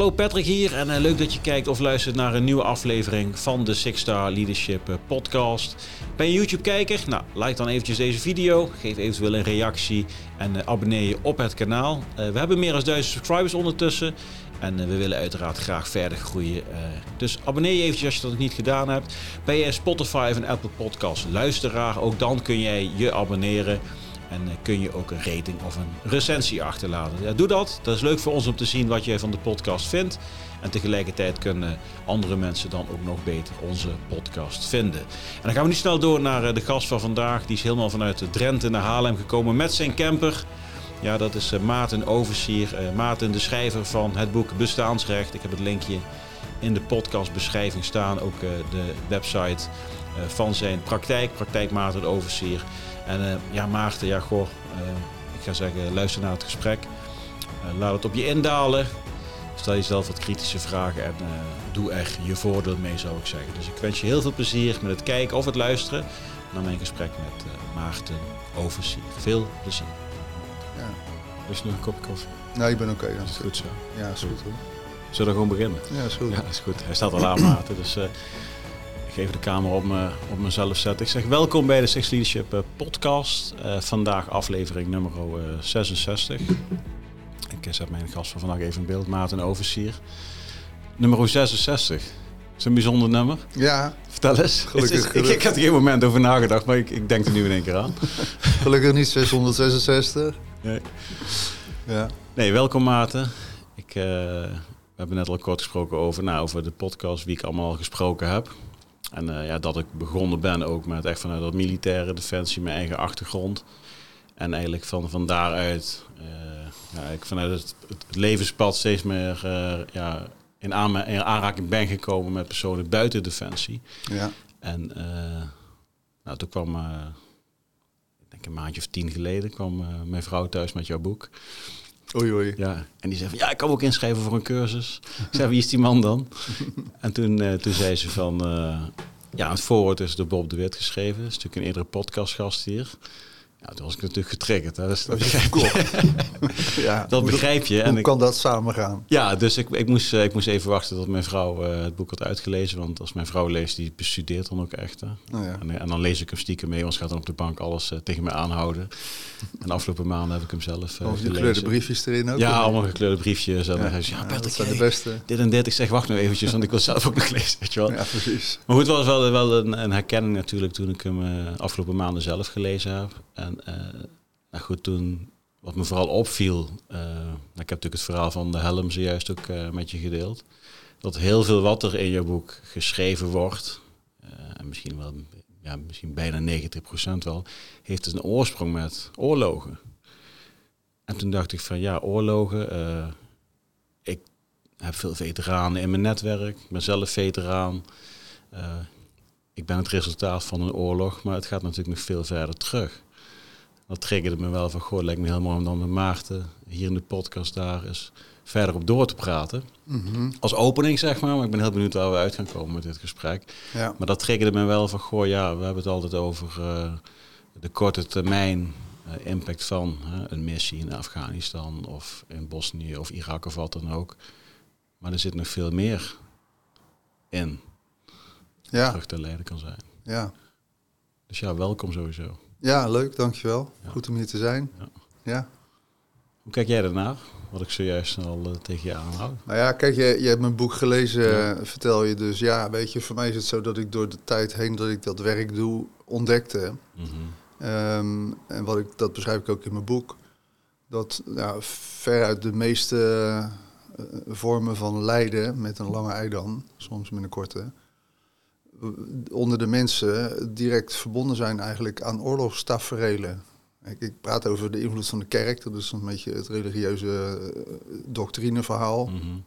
Hallo Patrick hier en eh, leuk dat je kijkt of luistert naar een nieuwe aflevering van de Six Star Leadership eh, podcast. Ben je YouTube kijker? Nou, like dan eventjes deze video, geef eventueel een reactie en eh, abonneer je op het kanaal. we hebben meer dan duizend subscribers ondertussen en we willen uiteraard graag verder groeien. dus abonneer je eventjes als je dat nog niet gedaan hebt. Ben je Spotify of Apple Podcast luisteraar, ook dan kun jij je abonneren. En eh, kun je ook een rating of een recensie achterlaten. Ja, doe dat. Dat is leuk voor ons om te zien wat jij van de podcast vindt. En tegelijkertijd kunnen andere mensen dan ook nog beter onze podcast vinden. En dan gaan we nu snel door naar eh, de gast van vandaag. Die is helemaal vanuit Drenthe naar Haarlem gekomen met zijn camper. Ja, dat is eh, Maarten Oversier. Maarten, de schrijver van het boek Bestaansrecht. Ik heb het linkje in de podcastbeschrijving staan. Ook de website van zijn praktijk, Praktijk Maarten Oversier. En uh, ja, Maarten, ja, goh, uh, ik ga zeggen, luister naar het gesprek. Uh, laat het op je indalen. Stel jezelf wat kritische vragen en doe er je voordeel mee, zou ik zeggen. Dus ik wens je heel veel plezier met het kijken of het luisteren naar mijn gesprek met Maarten Oversier. Veel plezier. Ja. Is nog een kopje koffie? Nee, ik ben oké. Okay, is goed zo? Ja, is goed hoor. Zullen we gewoon beginnen? Ja, is goed. Ja, is goed. Hij staat al aan, Maarten. Dus ik even de camera op, me, op mezelf zetten. Ik zeg welkom bij de Six Leadership eh, podcast. Uh, vandaag aflevering nummer 66. Ik zet mijn gast van vandaag even in beeld, Maarten Oversier. Nummer 66. Is een bijzonder nummer. Ja. Vertel eens. Gelukkig, Ik, ik, heb er geen moment over nagedacht, maar ik, ik denk er nu in één keer aan. Gelukkig niet 666. Nee. Ja. Nee, welkom Maarten. Ik, uh, we hebben net al kort gesproken over, nou, over de podcast, wie ik allemaal gesproken heb. En uh, ja, dat ik begonnen ben ook met echt vanuit dat militaire defensie, mijn eigen achtergrond. En eigenlijk van, van daaruit, uh, ja, ik vanuit het, het, levenspad steeds meer uh, ja, in, aan, in, aanraking ben gekomen met personen buiten defensie. Ja. En nou, toen kwam, ik denk een maandje of tien geleden, kwam mijn vrouw thuis met jouw boek. Oei, oei. Ja, en die zei van, ja, ik kan ook inschrijven voor een cursus. Ik zei, wie is die man dan? en toen, uh, toen zei ze van, uh, ja, het voorwoord is door Bob de Wit geschreven. Dat is natuurlijk een eerdere podcastgast hier. Ja, toen was ik natuurlijk getriggerd. Hè. Dus dat, begrijp je. ja, dat begrijp je. Hoe en kan dat samen gaan? Ja, dus ik, ik, moest, ik moest even wachten tot mijn vrouw uh, het boek had uitgelezen. Want als mijn vrouw leest, die bestudeert dan ook echt. Hè. Oh ja. en, en, dan lees ik hem stiekem mee, want ze gaat dan op de bank alles uh, tegen me aanhouden. En de afgelopen maanden heb ik hem zelf uh, Of gekleurde briefjes erin ook? Ja, allemaal gekleurde briefjes. En ja, ja, Patrick, dat zijn de beste. dit en dit. Ik zeg, wacht nu eventjes, want ik wil zelf ook nog lezen. Weet je wel. Ja, precies. Maar goed, het was wel, wel een, een herkenning natuurlijk toen ik hem afgelopen maanden zelf gelezen heb. En nou goed, toen wat me vooral opviel, uh, ik heb natuurlijk het verhaal van de helm zojuist ook uh, met je gedeeld, dat heel veel wat er in je boek geschreven wordt, en misschien wel, ja, misschien bijna 90% wel, heeft dus een oorsprong met oorlogen. En toen dacht ik van ja, oorlogen, ik heb veel veteranen in mijn netwerk, ik ben zelf veteraan. ik ben het resultaat van een oorlog, maar het gaat natuurlijk nog veel verder terug dat triggerde me wel van, goh, lijkt me heel mooi om dan met Maarten hier in de podcast daar eens verder op door te praten. Mm-hmm. Als opening, zeg maar. Maar ik ben heel benieuwd waar we uit gaan komen met dit gesprek. Ja. Maar dat triggerde me wel van, goh, ja, we hebben het altijd over uh, de korte termijn uh, impact van een missie in Afghanistan of in Bosnië of Irak of wat dan ook. Maar er zit nog veel meer in. Ja. Terug te leiden kan zijn. Ja. Dus ja, welkom sowieso. Ja, leuk, dankjewel. Ja. Goed om hier te zijn. Ja. ja. Hoe kijk jij daarnaar? Wat ik zojuist al uh, tegen je aanhoud. Nou ja, kijk, je, je hebt mijn boek gelezen, ja. vertel je dus. Ja, weet je, voor mij is het zo dat ik door de tijd heen dat ik dat werk doe, ontdekte. Mm -hmm. um, en wat ik, dat beschrijf ik ook in mijn boek. Dat nou, veruit de meeste uh, vormen van lijden, met een lange ei dan, soms met een korte, onder de mensen direct verbonden zijn eigenlijk aan oorlogstaferelen. Ik, ik, praat over de invloed van de kerk, dat is een beetje het religieuze uh, doctrineverhaal. Mm -hmm.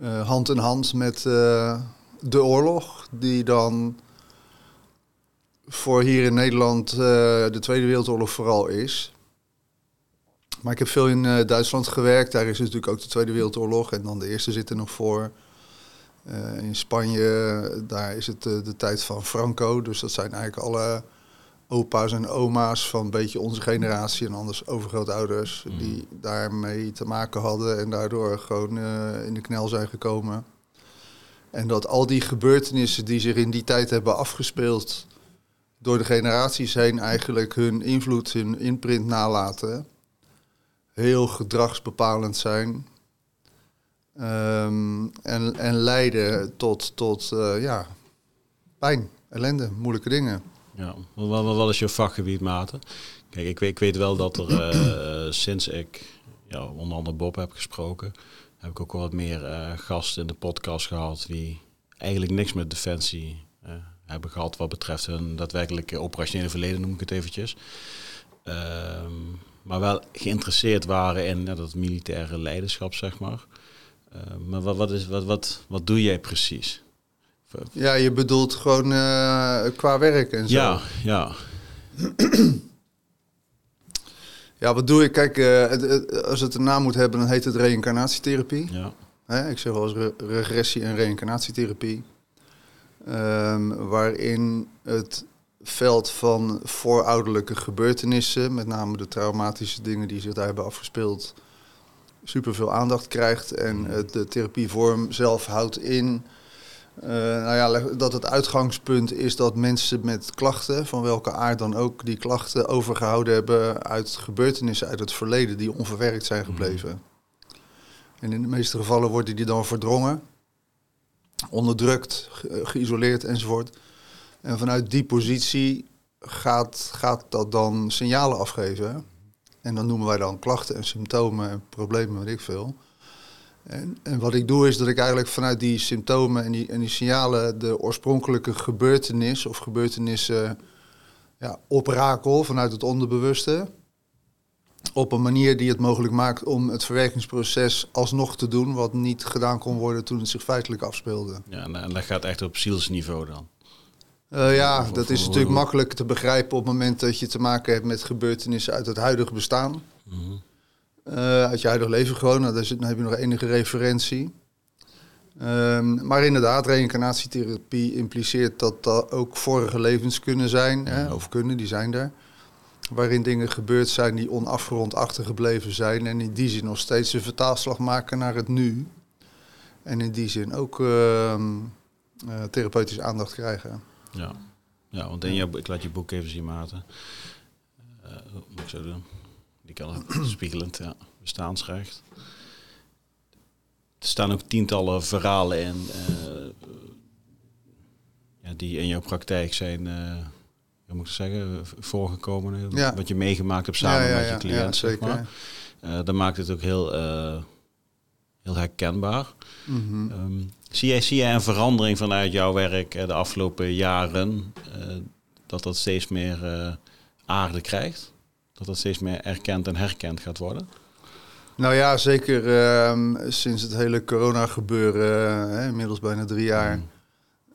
uh, hand in hand met uh, de oorlog, die dan voor hier in Nederland de Tweede Wereldoorlog vooral is. Maar ik heb veel in Duitsland gewerkt, daar is natuurlijk ook de Tweede Wereldoorlog en dan de Eerste zit er nog voor. Uh, in Spanje, daar is het uh, de tijd van Franco. Dus dat zijn eigenlijk alle opa's en oma's van een beetje onze generatie en anders overgrootouders Mm. die daarmee te maken hadden en daardoor gewoon eh, in de knel zijn gekomen. En dat al die gebeurtenissen die zich in die tijd hebben afgespeeld door de generaties heen eigenlijk hun invloed, hun imprint nalaten. Heel gedragsbepalend zijn. Ehm, en, en leiden tot, tot eh, ja, pijn, ellende, moeilijke dingen. Ja, wat, is je vakgebied, Maarten? Kijk, ik weet, ik weet wel dat er eh, sinds ik ja, onder andere Bob heb gesproken, heb ik ook wel wat meer eh, gasten in de podcast gehad die eigenlijk niks met defensie eh, hebben gehad wat betreft hun daadwerkelijke operationele verleden, noem ik het eventjes. Ehm, maar wel geïnteresseerd waren in dat militaire leiderschap, zeg maar. Eh, maar wat, wat, is, wat, wat, wat doe jij precies? Ja, je bedoelt gewoon eh, qua werk en zo. Ja, ja. Ja, wat doe ik? Kijk, eh, als het een naam moet hebben, dan heet het reïncarnatietherapie. ja. Hè, ik zeg wel eens re- regressie- en reïncarnatietherapie. Ehm, waarin het veld van voorouderlijke gebeurtenissen, met name de traumatische dingen die zich daar hebben afgespeeld, superveel aandacht krijgt. En het, de therapievorm zelf houdt in eh, nou ja, dat het uitgangspunt is dat mensen met klachten, van welke aard dan ook, die klachten overgehouden hebben uit gebeurtenissen uit het verleden die onverwerkt zijn gebleven. En in de meeste gevallen worden die dan verdrongen, onderdrukt, ge- geïsoleerd enzovoort. En vanuit die positie gaat, gaat dat dan signalen afgeven. En dan noemen wij dan klachten en symptomen en problemen, weet ik veel. En, en wat ik doe is dat ik eigenlijk vanuit die symptomen en die, en die signalen de oorspronkelijke gebeurtenis of gebeurtenissen ja, oprakel vanuit het onderbewuste. Op een manier die het mogelijk maakt om het verwerkingsproces alsnog te doen, wat niet gedaan kon worden toen het zich feitelijk afspeelde. Ja, en, en dat gaat echt op zielsniveau dan. Eh, ja, dat is natuurlijk makkelijk te begrijpen op het moment dat je te maken hebt met gebeurtenissen uit het huidige bestaan. Mhm. Eh, uit je huidig leven gewoon, nou, daar zit- dan heb je nog enige referentie. Ehm, maar inderdaad, reïncarnatietherapie impliceert dat dat ook vorige levens kunnen zijn, hè, of kunnen, die zijn er. Waarin dingen gebeurd zijn die onafgerond achtergebleven zijn en in die zin nog steeds een vertaalslag maken naar het nu. En in die zin ook eh, therapeutische aandacht krijgen. Ja. ja, want in jouw, ik laat je boek even zien, Maarten. Eh wat moet ik zo doen? Die kan spiegelend, ja. Bestaansrecht. Er staan ook tientallen verhalen in eh, ja, die in jouw praktijk zijn, eh hoe moet ik zeggen, voorgekomen. Ja. Wat je meegemaakt hebt samen met je cliënt, ja, zeg zeker. maar. Dat maakt het ook heel, heel herkenbaar. Mhm. Ehm, zie, jij, zie jij een verandering vanuit jouw werk eh, de afgelopen jaren? eh, dat dat steeds meer eh, aarde krijgt? Dat dat steeds meer erkend en herkend gaat worden? Nou ja, zeker ehm, sinds het hele corona gebeuren, hè, inmiddels bijna drie jaar.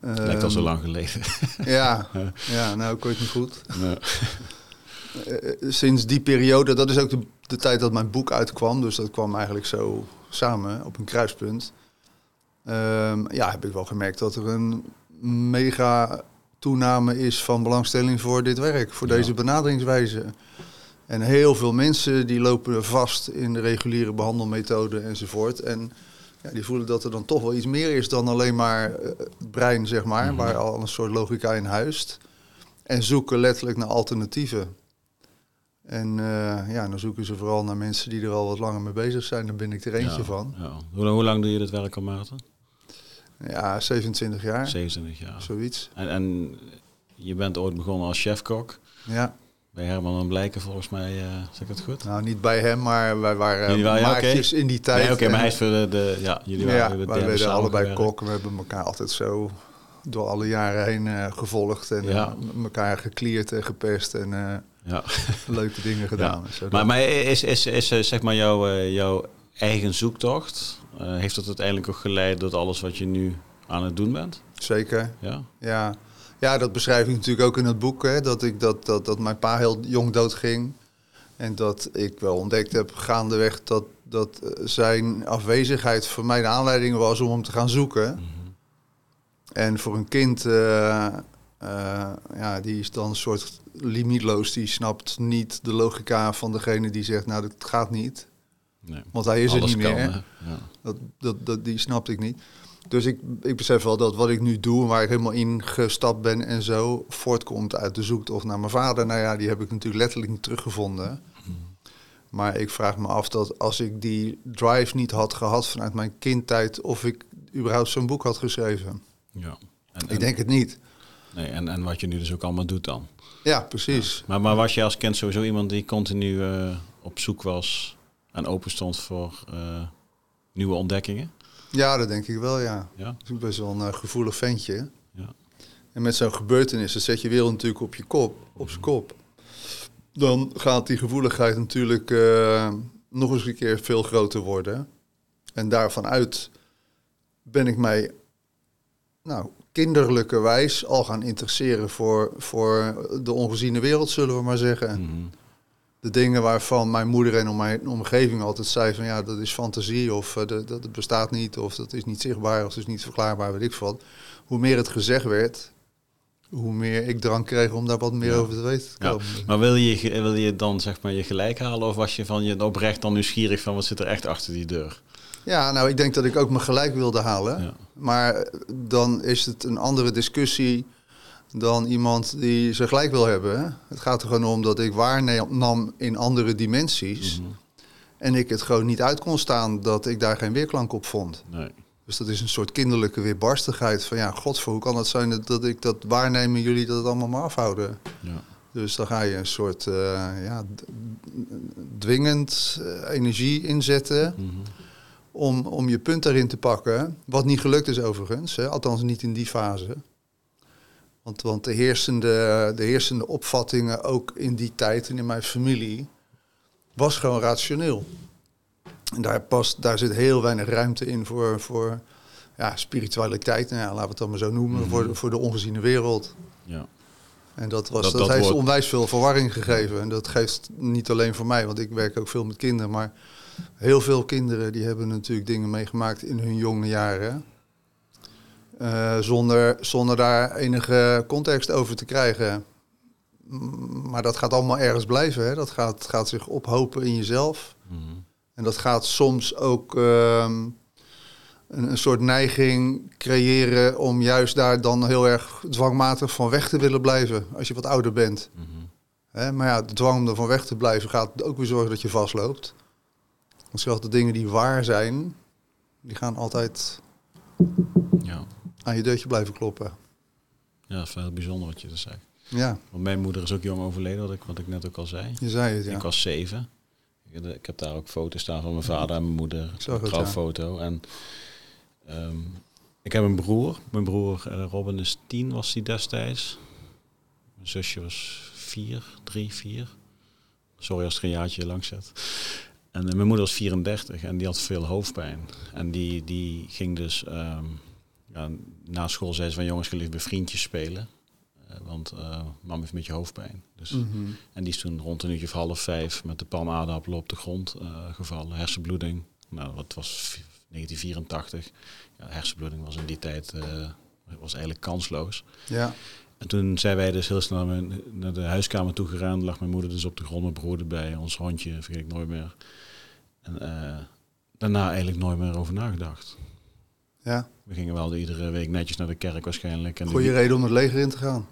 Lijkt al zo lang geleden. Ja, ja, nou, ik weet niet goed. Sinds die periode, dat is ook de, de tijd dat mijn boek uitkwam, dus dat kwam eigenlijk zo samen op een kruispunt. Ehm, ja, heb ik wel gemerkt dat er een mega toename is van belangstelling voor dit werk, voor Ja. deze benaderingswijze. En heel veel mensen die lopen vast in de reguliere behandelmethode enzovoort. En ja, die voelen dat er dan toch wel iets meer is dan alleen maar eh, het brein, zeg maar, Mhm. waar al een soort logica in huist. En zoeken letterlijk naar alternatieven. En eh, ja, dan zoeken ze vooral naar mensen die er al wat langer mee bezig zijn. Daar ben ik er eentje Ja, van. ja. Hoe, hoe lang doe je dit werk al, Maarten? Ja, 27 jaar, 27 jaar. zoiets. En, en je bent ooit begonnen als chefkok. Ja, Bij Herman en Blijken volgens mij, eh zeg ik het goed? nou niet bij hem, maar wij waren Jullie waren- maatjes in die tijd. Nee, Oké, maar hij is voor de, de ja, jullie waren de wij werden allebei kok. We hebben elkaar altijd zo door alle jaren heen eh, gevolgd. En Ja. elkaar geklierd en gepest en Ja. leuke dingen gedaan. zo. Maar, maar is, is, is zeg maar jouw, eh, jouw eigen zoektocht, eh, heeft dat uiteindelijk ook geleid tot alles wat je nu aan het doen bent? Zeker, Ja? ja. Ja, dat beschrijf ik natuurlijk ook in het boek. Hè, dat, ik, dat, dat, dat mijn pa heel jong doodging. En dat ik wel ontdekt heb gaandeweg dat, dat eh, zijn afwezigheid voor mij de aanleiding was om hem te gaan zoeken. Mhm. En voor een kind eh, ja, die is dan een soort limietloos. Die snapt niet de logica van degene die zegt, nou, dat gaat niet. Nee. Want hij is er niet kan, meer. Ja. Dat, dat, dat, die snapte ik niet. Dus ik, ik besef wel dat wat ik nu doe, waar ik helemaal in gestapt ben en zo, voortkomt uit de zoektocht naar mijn vader. Nou ja, die heb ik natuurlijk letterlijk niet teruggevonden. Maar ik vraag me af dat als ik die drive niet had gehad vanuit mijn kindtijd, of ik überhaupt zo'n boek had geschreven. Ja. En, Ik en- denk het niet. Nee, en, en wat je nu dus ook allemaal doet dan. Ja, precies. Maar, maar was je als kind sowieso iemand die continu eh, op zoek was en open stond voor eh, nieuwe ontdekkingen? Ja, dat denk ik wel, ja. Ja. Ik ben best wel een eh, gevoelig ventje. Ja. En met zo'n gebeurtenis, dan zet je wereld natuurlijk op je kop, op zijn kop. Dan gaat die gevoeligheid natuurlijk nog eens een keer veel groter worden. En daarvan uit ben ik mij, nou, kinderlijkerwijs al gaan interesseren voor, voor de ongeziene wereld, zullen we maar zeggen. Mhm. De dingen waarvan mijn moeder en om mijn omgeving altijd zei van ja, dat is fantasie of eh, dat, dat bestaat niet of dat is niet zichtbaar of dat is niet verklaarbaar, weet ik wat. Hoe meer het gezegd werd, hoe meer ik drang kreeg om daar wat meer Ja. over te weten te Ja, komen. maar wil je, wil je dan zeg maar je gelijk halen of was je van je oprecht dan nieuwsgierig van wat zit er echt achter die deur? Ja, nou, ik denk dat ik ook mijn gelijk wilde halen. Ja. Maar dan is het een andere discussie dan iemand die zijn gelijk wil hebben. Het gaat er gewoon om dat ik waarnam in andere dimensies. Mhm. En ik het gewoon niet uit kon staan dat ik daar geen weerklank op vond. Nee. Dus dat is een soort kinderlijke weerbarstigheid. Van ja, godver, hoe kan het zijn dat, dat ik dat waarneem en jullie dat allemaal maar afhouden? Ja. Dus dan ga je een soort eh, ja, dwingend eh, energie inzetten Mhm. Om, om je punt daarin te pakken. Wat niet gelukt is overigens, hè? althans niet in die fase. Want, want de, heersende, de heersende opvattingen, ook in die tijd en in mijn familie, was gewoon rationeel. En daar, past, daar zit heel weinig ruimte in voor, voor ja, spiritualiteit, nou ja, laten we het dan maar zo noemen, Mhm. voor, de, voor de ongeziene wereld. Ja. En dat, was, Dat- dat, dat heeft onwijs veel verwarring gegeven. En dat geeft niet alleen voor mij, want ik werk ook veel met kinderen. Maar heel veel kinderen die hebben natuurlijk dingen meegemaakt in hun jonge jaren. eh, zonder, zonder daar enige context over te krijgen. Maar dat gaat allemaal ergens blijven. Hè? Dat gaat, gaat zich ophopen in jezelf. Mhm. En dat gaat soms ook ehm, een, een soort neiging creëren om juist daar dan heel erg dwangmatig van weg te willen blijven als je wat ouder bent. Mhm. Hè, maar ja, de dwang om er van weg te blijven gaat ook weer zorgen dat je vastloopt. Want zelfs de dingen die waar zijn, die gaan altijd Ja. aan je deurtje blijven kloppen. ja, dat is wel heel bijzonder wat je dus zegt. Ja, Want mijn moeder is ook jong overleden, wat ik, wat ik net ook al zei. je zei het, ja. Ik was zeven. Ik, heb daar ook foto's staan van mijn vader en mijn moeder. Een trouwfoto. En ehm, ik heb een broer. Mijn broer eh, Robin is tien, was hij destijds. Mijn zusje was vier, drie, vier. Sorry als er een jaartje langs zit. En eh, mijn moeder was 34 en die had veel hoofdpijn. En die, die ging dus... ehm, ja, na school zei ze van jongens, ga liever bij vriendjes spelen. Eh, want eh mam heeft een beetje hoofdpijn. Dus Mhm. en die is toen rond een uurtje of half vijf met de palm op de grond gevallen. Hersenbloeding. Nou, dat was v- 1984. Ja, hersenbloeding was in die tijd was eigenlijk kansloos. Ja, En toen zijn wij dus heel snel naar de huiskamer toe gegaan. Lag mijn moeder dus op de grond, mijn broer erbij. Ons hondje, vergeet ik nooit meer. En eh, daarna eigenlijk nooit meer over nagedacht. ja. We gingen wel iedere week netjes naar de kerk waarschijnlijk. En de- Goeie reden om het leger in te gaan.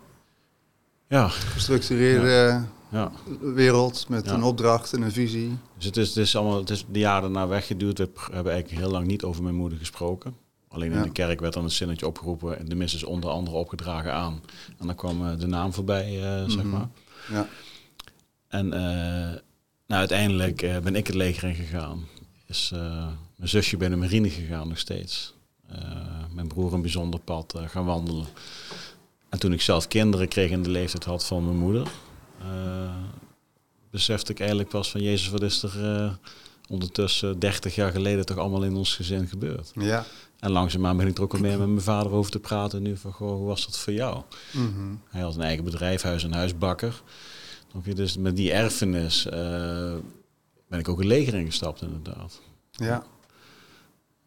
Ja, Gestructureerde ja. wereld met Ja. een opdracht en een visie. Dus het is, het is allemaal, het is de jaren daarna weggeduwd. We hebben eigenlijk heel lang niet over mijn moeder gesproken. Alleen in de kerk werd dan een zinnetje opgeroepen en de mis is onder andere opgedragen aan. En dan kwam eh, de naam voorbij, eh, zeg Mhm. maar. Ja. En nou, uiteindelijk eh, ben ik het leger in gegaan. Is eh, mijn zusje bij de marine gegaan nog steeds. Eh, mijn broer een bijzonder pad gaan wandelen. En toen ik zelf kinderen kreeg in de leeftijd had van mijn moeder, besefte ik eigenlijk pas van Jezus, wat is er ondertussen 30 jaar geleden toch allemaal in ons gezin gebeurd. Ja. En langzaamaan ben ik er ook al meer met mijn vader over te praten nu van, goh, hoe was dat voor jou? Mhm. Hij had een eigen bedrijf, huis en huisbakker. Snap je? Dus met die erfenis eh, ben ik ook een leger ingestapt inderdaad. Ja.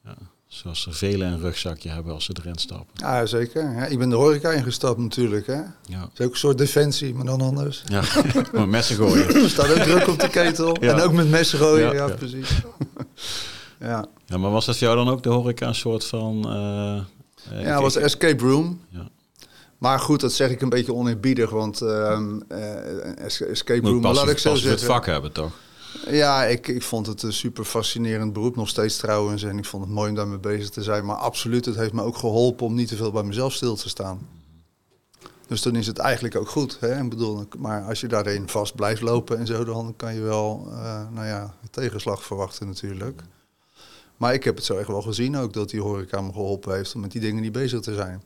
Ja. Zoals er velen een rugzakje hebben als ze erin stappen. Ja, zeker. Ja, ik ben de horeca ingestapt natuurlijk. Hè. Ja, Dat is ook een soort defensie, maar dan anders. ja. maar messen gooien. Er staat ook druk op de ketel. Ja. En ook met messen gooien. Ja, precies. ja, Ja, maar was dat voor jou dan ook de horeca een soort van... eh, ja was escape room. Ja. Maar goed, dat zeg ik een beetje oneerbiedig, want ehm, eh, es- escape Moet room, pas, laat ik zo pas het zeggen. vak hebben, toch? Ja, ik, ik vond het een super fascinerend beroep nog steeds trouwens. En ik vond het mooi om daarmee bezig te zijn. Maar absoluut, het heeft me ook geholpen om niet te veel bij mezelf stil te staan. Dus dan is het eigenlijk ook goed. Hè? Ik bedoel, maar als je daarin vast blijft lopen en zo, dan kan je wel eh, nou ja, tegenslag verwachten natuurlijk. Maar ik heb het zo echt wel gezien ook dat die horeca me geholpen heeft om met die dingen niet bezig te zijn.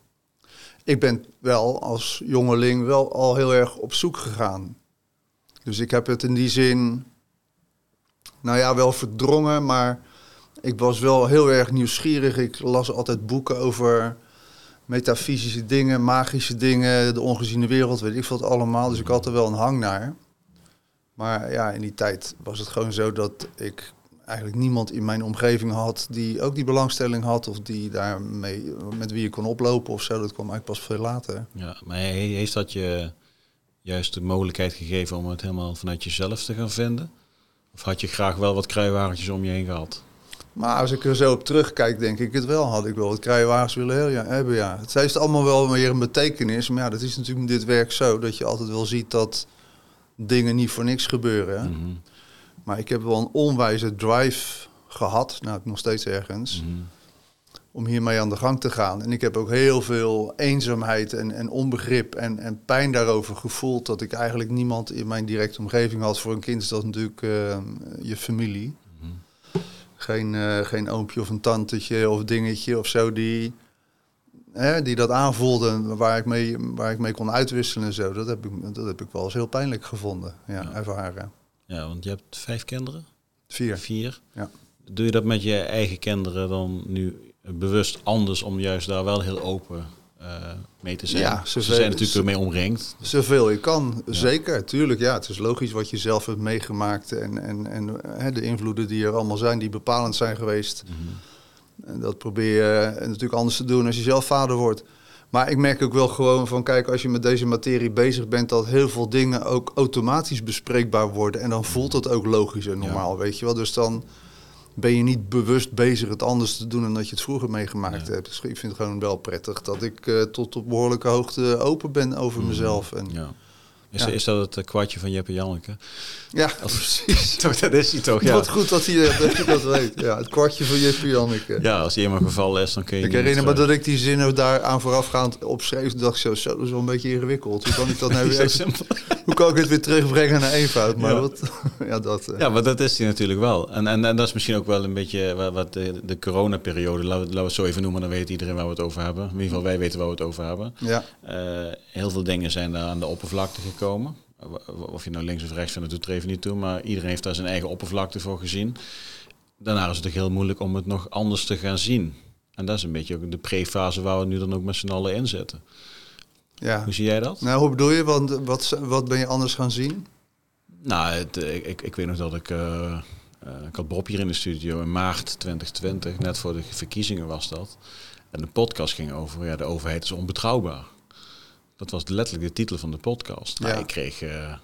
Ik ben wel als jongeling wel al heel erg op zoek gegaan. Dus ik heb het in die zin, nou ja, wel verdrongen, maar ik was wel heel erg nieuwsgierig. Ik las altijd boeken over metafysische dingen, magische dingen, de ongeziene wereld, weet ik het allemaal. Dus ik had er wel een hang naar. Maar ja, in die tijd was het gewoon zo dat ik eigenlijk niemand in mijn omgeving had die ook die belangstelling had of die daarmee met wie je kon oplopen of zo. Dat kwam eigenlijk pas veel later. Ja, maar he- heeft dat je juist de mogelijkheid gegeven om het helemaal vanuit jezelf te gaan vinden? Of had je graag wel wat kruiwagentjes om je heen gehad? Maar als ik er zo op terugkijk, denk ik het wel. Had ik wel wat kruiwagens willen hebben, ja. Het heeft allemaal wel weer een betekenis. Maar ja, dat is natuurlijk in dit werk zo. Dat je altijd wel ziet dat dingen niet voor niks gebeuren. Mhm, Maar ik heb wel een onwijze drive gehad. Nou, ik nog steeds ergens. mhm. Om hiermee aan de gang te gaan. En ik heb ook heel veel eenzaamheid en, en onbegrip en, en pijn daarover gevoeld. Dat ik eigenlijk niemand in mijn directe omgeving had. Voor een kind is dat natuurlijk eh, je familie. Mhm. Geen, eh, geen oompje of een tantetje of dingetje of zo die, hè, die dat aanvoelden, waar ik, mee, waar ik mee kon uitwisselen en zo. Dat heb ik, dat heb ik wel eens heel pijnlijk gevonden, ja, Ja. ervaren. Ja, want je hebt vijf kinderen? Vier. Vier? Ja. Doe je dat met je eigen kinderen dan nu bewust anders om juist daar wel heel open eh, mee te zijn? Ja, ze zijn natuurlijk ermee omringd. Zoveel je kan, zeker, tuurlijk. Ja, het is logisch wat je zelf hebt meegemaakt en, en, en hè, de invloeden die er allemaal zijn, die bepalend zijn geweest. En dat probeer je natuurlijk anders te doen als je zelf vader wordt. Maar ik merk ook wel gewoon van, kijk, als je met deze materie bezig bent, dat heel veel dingen ook automatisch bespreekbaar worden. En dan voelt het ook logisch en normaal, weet je wel. Dus dan ben je niet bewust bezig het anders te doen dan dat je het vroeger meegemaakt Ja. hebt. Dus ik vind het gewoon wel prettig dat ik eh, tot op behoorlijke hoogte open ben over mezelf. En, ja. Ja. Is, Ja. is dat het eh, kwartje van Jeppe Janneke? precies. Toch, dat is hij toch, Wat goed dat je, dat je dat weet. Ja, het kwartje van Jippie Janneke. Ja, als hij eenmaal gevallen is, dan kun je Ik herinner me dat ik die zinnen daar aan voorafgaand opschreef. Dacht ik zo, zo, dat is wel een beetje ingewikkeld. Hoe kan ik dat nou weer, even- hoe kan ik het weer terugbrengen naar eenvoud? Maar Ja. dat, ja, dat, eh, Ja, maar dat is hij natuurlijk wel. En, en, en dat is misschien ook wel een beetje wat, wat de, de coronaperiode, laten we, laten we het zo even noemen, dan weet iedereen waar we het over hebben. In ieder geval, wij weten waar we het over hebben. ja. Eh, heel veel dingen zijn daar aan de oppervlakte gekomen. Of je nou links of rechts vindt, dat doet er even niet toe. Maar iedereen heeft daar zijn eigen oppervlakte voor gezien. Daarna is het ook heel moeilijk om het nog anders te gaan zien. En dat is een beetje ook de pre-fase waar we nu dan ook met z'n allen in zitten. ja. Hoe zie jij dat? Nou, hoe bedoel je? Want wat, wat ben je anders gaan zien? Nou, het, eh, ik, ik, ik weet nog dat ik... eh, eh, ik had Bob hier in de studio in maart 2020, net voor de verkiezingen was dat. En de podcast ging over, ja, de overheid is onbetrouwbaar. Dat was letterlijk de titel van de podcast. Nou, Ja. ik kreeg... eh,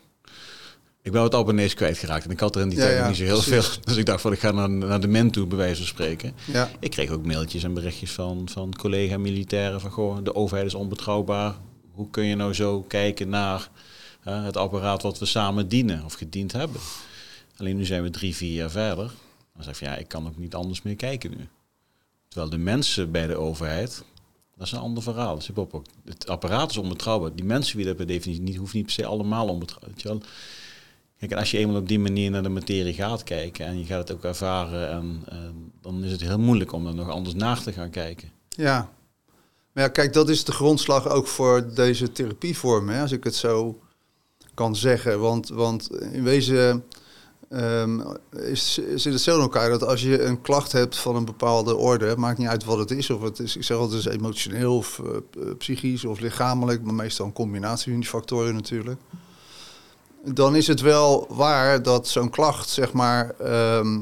ik ben wat abonnees kwijtgeraakt en ik had er in die Ja, tijd ja, niet zo heel precies. veel. Dus ik dacht van, ik ga naar, naar de men toe, bij wijze van spreken. Ja, Ik kreeg ook mailtjes en berichtjes van, van collega-militairen van, goh, de overheid is onbetrouwbaar. Hoe kun je nou zo kijken naar eh, het apparaat wat we samen dienen of gediend hebben? Alleen nu zijn we drie, vier jaar verder. Dan zeg je, ja, ik kan ook niet anders meer kijken nu. Terwijl de mensen bij de overheid, dat is een ander verhaal. Dus ook, het apparaat is onbetrouwbaar. Die mensen dat per definitie niet, hoeft niet per se allemaal onbetrouwbaar. Kijk, en als je eenmaal op die manier naar de materie gaat kijken en je gaat het ook ervaren, en, en dan is het heel moeilijk om er nog anders naar te gaan kijken. ja. Maar ja, kijk, dat is de grondslag ook voor deze therapievorm, hè, als ik het zo kan zeggen. Want, want in wezen ehm, is, zit het zo in elkaar dat als je een klacht hebt van een bepaalde orde, maakt niet uit wat het is, of het is, ik zeg altijd, is emotioneel of eh, p- psychisch of lichamelijk, maar meestal een combinatie van die factoren natuurlijk. Dan is het wel waar dat zo'n klacht, zeg maar, ehm,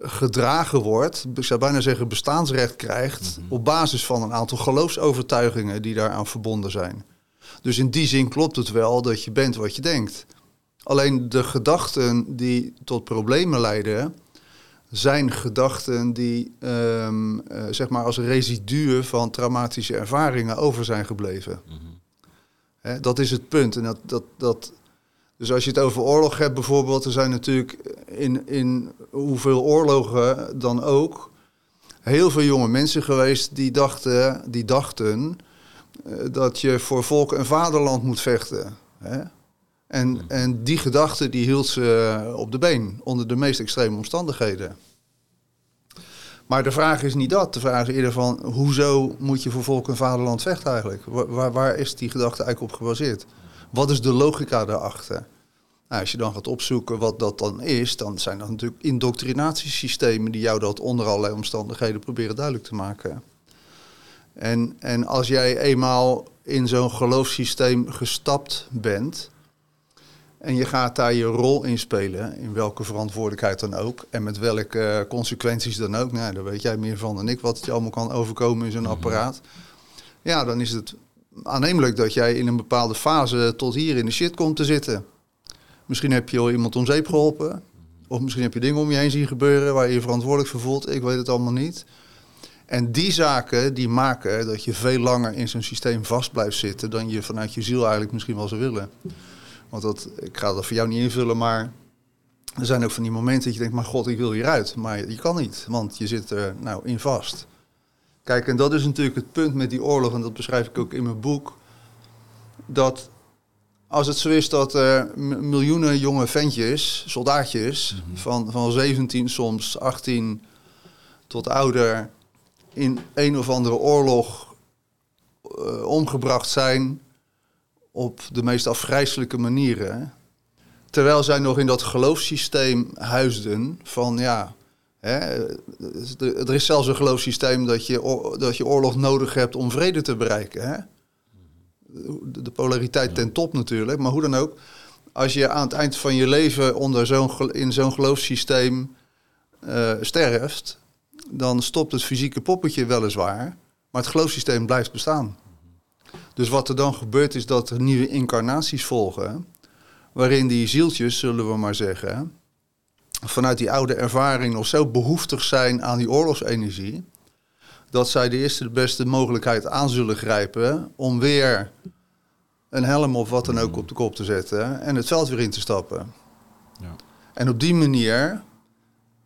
gedragen wordt, ik zou bijna zeggen bestaansrecht krijgt, op basis van een aantal geloofsovertuigingen die daaraan verbonden zijn. Dus in die zin klopt het wel dat je bent wat je denkt. Alleen de gedachten die tot problemen leiden, zijn gedachten die ehm, eh, zeg maar als residuen van traumatische ervaringen over zijn gebleven. Hè, dat is het punt. En dat, dat, dat, dus als je het over oorlog hebt bijvoorbeeld, er zijn natuurlijk in, in hoeveel oorlogen dan ook heel veel jonge mensen geweest die dachten, die dachten eh, dat je voor volk en vaderland moet vechten. Hè? En, en die gedachte die hield ze op de been onder de meest extreme omstandigheden. Maar de vraag is niet dat. De vraag is eerder van, hoezo moet je voor volk en vaderland vechten eigenlijk? Waar, waar is die gedachte eigenlijk op gebaseerd? Wat is de logica daarachter? Nou, als je dan gaat opzoeken wat dat dan is, dan zijn dat natuurlijk indoctrinatiesystemen die jou dat onder allerlei omstandigheden proberen duidelijk te maken. En, en als jij eenmaal in zo'n geloofssysteem gestapt bent en je gaat daar je rol in spelen, in welke verantwoordelijkheid dan ook en met welke consequenties dan ook, nou, daar weet jij meer van dan ik wat je allemaal kan overkomen in zo'n apparaat. Ja, dan is het aannemelijk dat jij in een bepaalde fase tot hier in de shit komt te zitten. Misschien heb je al iemand om zeep geholpen. Of misschien heb je dingen om je heen zien gebeuren waar je je verantwoordelijk voor voelt. Ik weet het allemaal niet. En die zaken die maken dat je veel langer in zo'n systeem vast blijft zitten dan je vanuit je ziel eigenlijk misschien wel zou willen. Want dat, ik ga dat voor jou niet invullen, maar er zijn ook van die momenten dat je denkt, maar god, ik wil hieruit. Maar je kan niet, want je zit er nou in vast. Kijk, en dat is natuurlijk het punt met die oorlog, en dat beschrijf ik ook in mijn boek. Dat als het zo is dat er miljoenen jonge ventjes, soldaatjes, van, van 17 soms 18 tot ouder, in een of andere oorlog uh, omgebracht zijn op de meest afgrijzelijke manieren. Terwijl zij nog in dat geloofssysteem huisden van ja, hè, er is zelfs een geloofssysteem dat je, dat je oorlog nodig hebt om vrede te bereiken. Hè? de polariteit ten top natuurlijk. Maar hoe dan ook, als je aan het eind van je leven onder zo'n, in zo'n geloofssysteem uh, sterft, dan stopt het fysieke poppetje weliswaar, maar het geloofssysteem blijft bestaan. Dus wat er dan gebeurt is dat er nieuwe incarnaties volgen, waarin die zieltjes, zullen we maar zeggen, vanuit die oude ervaring nog zo behoeftig zijn aan die oorlogsenergie, dat zij de eerste de beste mogelijkheid aan zullen grijpen om weer een helm of wat dan ook op de kop te zetten en het veld weer in te stappen. Ja. En op die manier,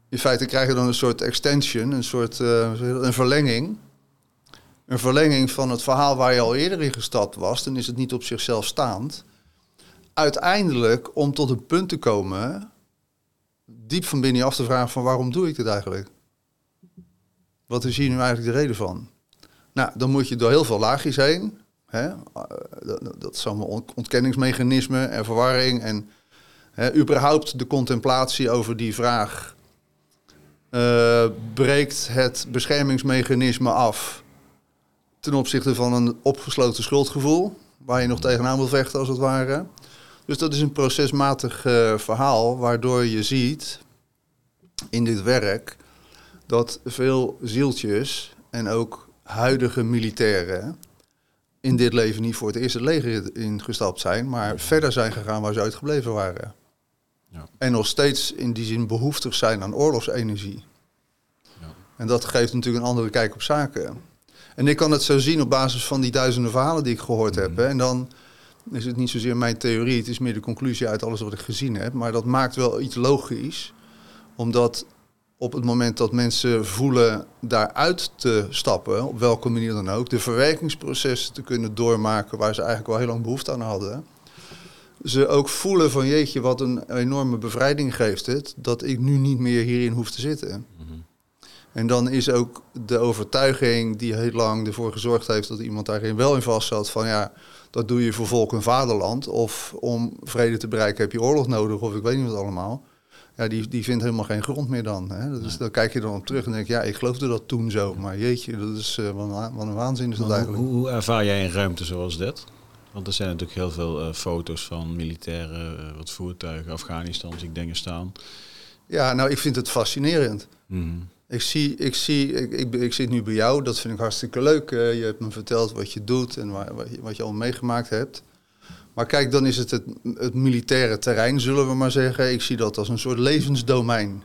in feite krijg je dan een soort extension, een soort uh, een verlenging. Een verlenging van het verhaal waar je al eerder in gestapt was, dan is het niet op zichzelf staand. Uiteindelijk om tot een punt te komen, diep van binnen af te vragen van waarom doe ik dit eigenlijk? Wat is hier nu eigenlijk de reden van? Nou, dan moet je door heel veel laagjes heen. Hè? Eh, dat, dat is allemaal ontkenningsmechanismen en verwarring. En hè, überhaupt de contemplatie over die vraag uh, breekt het beschermingsmechanisme af ten opzichte van een opgesloten schuldgevoel, waar je nog tegenaan wil vechten als het ware. Dus dat is een procesmatig uh, verhaal, waardoor je ziet in dit werk dat veel zieltjes en ook huidige militairen in dit leven niet voor het eerste leger ingestapt zijn, maar verder zijn gegaan waar ze uitgebleven waren. Ja. En nog steeds in die zin behoeftig zijn aan oorlogsenergie. Ja. En dat geeft natuurlijk een andere kijk op zaken. En ik kan het zo zien op basis van die duizenden verhalen die ik gehoord heb. Mhm. Hè. En dan is het niet zozeer mijn theorie, het is meer de conclusie uit alles wat ik gezien heb. Maar dat maakt wel iets logisch, omdat op het moment dat mensen voelen daaruit te stappen, op welke manier dan ook, de verwerkingsprocessen te kunnen doormaken waar ze eigenlijk wel heel lang behoefte aan hadden. Ze ook voelen van jeetje, wat een enorme bevrijding geeft het, dat ik nu niet meer hierin hoef te zitten. Mhm. En dan is ook de overtuiging die heel lang ervoor gezorgd heeft dat iemand daarin wel in vast zat van ja, dat doe je voor volk en vaderland. Of om vrede te bereiken heb je oorlog nodig of ik weet niet wat allemaal ja, die, die vindt helemaal geen grond meer dan. Hè? Dus dan kijk je dan op terug en denk je, ja, ik geloofde dat toen zo. Maar jeetje, dat is uh, wat, een, wat, een, waanzin is dat eigenlijk. Hoe, hoe, ervaar jij een ruimte zoals dit? Want er zijn natuurlijk heel veel uh, foto's van militaire uh, wat voertuigen, Afghanistan, zie ik dingen staan. Ja, nou, ik vind het fascinerend. Mhm. Ik zie, ik zie, ik, ik, ik zit nu bij jou, dat vind ik hartstikke leuk. Je hebt me verteld wat je doet en waar, wat, je, wat je al meegemaakt hebt. Maar kijk, dan is het, het het militaire terrein, zullen we maar zeggen. Ik zie dat als een soort levensdomein.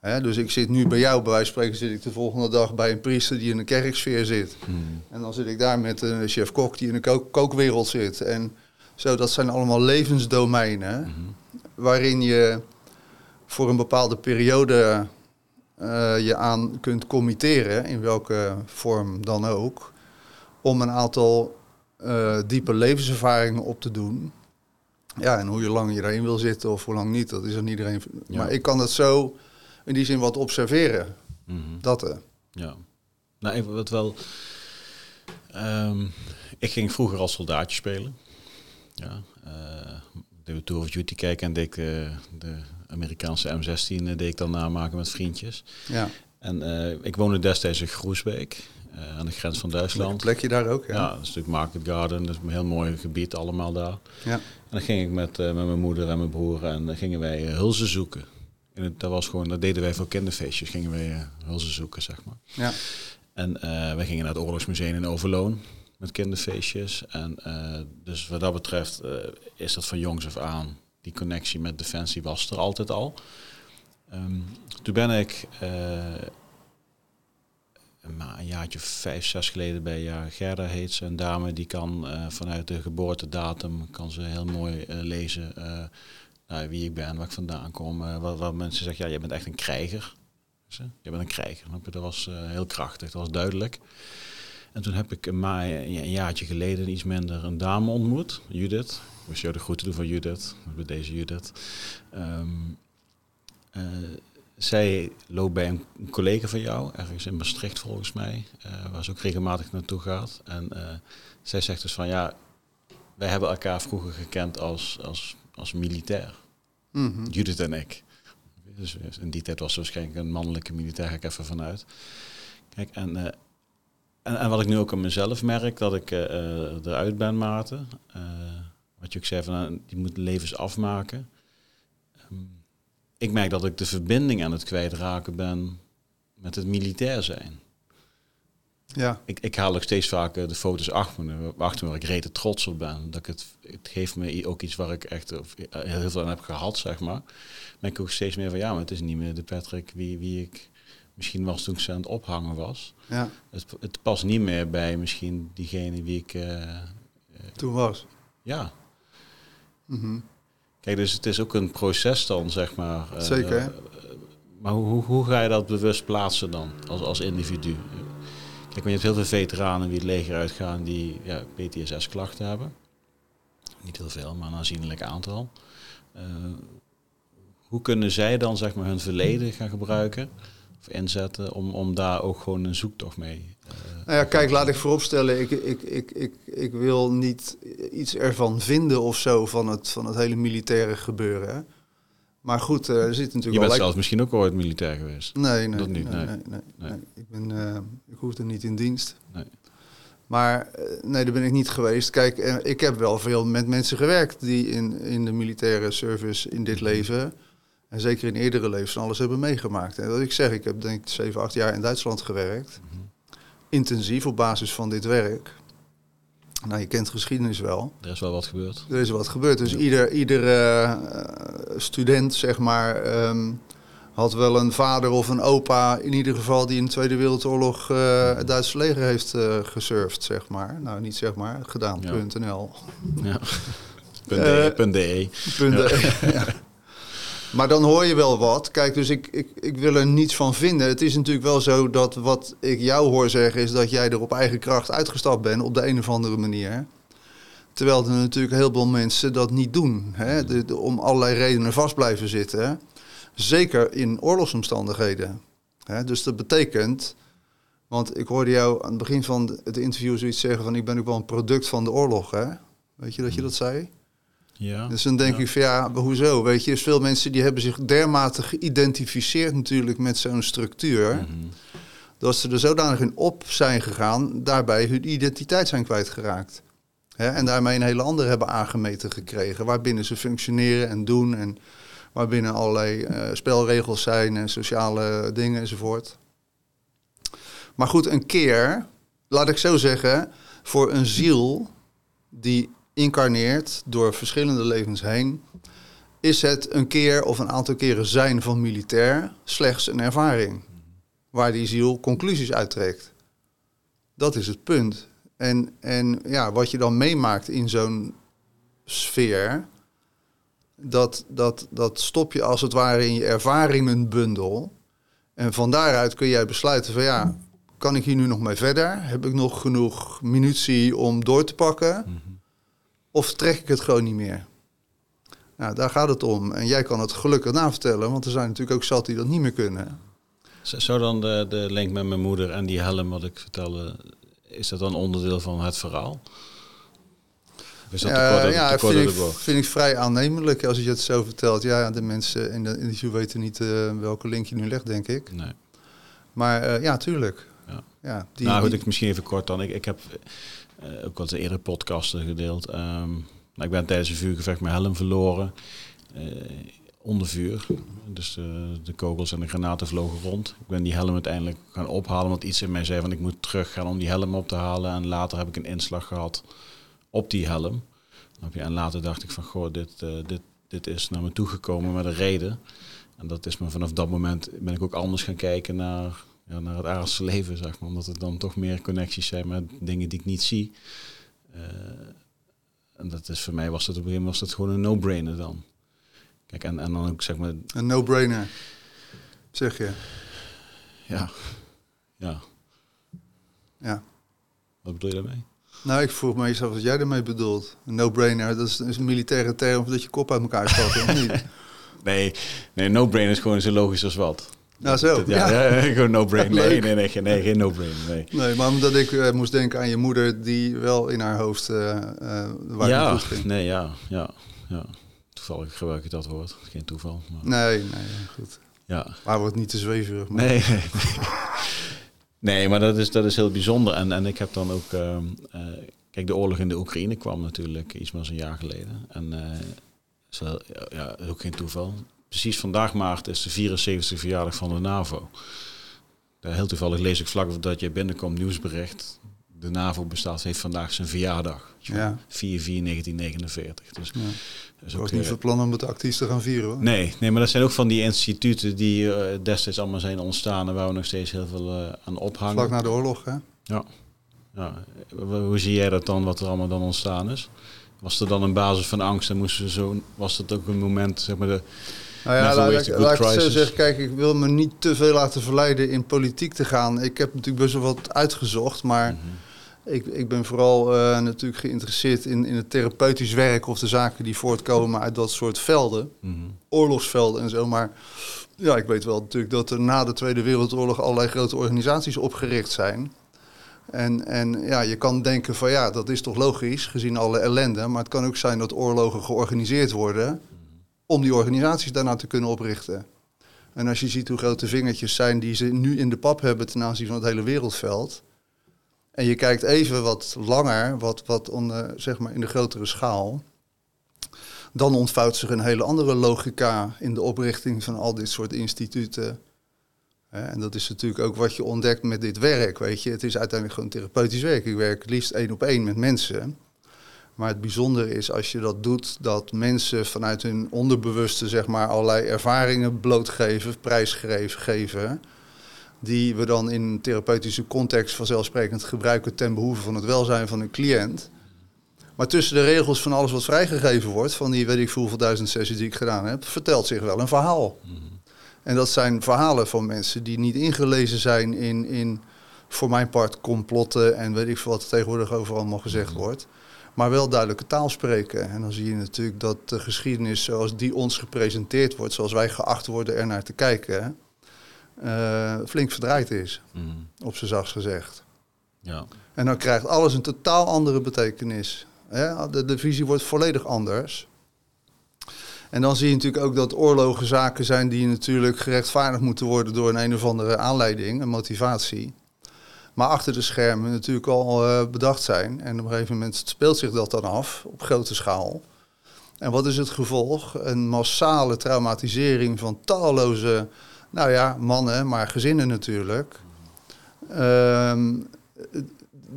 Hè, dus ik zit nu bij jou, bij wijze van spreken, zit ik de volgende dag bij een priester die in een kerksfeer zit. Mhm. En dan zit ik daar met een chef-kok die in de kook- kookwereld zit. En zo, dat zijn allemaal levensdomeinen Mhm. waarin je voor een bepaalde periode je aan kunt committeren, in welke vorm dan ook, om een aantal eh, diepe levenservaringen op te doen. Ja, en hoe je lang je daarin wil zitten of hoe lang niet, dat is aan iedereen. Ja. Maar ik kan dat zo in die zin wat observeren. Mhm. Dat eh. Ja. Nou, even wat wel. ehm, ik ging vroeger als soldaatje spelen. Ja. eh we Tour of Duty kijken en deed ik eh, de Amerikaanse M16 eh, deed ik dan namaken met vriendjes. ja, En eh, ik woonde destijds in Groesbeek, eh, aan de grens van een Duitsland. plekje daar ook. Ja, Ja. dat is natuurlijk Market Garden, dat is een heel mooi gebied allemaal daar. Ja. En dan ging ik met, met mijn moeder en mijn broer en dan gingen wij hulzen zoeken. En het, dat was gewoon, dat deden wij voor kinderfeestjes, gingen wij hulzen zoeken, zeg maar. Ja. En wij gingen naar het Oorlogsmuseum in Overloon met kinderfeestjes. En dus wat dat betreft is dat van jongs af aan, die connectie met Defensie was er altijd al. Ehm, toen ben ik eh, maar een jaartje vijf, zes geleden bij ja, Gerda heet ze, een dame die kan eh, vanuit de geboortedatum kan ze heel mooi eh, lezen nou, wie ik ben, waar ik vandaan kom. wat, wat mensen zeggen, ja, je bent echt een krijger. Je bent een krijger. Dat was heel krachtig, dat was duidelijk. En toen heb ik een, ma- een jaartje geleden iets minder een dame ontmoet, Judith. Moest jou de groeten doen van Judith, bij deze Judith. Ehm, eh, zij loopt bij een, collega van jou, ergens in Maastricht volgens mij, eh, waar ze ook regelmatig naartoe gaat. En eh, zij zegt dus van ja, wij hebben elkaar vroeger gekend als, als, als militair, Mhm. Judith en ik. Dus in die tijd was ze waarschijnlijk een mannelijke militair, ga ik even vanuit. Kijk, en, en, en wat ik nu ook aan mezelf merk, dat ik eruit ben, Maarten. Wat je ook zei, van, eh, die moet levens afmaken. Ehm, ik merk dat ik de verbinding aan het kwijtraken ben met het militair zijn. ja. Ik, ik haal ook steeds vaker de foto's achter me, achter me waar ik rete trots op ben. Dat ik het, het geeft me ook iets waar ik echt eh, heel veel aan heb gehad, zeg maar. Ben ik ook steeds meer van, ja, maar het is niet meer de Patrick wie, wie ik misschien was toen ik ze aan het ophangen was. ja, Het, het past niet meer bij misschien diegene wie ik, eh, toen was. ja. Mhm. Kijk, dus het is ook een proces dan, zeg maar. eh, Zeker. eh, maar hoe, hoe, hoe ga je dat bewust plaatsen dan, als, als individu? Kijk, want je hebt heel veel veteranen die het leger uitgaan die ja, PTSS-klachten hebben. Niet heel veel, maar een aanzienlijk aantal. Eh, hoe kunnen zij dan zeg maar, hun verleden gaan gebruiken of inzetten om, om daar ook gewoon een zoektocht mee Nou ja, kijk, laat ik vooropstellen, ik, ik, ik, ik, ik wil niet iets ervan vinden of zo van het, van het hele militaire gebeuren. hè. Maar goed, eh, er zit natuurlijk Je wel... bent zelf misschien ook ooit militair geweest. Nee, nee, Dat niet, nee, nee. nee, nee, Nee. nee. Ik, ben, eh, ik hoefde niet in dienst. Nee. Maar eh, nee, daar ben ik niet geweest. Kijk, ik heb wel veel met mensen gewerkt die in, in de militaire service in dit leven... en zeker in eerdere levens alles hebben meegemaakt. En wat ik zeg, ik heb denk ik 7, 8 jaar in Duitsland gewerkt. Intensief op basis van dit werk. Nou, je kent geschiedenis wel. Er is wel wat gebeurd. Er is wat gebeurd. Dus ieder, ieder eh, student, zeg maar, ehm, had wel een vader of een opa, in ieder geval, die in de Tweede Wereldoorlog eh, het Duitse leger heeft eh gesurfd, zeg maar. Nou, niet zeg maar, gedaan, Ja. punt NL. Ja. .de, ja. Maar dan hoor je wel wat. Kijk, dus ik, ik, ik wil er niets van vinden. Het is natuurlijk wel zo dat wat ik jou hoor zeggen... is dat jij er op eigen kracht uitgestapt bent op de een of andere manier. Terwijl er natuurlijk heel veel mensen dat niet doen. Hè? De, om allerlei redenen vast blijven zitten. Zeker in oorlogsomstandigheden. Hè? Dus dat betekent... Want ik hoorde jou aan het begin van het interview zoiets zeggen van... ik ben ook wel een product van de oorlog. Hè? Weet je dat je dat zei? Ja. Dus dan denk Ja. ik van ja, hoezo? Weet je, dus veel mensen die hebben zich dermate geïdentificeerd natuurlijk met zo'n structuur. Mhm. Dat ze er zodanig in op zijn gegaan, daarbij hun identiteit zijn kwijtgeraakt. Hè, en daarmee een hele andere hebben aangemeten gekregen. Waarbinnen ze functioneren en doen en Waarbinnen allerlei eh, spelregels zijn en sociale dingen enzovoort. Maar goed, een keer, laat ik zo zeggen, voor een ziel die incarneert door verschillende levens heen, is het een keer of een aantal keren zijn van militair slechts een ervaring. Waar die ziel conclusies uittrekt. Dat is het punt. En, en ja, wat je dan meemaakt in zo'n sfeer, dat, dat, dat stop je als het ware in je ervaringenbundel. En van daaruit kun jij besluiten van ja, kan ik hier nu nog mee verder? Heb ik nog genoeg munitie om door te pakken? Of trek ik het gewoon niet meer? Nou, daar gaat het om. En jij kan het gelukkig navertellen, want er zijn natuurlijk ook zat die dat niet meer kunnen. Zou dan de, de link met mijn moeder en die helm wat ik vertelde, is dat dan onderdeel van het verhaal? Is dat ja, vind ik, vind ik vrij aannemelijk als je het zo vertelt. Ja, de mensen in de interview weten niet uh, welke link je nu legt, denk ik. Nee. Maar uh, ja, tuurlijk. Ja. Ja, die, nou, goed, ik misschien even kort dan. Ik, ik heb ook wat eerder podcasten gedeeld. Nou, ik ben tijdens een vuurgevecht mijn helm verloren. onder vuur. Dus de, de, kogels en de granaten vlogen rond. Ik ben die helm uiteindelijk gaan ophalen, want iets in mij zei van ik moet terug gaan om die helm op te halen. En later heb ik een inslag gehad op die helm. En later dacht ik van, goh, dit, uh, dit, dit is naar me toegekomen met een reden. En dat is me vanaf dat moment ben ik ook anders gaan kijken naar, ja, naar het aardse leven, zeg maar. Omdat er dan toch meer connecties zijn met dingen die ik niet zie. Uh, en dat is voor mij was dat op een gegeven moment was dat gewoon een no-brainer dan. Kijk, en, en dan ook zeg maar... Een no-brainer, zeg je? Ja. Ja. Ja. Wat bedoel je daarmee? Nou, ik vroeg me eens af wat jij ermee bedoelt. Een no-brainer, dat is, een militaire term dat je kop uit elkaar valt, niet? Nee, nee no-brainer is gewoon zo logisch als wat. Nou zo, ja. ja. gewoon no-brainer. Nee, nee, nee, nee, geen no-brainer. Nee. nee, maar omdat ik uh, moest denken aan je moeder die wel in haar hoofd uh, uh, waar ja, ging. Nee, ja, ja, ja. Toevallig gebruik ik dat woord. Geen toeval. Maar... Nee, nee, goed. Ja. Maar wordt niet te zweverig. Maar... Nee, nee. Nee, maar dat is, dat is heel bijzonder. En, en ik heb dan ook. Uh, kijk, de oorlog in de Oekraïne kwam natuurlijk iets meer dan een jaar geleden. En is ja, ook geen toeval. Precies vandaag maart is de 74e verjaardag van de NAVO. Daar heel toevallig lees ik vlak voordat je binnenkomt nieuwsbericht. De NAVO bestaat, heeft vandaag zijn verjaardag. Ja. 4-4-1949. Dus ja. Ik was niet van plan om het actief te gaan vieren hoor. Nee, nee, maar dat zijn ook van die instituten die uh, destijds allemaal zijn ontstaan en waar we nog steeds heel veel uh, aan ophangen. Vlak na de oorlog, hè? Ja. ja. Hoe zie jij dat dan, wat er allemaal dan ontstaan is? Was er dan een basis van angst en moesten zo, was dat ook een moment, zeg maar, de. Nou ja, laat, laat ik zo zeggen, kijk, ik wil me niet te veel laten verleiden in politiek te gaan. Ik heb natuurlijk best wel wat uitgezocht, maar. Mhm. Ik, ik ben vooral uh, natuurlijk geïnteresseerd in, in het therapeutisch werk of de zaken die voortkomen uit dat soort velden, mm oorlogsvelden en zo. Maar ja, ik weet wel natuurlijk dat er na de Tweede Wereldoorlog allerlei grote organisaties opgericht zijn. En, en ja, je kan denken van ja, dat is toch logisch gezien alle ellende. Maar het kan ook zijn dat oorlogen georganiseerd worden om die organisaties daarna te kunnen oprichten. En als je ziet hoe grote vingertjes zijn die ze nu in de pap hebben ten aanzien van het hele wereldveld en je kijkt even wat langer, wat, wat onder, zeg maar in de grotere schaal, dan ontvouwt zich een hele andere logica in de oprichting van al dit soort instituten. En dat is natuurlijk ook wat je ontdekt met dit werk. Weet je, het is uiteindelijk gewoon therapeutisch werk. Ik werk liefst één op één met mensen. Maar het bijzondere is als je dat doet, dat mensen vanuit hun onderbewuste, zeg maar, allerlei ervaringen blootgeven, prijsgeven geven die we dan in een therapeutische context vanzelfsprekend gebruiken ten behoeve van het welzijn van een cliënt. Maar tussen de regels van alles wat vrijgegeven wordt, van die weet ik hoeveel duizend sessies die ik gedaan heb, vertelt zich wel een verhaal. Mhm. En dat zijn verhalen van mensen die niet ingelezen zijn in, in voor mijn part complotten en weet ik veel wat er tegenwoordig over allemaal gezegd mhm. wordt. Maar wel duidelijke taal spreken. En dan zie je natuurlijk dat de geschiedenis zoals die ons gepresenteerd wordt, zoals wij geacht worden er naar te kijken, uh, flink verdraaid is. Mm. Op zijn zachtst gezegd. Ja. En dan krijgt alles een totaal andere betekenis. De, de visie wordt volledig anders. En dan zie je natuurlijk ook dat oorlogen zaken zijn die natuurlijk gerechtvaardigd moeten worden door een een of andere aanleiding, een motivatie. Maar achter de schermen natuurlijk al uh, bedacht zijn. En op een gegeven moment speelt zich dat dan af op grote schaal. En wat is het gevolg? Een massale traumatisering van talloze, nou ja, mannen, maar gezinnen natuurlijk. Ehm,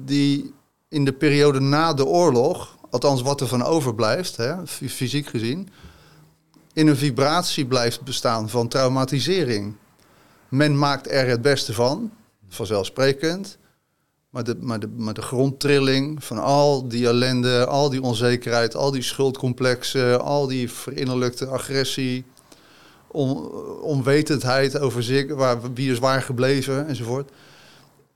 die in de periode na de oorlog, althans wat er van overblijft, hè, fysiek gezien, in een vibratie blijft bestaan van traumatisering. Men maakt er het beste van, vanzelfsprekend. Maar de, maar, de, maar de grondtrilling van al die ellende, al die onzekerheid, al die schuldcomplexen, al die verinnerlijkte agressie, on, onwetendheid over zich, waar, wie is waar gebleven enzovoort.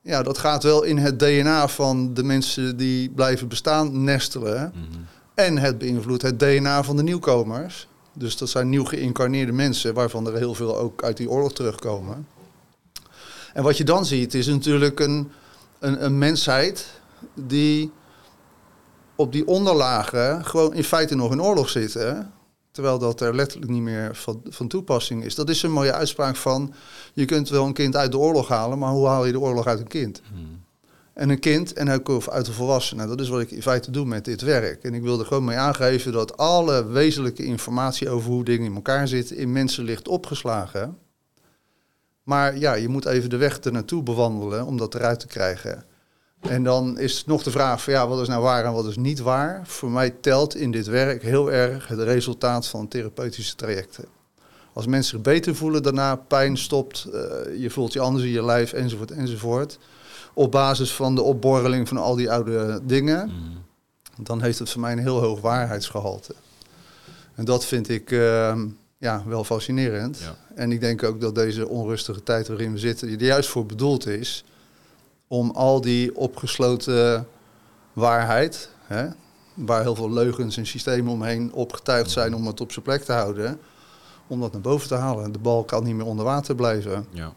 Ja, dat gaat wel in het DNA van de mensen die blijven bestaan nestelen. Mhm. En het beïnvloedt het DNA van de nieuwkomers. Dus dat zijn nieuw geïncarneerde mensen, waarvan er heel veel ook uit die oorlog terugkomen. En wat je dan ziet, is natuurlijk een, een, een mensheid die op die onderlagen gewoon in feite nog in oorlog zitten. Terwijl dat er letterlijk niet meer van, van toepassing is. Dat is een mooie uitspraak van, je kunt wel een kind uit de oorlog halen, maar hoe haal je de oorlog uit een kind? Hmm. En een kind en ook uit een volwassene. Dat is wat ik in feite doe met dit werk. En ik wilde gewoon mee aangeven dat alle wezenlijke informatie over hoe dingen in elkaar zitten in mensen ligt opgeslagen. Maar ja, je moet even de weg er naartoe bewandelen om dat eruit te krijgen. En dan is nog de vraag van ja, wat is nou waar en wat is niet waar. Voor mij telt in dit werk heel erg het resultaat van therapeutische trajecten. Als mensen zich beter voelen daarna, pijn stopt, uh, je voelt je anders in je lijf enzovoort enzovoort. Op basis van de opborreling van al die oude dingen, mm. dan heeft het voor mij een heel hoog waarheidsgehalte. En dat vind ik uh, ja, wel fascinerend. Ja. En ik denk ook dat deze onrustige tijd waarin we zitten, er juist voor bedoeld is om al die opgesloten waarheid, hè, waar heel veel leugens en systemen omheen opgetuigd zijn om het op zijn plek te houden, om dat naar boven te halen. De bal kan niet meer onder water blijven. Ja,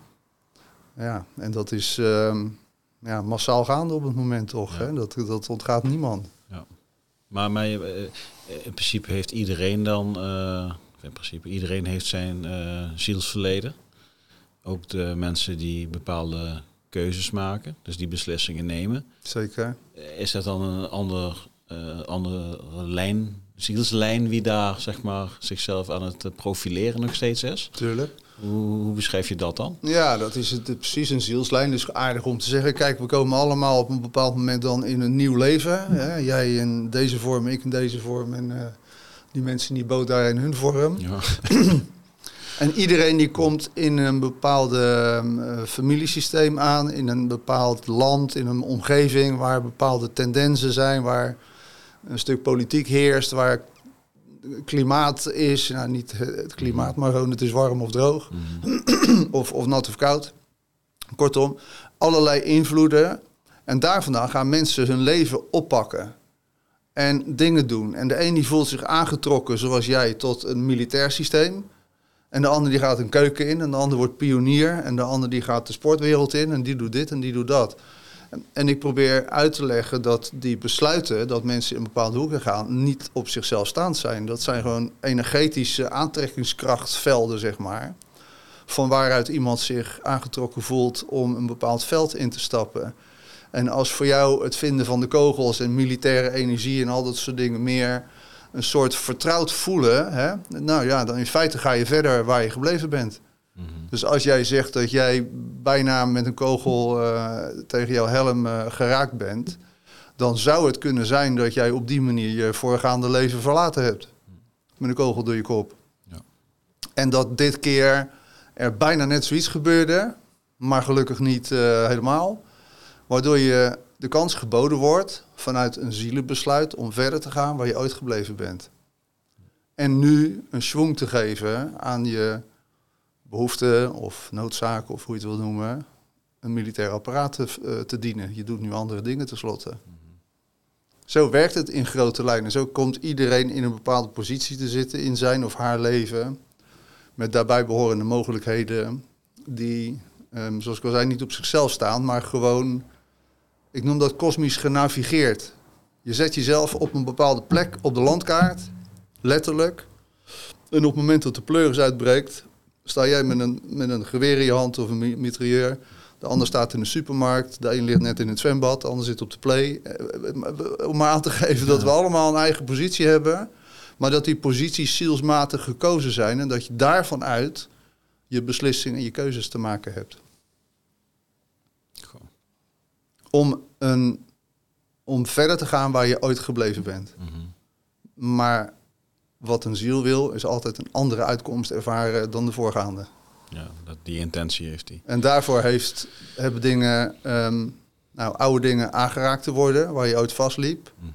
ja en dat is uh, ja, massaal gaande op het moment toch. Hè? Dat, dat ontgaat niemand. Ja. Maar mij, eh, in principe heeft iedereen dan, uh, in principe iedereen heeft zijn uh, zielsverleden. Ook de mensen die bepaalde keuzes maken, dus die beslissingen nemen. Zeker. Is dat dan een ander, uh, andere lijn, zielslijn, wie daar zeg maar zichzelf aan het profileren nog steeds is? Tuurlijk. Hoe, hoe beschrijf je dat dan? Ja, dat is het, precies een zielslijn. Dus aardig om te zeggen, kijk, we komen allemaal op een bepaald moment dan in een nieuw leven. Hè? Jij in deze vorm, ik in deze vorm en uh, die mensen die boot daar in hun vorm. Ja. En iedereen die komt in een bepaald uh, familiesysteem aan, in een bepaald land, in een omgeving waar bepaalde tendensen zijn, waar een stuk politiek heerst, waar klimaat is, nou niet het klimaat, maar gewoon het is warm of droog, mhm. of, of nat of koud. Kortom, allerlei invloeden. En daar vandaan gaan mensen hun leven oppakken en dingen doen. En de een die voelt zich aangetrokken, zoals jij, tot een militair systeem. En de ander die gaat een keuken in, en de ander wordt pionier, en de ander die gaat de sportwereld in, en die doet dit en die doet dat. En ik probeer uit te leggen dat die besluiten dat mensen in bepaalde hoeken gaan, niet op zichzelf staand zijn. Dat zijn gewoon energetische aantrekkingskrachtvelden, zeg maar. Van waaruit iemand zich aangetrokken voelt om een bepaald veld in te stappen. En als voor jou het vinden van de kogels en militaire energie en al dat soort dingen meer een soort vertrouwd voelen, hè? nou ja, dan in feite ga je verder waar je gebleven bent. Mhm. Dus als jij zegt dat jij bijna met een kogel uh, tegen jouw helm uh, geraakt bent, dan zou het kunnen zijn dat jij op die manier je voorgaande leven verlaten hebt. Met een kogel door je kop. Ja. En dat dit keer er bijna net zoiets gebeurde, maar gelukkig niet uh, helemaal. Waardoor je de kans geboden wordt vanuit een zielenbesluit om verder te gaan waar je ooit gebleven bent. En nu een schwung te geven aan je behoeften of noodzaken of hoe je het wil noemen, een militair apparaat te, uh, te dienen. Je doet nu andere dingen tenslotte. Zo werkt het in grote lijnen. Zo komt iedereen in een bepaalde positie te zitten in zijn of haar leven. Met daarbij behorende mogelijkheden die, um, zoals ik al zei, niet op zichzelf staan, maar gewoon ik noem dat kosmisch genavigeerd. Je zet jezelf op een bepaalde plek op de landkaart, letterlijk. En op het moment dat de pleuris uitbreekt, sta jij met een, met een geweer in je hand of een mitrailleur. De ander staat in de supermarkt, de een ligt net in het zwembad, de ander zit op de play. Eh, om maar aan te geven dat we allemaal een eigen positie hebben. Maar dat die posities zielsmatig gekozen zijn en dat je daarvan uit je beslissingen en je keuzes te maken hebt. Goh. Om, een, om verder te gaan waar je ooit gebleven bent. Mhm. Maar wat een ziel wil, is altijd een andere uitkomst ervaren dan de voorgaande. Ja, dat, die intentie heeft hij. En daarvoor heeft, hebben dingen, ehm, nou, oude dingen aangeraakt te worden, waar je ooit vastliep. Mhm.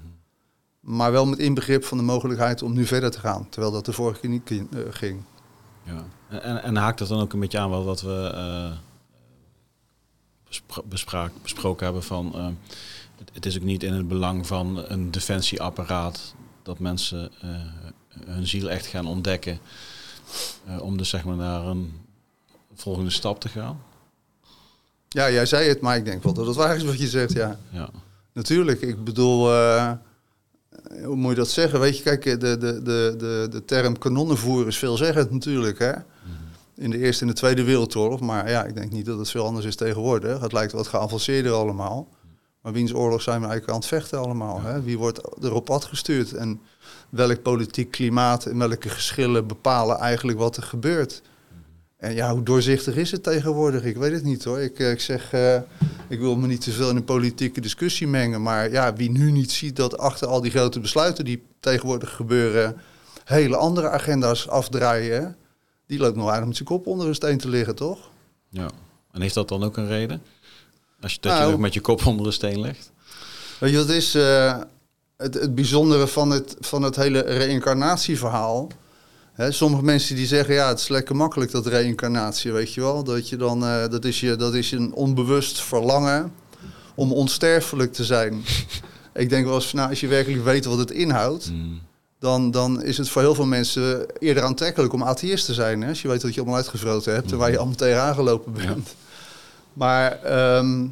Maar wel met inbegrip van de mogelijkheid om nu verder te gaan. Terwijl dat de vorige keer niet eh, ging. Ja. En, en, en haakt dat dan ook een beetje aan wat, wat we eh, bespraak, besproken hebben van... eh, het, het is ook niet in het belang van een defensieapparaat dat mensen eh, hun ziel echt gaan ontdekken. eh, om dus zeg maar naar een volgende stap te gaan. Ja, jij zei het, maar ik denk wel dat het waar is wat je zegt, ja. Ja. Natuurlijk, ik bedoel, hoe moet je dat zeggen? Weet je, kijk, de, de, de, de, de term kanonnenvoer is veelzeggend natuurlijk, hè? In de Eerste en de Tweede Wereldoorlog. Maar ja, ik denk niet dat het veel anders is tegenwoordig. Het lijkt wat geavanceerder allemaal. Maar wiens oorlog zijn we eigenlijk aan het vechten allemaal? Hè? Wie wordt er op pad gestuurd? En welk politiek klimaat en welke geschillen bepalen eigenlijk wat er gebeurt? En ja, hoe doorzichtig is het tegenwoordig? Ik weet het niet hoor. Ik, eh, ik zeg, eh, ik wil me niet te veel in een politieke discussie mengen. Maar ja, wie nu niet ziet dat achter al die grote besluiten die tegenwoordig gebeuren, hele andere agenda's afdraaien, die loopt nog eigenlijk met zijn kop onder een steen te liggen, toch? ja. En heeft dat dan ook een reden? Als je, dat Nou. je ook met je kop onder de steen legt? Weet je wat is eh, het, het bijzondere van het, van het hele reïncarnatieverhaal? Hè, sommige mensen die zeggen, ja, het is lekker makkelijk dat reïncarnatie, weet je wel. Dat, je dan, eh, dat, is je, dat is een onbewust verlangen om onsterfelijk te zijn. Ik denk wel eens, nou, als je werkelijk weet wat het inhoudt, Mm. Dan, dan is het voor heel veel mensen eerder aantrekkelijk om atheïst te zijn. Hè? Als je weet wat je allemaal uitgevroten hebt en waar je allemaal tegenaan gelopen bent. Maar ehm,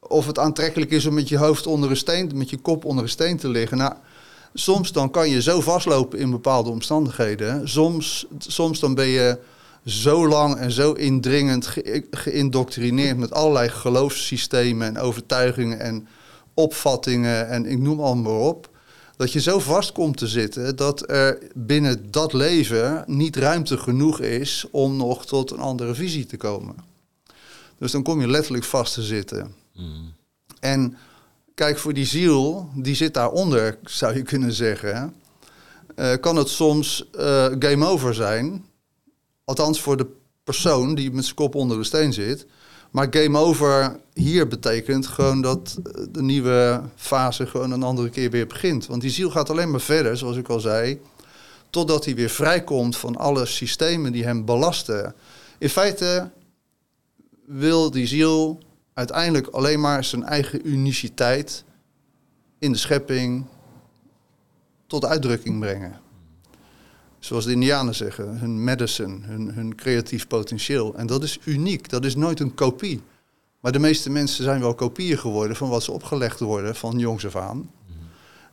of het aantrekkelijk is om met je hoofd onder een steen, met je kop onder een steen te liggen. Nou, soms dan kan je zo vastlopen in bepaalde omstandigheden. Soms, soms dan ben je zo lang en zo indringend ge- geïndoctrineerd met allerlei geloofssystemen en overtuigingen en opvattingen en ik noem allemaal maar op. Dat je zo vast komt te zitten dat er binnen dat leven niet ruimte genoeg is om nog tot een andere visie te komen. Dus dan kom je letterlijk vast te zitten. Mm. En kijk, voor die ziel, die zit daaronder, zou je kunnen zeggen. eh, kan het soms eh, game over zijn. Althans voor de persoon die met zijn kop onder de steen zit. Maar game over hier betekent gewoon dat eh, de nieuwe fase gewoon een andere keer weer begint. Want die ziel gaat alleen maar verder, zoals ik al zei. Totdat hij weer vrijkomt van alle systemen die hem belasten. In feite wil die ziel uiteindelijk alleen maar zijn eigen uniciteit in de schepping tot uitdrukking brengen. Zoals de Indianen zeggen, hun medicine, hun, hun creatief potentieel. En dat is uniek, dat is nooit een kopie. Maar de meeste mensen zijn wel kopieën geworden van wat ze opgelegd worden van jongs af aan.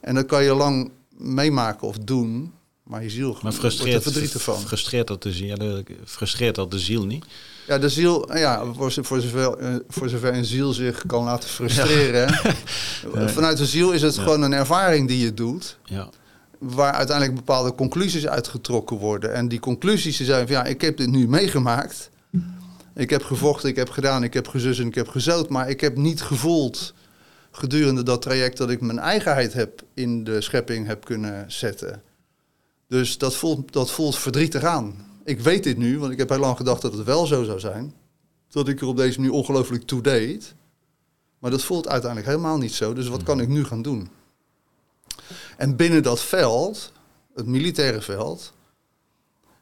En dat kan je lang meemaken of doen, maar je ziel Maar wordt er frustreert, verdrietig van. frustreert, dat de ziel, frustreert dat de ziel niet? Ja, de ziel, ja, voor, voor, zover, eh, voor zover een ziel zich kan laten frustreren. Vanuit de ziel is het gewoon een ervaring die je doet, Ja. Waar uiteindelijk bepaalde conclusies uitgetrokken worden. En die conclusies zijn van ja, ik heb dit nu meegemaakt. Ik heb gevochten, ik heb gedaan, ik heb gezus en ik heb gezout. Maar ik heb niet gevoeld gedurende dat traject dat ik mijn eigenheid heb in de schepping heb kunnen zetten. Dus dat voelt, dat voelt verdrietig aan. Ik weet dit nu, want ik heb heel lang gedacht dat het wel zo zou zijn. Dat ik er op deze manier ongelooflijk toe deed. Maar dat voelt uiteindelijk helemaal niet zo. Dus wat kan ik nu gaan doen? En binnen dat veld, het militaire veld,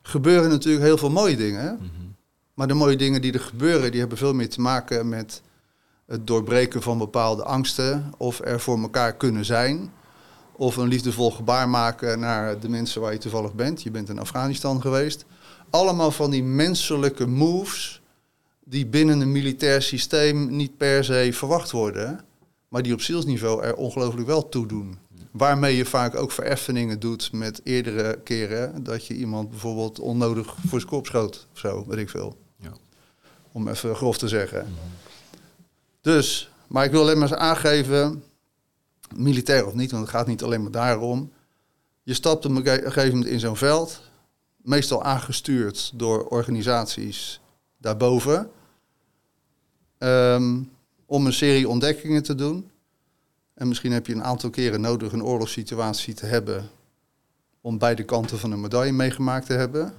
gebeuren natuurlijk heel veel mooie dingen. Maar de mooie dingen die er gebeuren, die hebben veel meer te maken met het doorbreken van bepaalde angsten. Of er voor elkaar kunnen zijn. Of een liefdevol gebaar maken naar de mensen waar je toevallig bent. Je bent in Afghanistan geweest. Allemaal van die menselijke moves die binnen een militair systeem niet per se verwacht worden. Maar die op zielsniveau er ongelooflijk wel toe doen. Waarmee je vaak ook vereffeningen doet met eerdere keren dat je iemand bijvoorbeeld onnodig voor zijn kop schoot of zo, weet ik veel. Ja. Om even grof te zeggen. Dus, maar ik wil alleen maar eens aangeven, militair of niet, want het gaat niet alleen maar daarom. Je stapt op een ge- gegeven moment in zo'n veld, meestal aangestuurd door organisaties daarboven, ehm, om een serie ontdekkingen te doen. En misschien heb je een aantal keren nodig een oorlogssituatie te hebben om beide kanten van een medaille meegemaakt te hebben.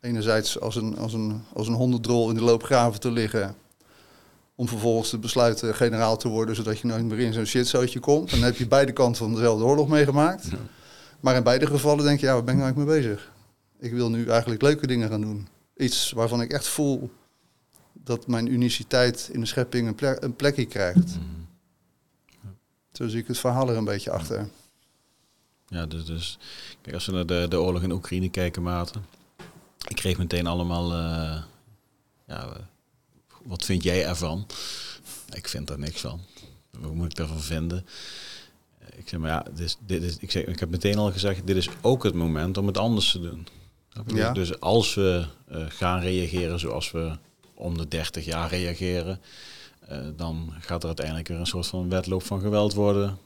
Enerzijds als een, als een, als een hondendrol in de loopgraven te liggen, om vervolgens te besluiten generaal te worden, zodat je nooit meer in zo'n shitzootje komt. Dan heb je beide kanten van dezelfde oorlog meegemaakt. Maar in beide gevallen denk je, ja, waar ben ik nou eigenlijk mee bezig? Ik wil nu eigenlijk leuke dingen gaan doen. Iets waarvan ik echt voel dat mijn uniciteit in de schepping een, plek, een plekje krijgt. Zo zie ik het verhaal er een beetje achter. Ja, dus, dus kijk, als we naar de, de oorlog in Oekraïne kijken, Maarten. Ik kreeg meteen allemaal, eh, ja, wat vind jij ervan? Ik vind daar niks van. Wat moet ik daarvan vinden? Ik zeg maar ja, dit is, dit is, ik, zeg, ik heb meteen al gezegd, dit is ook het moment om het anders te doen. Ja. Dus als we eh, gaan reageren zoals we om de 30 jaar reageren, dan gaat er uiteindelijk weer een soort van wedloop van geweld worden.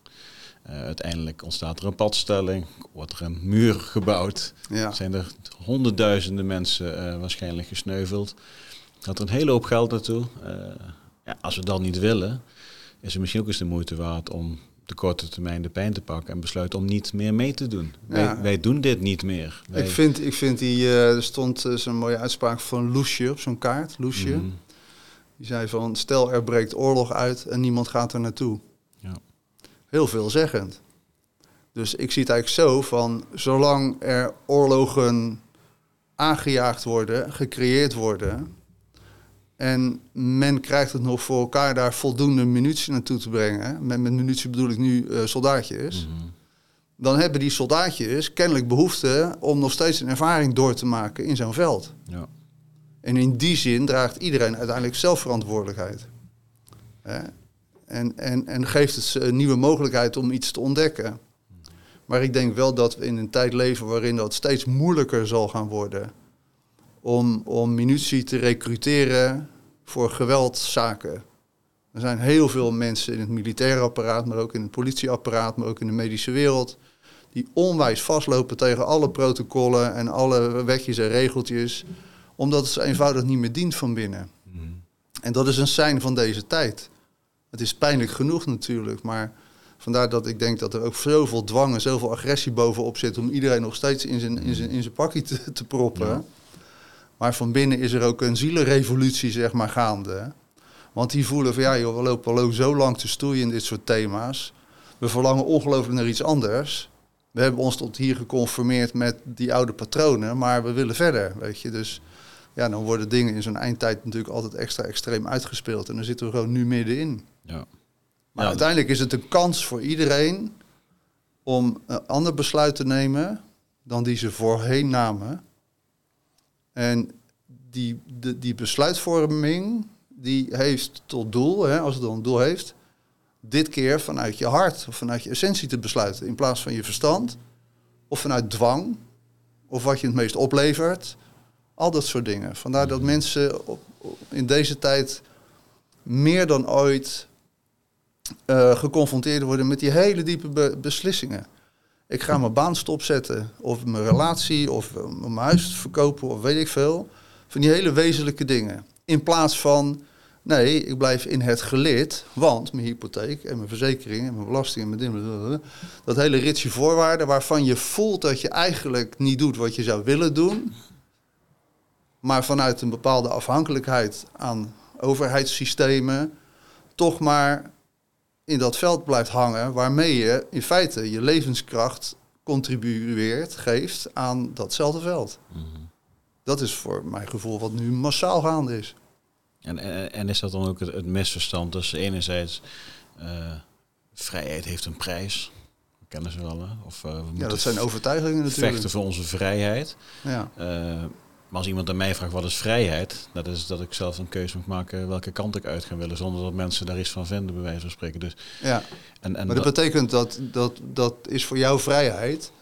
Eh, uiteindelijk ontstaat er een padstelling, wordt er een muur gebouwd. Ja, Zijn er honderdduizenden mensen eh, waarschijnlijk gesneuveld. Gaat er een hele hoop geld naartoe. Eh, ja, als we dat niet willen, is het misschien ook eens de moeite waard om de korte termijn de pijn te pakken en besluiten om niet meer mee te doen. Wij, Ja. wij doen dit niet meer. Wij, ik vind, ik vind die, eh, er stond eh, zo'n mooie uitspraak van Loesje op zo'n kaart. Loesje. Mhm. Die zei van, stel er breekt oorlog uit en niemand gaat er naartoe. Ja. Heel veelzeggend. Dus ik zie het eigenlijk zo van, zolang er oorlogen aangejaagd worden, gecreëerd worden... en men krijgt het nog voor elkaar daar voldoende munitie naartoe te brengen... met, met munitie bedoel ik nu eh, soldaatjes... Mhm. dan hebben die soldaatjes kennelijk behoefte om nog steeds een ervaring door te maken in zo'n veld. Ja. En in die zin draagt iedereen uiteindelijk zelfverantwoordelijkheid. En, en, en geeft het een nieuwe mogelijkheid om iets te ontdekken. Maar ik denk wel dat we in een tijd leven waarin dat steeds moeilijker zal gaan worden. Om, om munitie te recruteren voor geweldzaken. Er zijn heel veel mensen in het militaire apparaat, maar ook in het politieapparaat, maar ook in de medische wereld. Die onwijs vastlopen tegen alle protocollen en alle wetjes en regeltjes. Omdat het ze eenvoudig niet meer dient van binnen. Mhm. En dat is een sein van deze tijd. Het is pijnlijk genoeg natuurlijk, maar vandaar dat ik denk dat er ook zoveel dwang en zoveel agressie bovenop zit om iedereen nog steeds in zijn, in zijn, in zijn pakje te, te proppen. Ja. Maar van binnen is er ook een zielenrevolutie, zeg maar, gaande. Want die voelen van ja, joh, we lopen al zo lang te stoeien in dit soort thema's. We verlangen ongelooflijk naar iets anders. We hebben ons tot hier geconformeerd met die oude patronen, maar we willen verder, weet je. Dus ja, dan worden dingen in zo'n eindtijd natuurlijk altijd extra extreem uitgespeeld. En dan zitten we gewoon nu middenin. Ja. Maar Ja, uiteindelijk is het een kans voor iedereen om een ander besluit te nemen dan die ze voorheen namen. En die, de, die besluitvorming, die heeft tot doel, hè, als het dan een doel heeft, dit keer vanuit je hart of vanuit je essentie te besluiten. In plaats van je verstand of vanuit dwang of wat je het meest oplevert. Al dat soort dingen. Vandaar dat mensen op, op- in deze tijd meer dan ooit eh, geconfronteerd worden met die hele diepe be- beslissingen. Ik ga mijn baan stopzetten, of mijn relatie, of eh, mijn huis verkopen, of weet ik veel. Van die hele wezenlijke dingen. In plaats van, nee, ik blijf in het gelid, want mijn hypotheek en mijn verzekering en mijn belasting en mijn dingen, dat hele ritsje voorwaarden waarvan je voelt dat je eigenlijk niet doet wat je zou willen doen, maar vanuit een bepaalde afhankelijkheid aan overheidssystemen toch maar in dat veld blijft hangen, waarmee je in feite je levenskracht contribueert, geeft aan datzelfde veld. Mhm. Dat is voor mijn gevoel wat nu massaal gaande is. En, en, en is dat dan ook het, het misverstand tussen enerzijds eh, vrijheid heeft een prijs, kennen ze wel, hè? of eh, we Ja, dat zijn overtuigingen natuurlijk. vechten voor onze vrijheid. Ja. Eh, maar als iemand aan mij vraagt wat is vrijheid, dat is dat ik zelf een keuze moet maken welke kant ik uit ga willen, zonder dat mensen daar iets van vinden, bij wijze van spreken. Dus, ja. en, en Maar dat dat- betekent dat, dat dat is voor jouw vrijheid.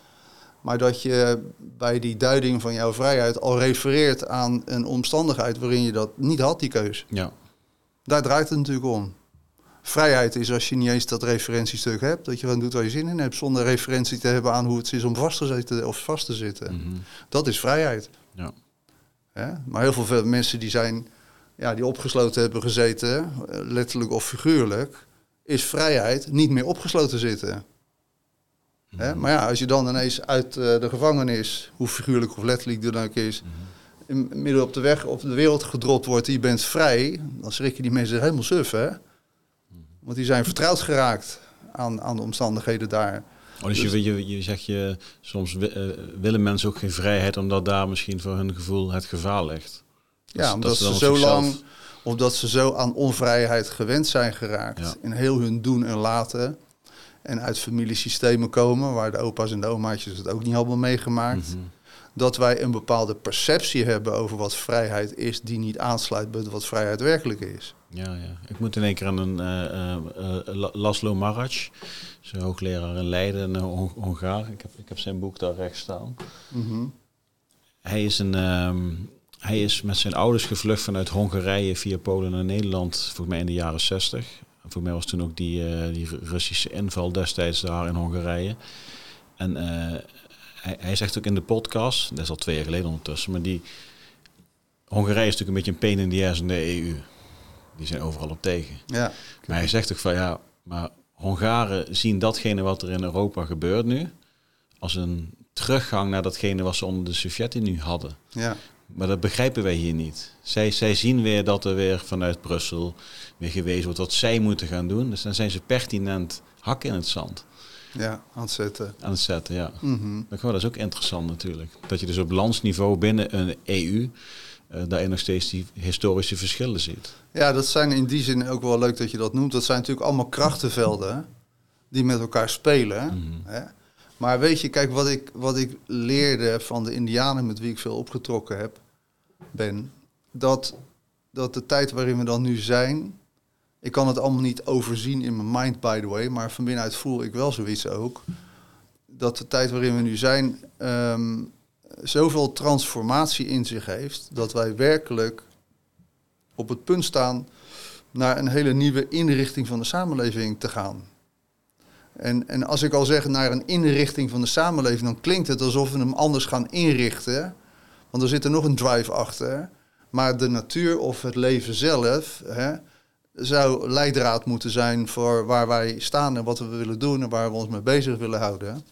Maar dat je bij die duiding van jouw vrijheid al refereert aan een omstandigheid waarin je dat niet had, die keus. ja, Daar draait het natuurlijk om. Vrijheid is als je niet eens dat referentiestuk hebt, dat je gewoon doet waar je zin in hebt, zonder referentie te hebben aan hoe het is om vast te zitten of vast te zitten. Mhm. Dat is vrijheid. Ja. Hè? Maar heel veel mensen die zijn, ja, die opgesloten hebben gezeten, letterlijk of figuurlijk, is vrijheid niet meer opgesloten zitten. Hè? Maar ja, als je dan ineens uit eh, de gevangenis, hoe figuurlijk of letterlijk die dan ook is, in, midden op de weg op de wereld gedropt wordt, je bent vrij, dan schrikken die mensen helemaal suf, hè? Want die zijn vertrouwd geraakt aan, aan de omstandigheden daar. Oh, dus, je, je, je zegt je, soms eh, willen mensen ook geen vrijheid omdat daar misschien voor hun gevoel het gevaar ligt. Dat Ja, omdat dat ze zo zichzelf- lang, of dat ze zo aan onvrijheid gewend zijn geraakt Ja. in heel hun doen en laten. En uit familiesystemen komen, waar de opa's en de omaatjes het ook niet hebben meegemaakt. Mhm. Dat wij een bepaalde perceptie hebben over wat vrijheid is, die niet aansluit bij wat vrijheid werkelijk is. Ja, ja. Ik moet in één keer aan een La- Laszlo Marac, zijn hoogleraar in Leiden, een Hongaar. Ik heb, ik heb zijn boek daar rechts staan. Hij is, een, ehm, hij is met zijn ouders gevlucht vanuit Hongarije via Polen naar Nederland, volgens mij in de jaren 60. En voor mij was toen ook die, die Russische inval destijds daar in Hongarije. En hij, hij zegt ook in de podcast, dat is al twee jaar geleden ondertussen, maar die Hongarije is natuurlijk een beetje een pain in the ass in de EU. Die zijn overal op tegen. Ja, Maar hij zegt ook van ja, maar Hongaren zien datgene wat er in Europa gebeurt nu als een teruggang naar datgene wat ze onder de Sovjet-Unie hadden. ja, Maar dat begrijpen wij hier niet. Zij, zij zien weer dat er weer vanuit Brussel weer gewezen wordt wat zij moeten gaan doen. Dus dan zijn ze pertinent hak in het zand ja, aan het zetten. aan het zetten. Ja. Dat dat is ook interessant natuurlijk. Dat je dus op landsniveau binnen een EU eh daarin nog steeds die historische verschillen ziet. Ja, dat zijn in die zin ook wel leuk dat je dat noemt. Dat zijn natuurlijk allemaal krachtenvelden die met elkaar spelen. Mhm. Hè? Maar weet je, kijk, wat ik, wat ik leerde van de Indianen met wie ik veel opgetrokken heb, ben, dat, dat de tijd waarin we dan nu zijn, ik kan het allemaal niet overzien in mijn mind, by the way, maar van binnenuit voel ik wel zoiets ook, dat de tijd waarin we nu zijn ehm, zoveel transformatie in zich heeft, dat wij werkelijk op het punt staan naar een hele nieuwe inrichting van de samenleving te gaan. En, en als ik al zeg naar een inrichting van de samenleving, dan klinkt het alsof we hem anders gaan inrichten. Want er zit er nog een drive achter. Maar de natuur of het leven zelf hè, zou leidraad moeten zijn voor waar wij staan en wat we willen doen en waar we ons mee bezig willen houden.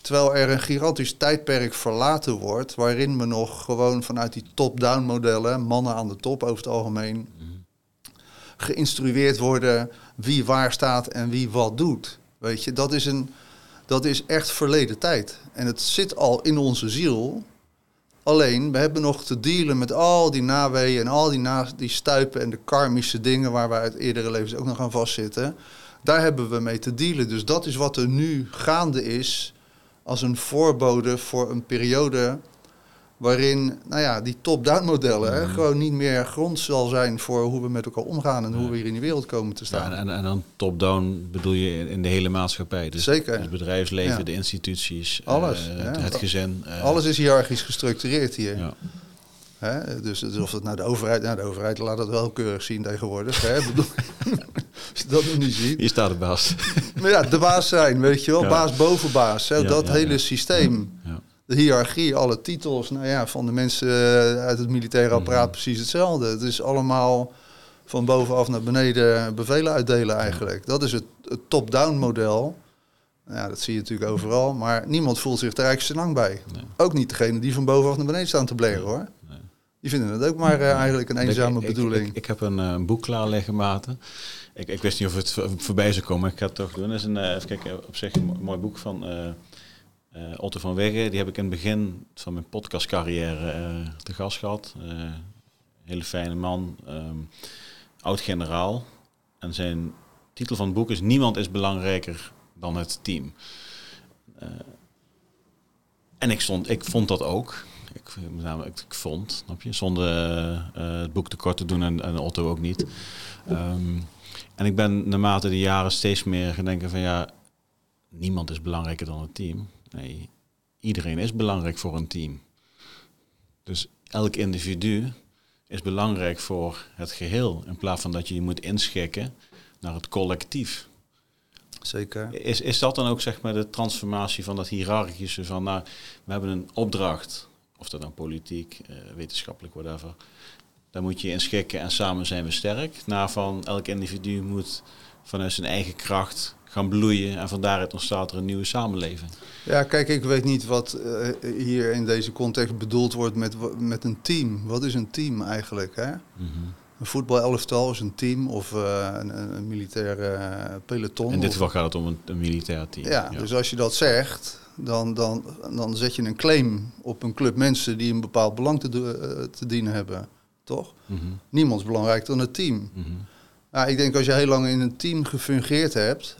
Terwijl er een gigantisch tijdperk verlaten wordt, waarin we nog gewoon vanuit die top-down modellen, mannen aan de top over het algemeen, geïnstrueerd worden wie waar staat en wie wat doet. Weet je, dat is, een, dat is echt verleden tijd. En het zit al in onze ziel. Alleen, we hebben nog te dealen met al die naweeën en al die, na, die stuipen en de karmische dingen waar we uit eerdere levens ook nog aan vastzitten. Daar hebben we mee te dealen. Dus dat is wat er nu gaande is als een voorbode voor een periode waarin nou ja, die top-down modellen hè, gewoon niet meer grond zal zijn voor hoe we met elkaar omgaan en hoe we hier in die wereld komen te Ja, staan. en, en dan top-down bedoel je in- de hele maatschappij. Dus Zeker. Het bedrijfsleven, Ja. de instituties, Alles, eh, ja. het, het gezin. eh, Alles is hiërarchisch gestructureerd hier. Hè? Dus, dus of het nou de overheid, nou de overheid laat het wel keurig zien tegenwoordig. Hè? Als je dat nog niet ziet. Hier staat de baas. Maar ja, de baas zijn, weet je wel. Ja. Baas boven baas. Hè? Dat hele systeem. Ja. De hiërarchie, alle titels. Nou ja, van de mensen eh, uit het militaire apparaat Mhm. precies hetzelfde. Het is allemaal van bovenaf naar beneden bevelen uitdelen eigenlijk. Dat is het, het top-down model. Ja, dat zie je natuurlijk overal. Maar niemand voelt zich er eigenlijk lang bij. Nee. Ook niet degene die van bovenaf naar beneden staan te bleren hoor. Die vinden het ook maar eh, eigenlijk een eenzame Ik- bedoeling. Ik, ik, heb een, eh, boek klaar liggen, Maarten. Ik, ik wist niet of het voor- voorbij zou komen, maar ik ga het toch doen. Dat is een, eh, even kijken, op zich een mo- mooi boek van Otto van Wegge. Die heb ik in het begin van mijn podcastcarrière te gast gehad. Eh, hele fijne man, ehm, oud-generaal. En zijn titel van het boek is Niemand is belangrijker dan het team. En ik, stond, ik vond dat ook. Ik, met name, ik, ik vond, snap je, zonder eh, eh, het boek tekort te doen en, en Otto ook niet. Ehm, en ik ben naarmate de jaren steeds meer gaan denken van ja, niemand is belangrijker dan het team. Nee, iedereen is belangrijk voor een team. Dus elk individu is belangrijk voor het geheel. In plaats van dat je je moet inschikken naar het collectief. Zeker. Is, is dat dan ook zeg maar de transformatie van dat hiërarchische van nou, we hebben een opdracht, of dat dan politiek, eh, wetenschappelijk, whatever. Daar moet je in schikken en samen zijn we sterk. Naar van elk individu moet vanuit zijn eigen kracht gaan bloeien en van daaruit ontstaat er een nieuwe samenleving. Ja, kijk, ik weet niet wat eh, hier in deze context bedoeld wordt met, met een team. Wat is een team eigenlijk? Hè? Een voetbalelftal is een team of eh, een, een militaire eh, peloton. In dit geval gaat het om een, een militair team. Ja, dus als je dat zegt, dan, dan, dan zet je een claim op een club mensen die een bepaald belang te, eh, te dienen hebben. Toch? Mhm, Niemand is belangrijker dan het team. Ja, ik denk als je heel lang in een team gefungeerd hebt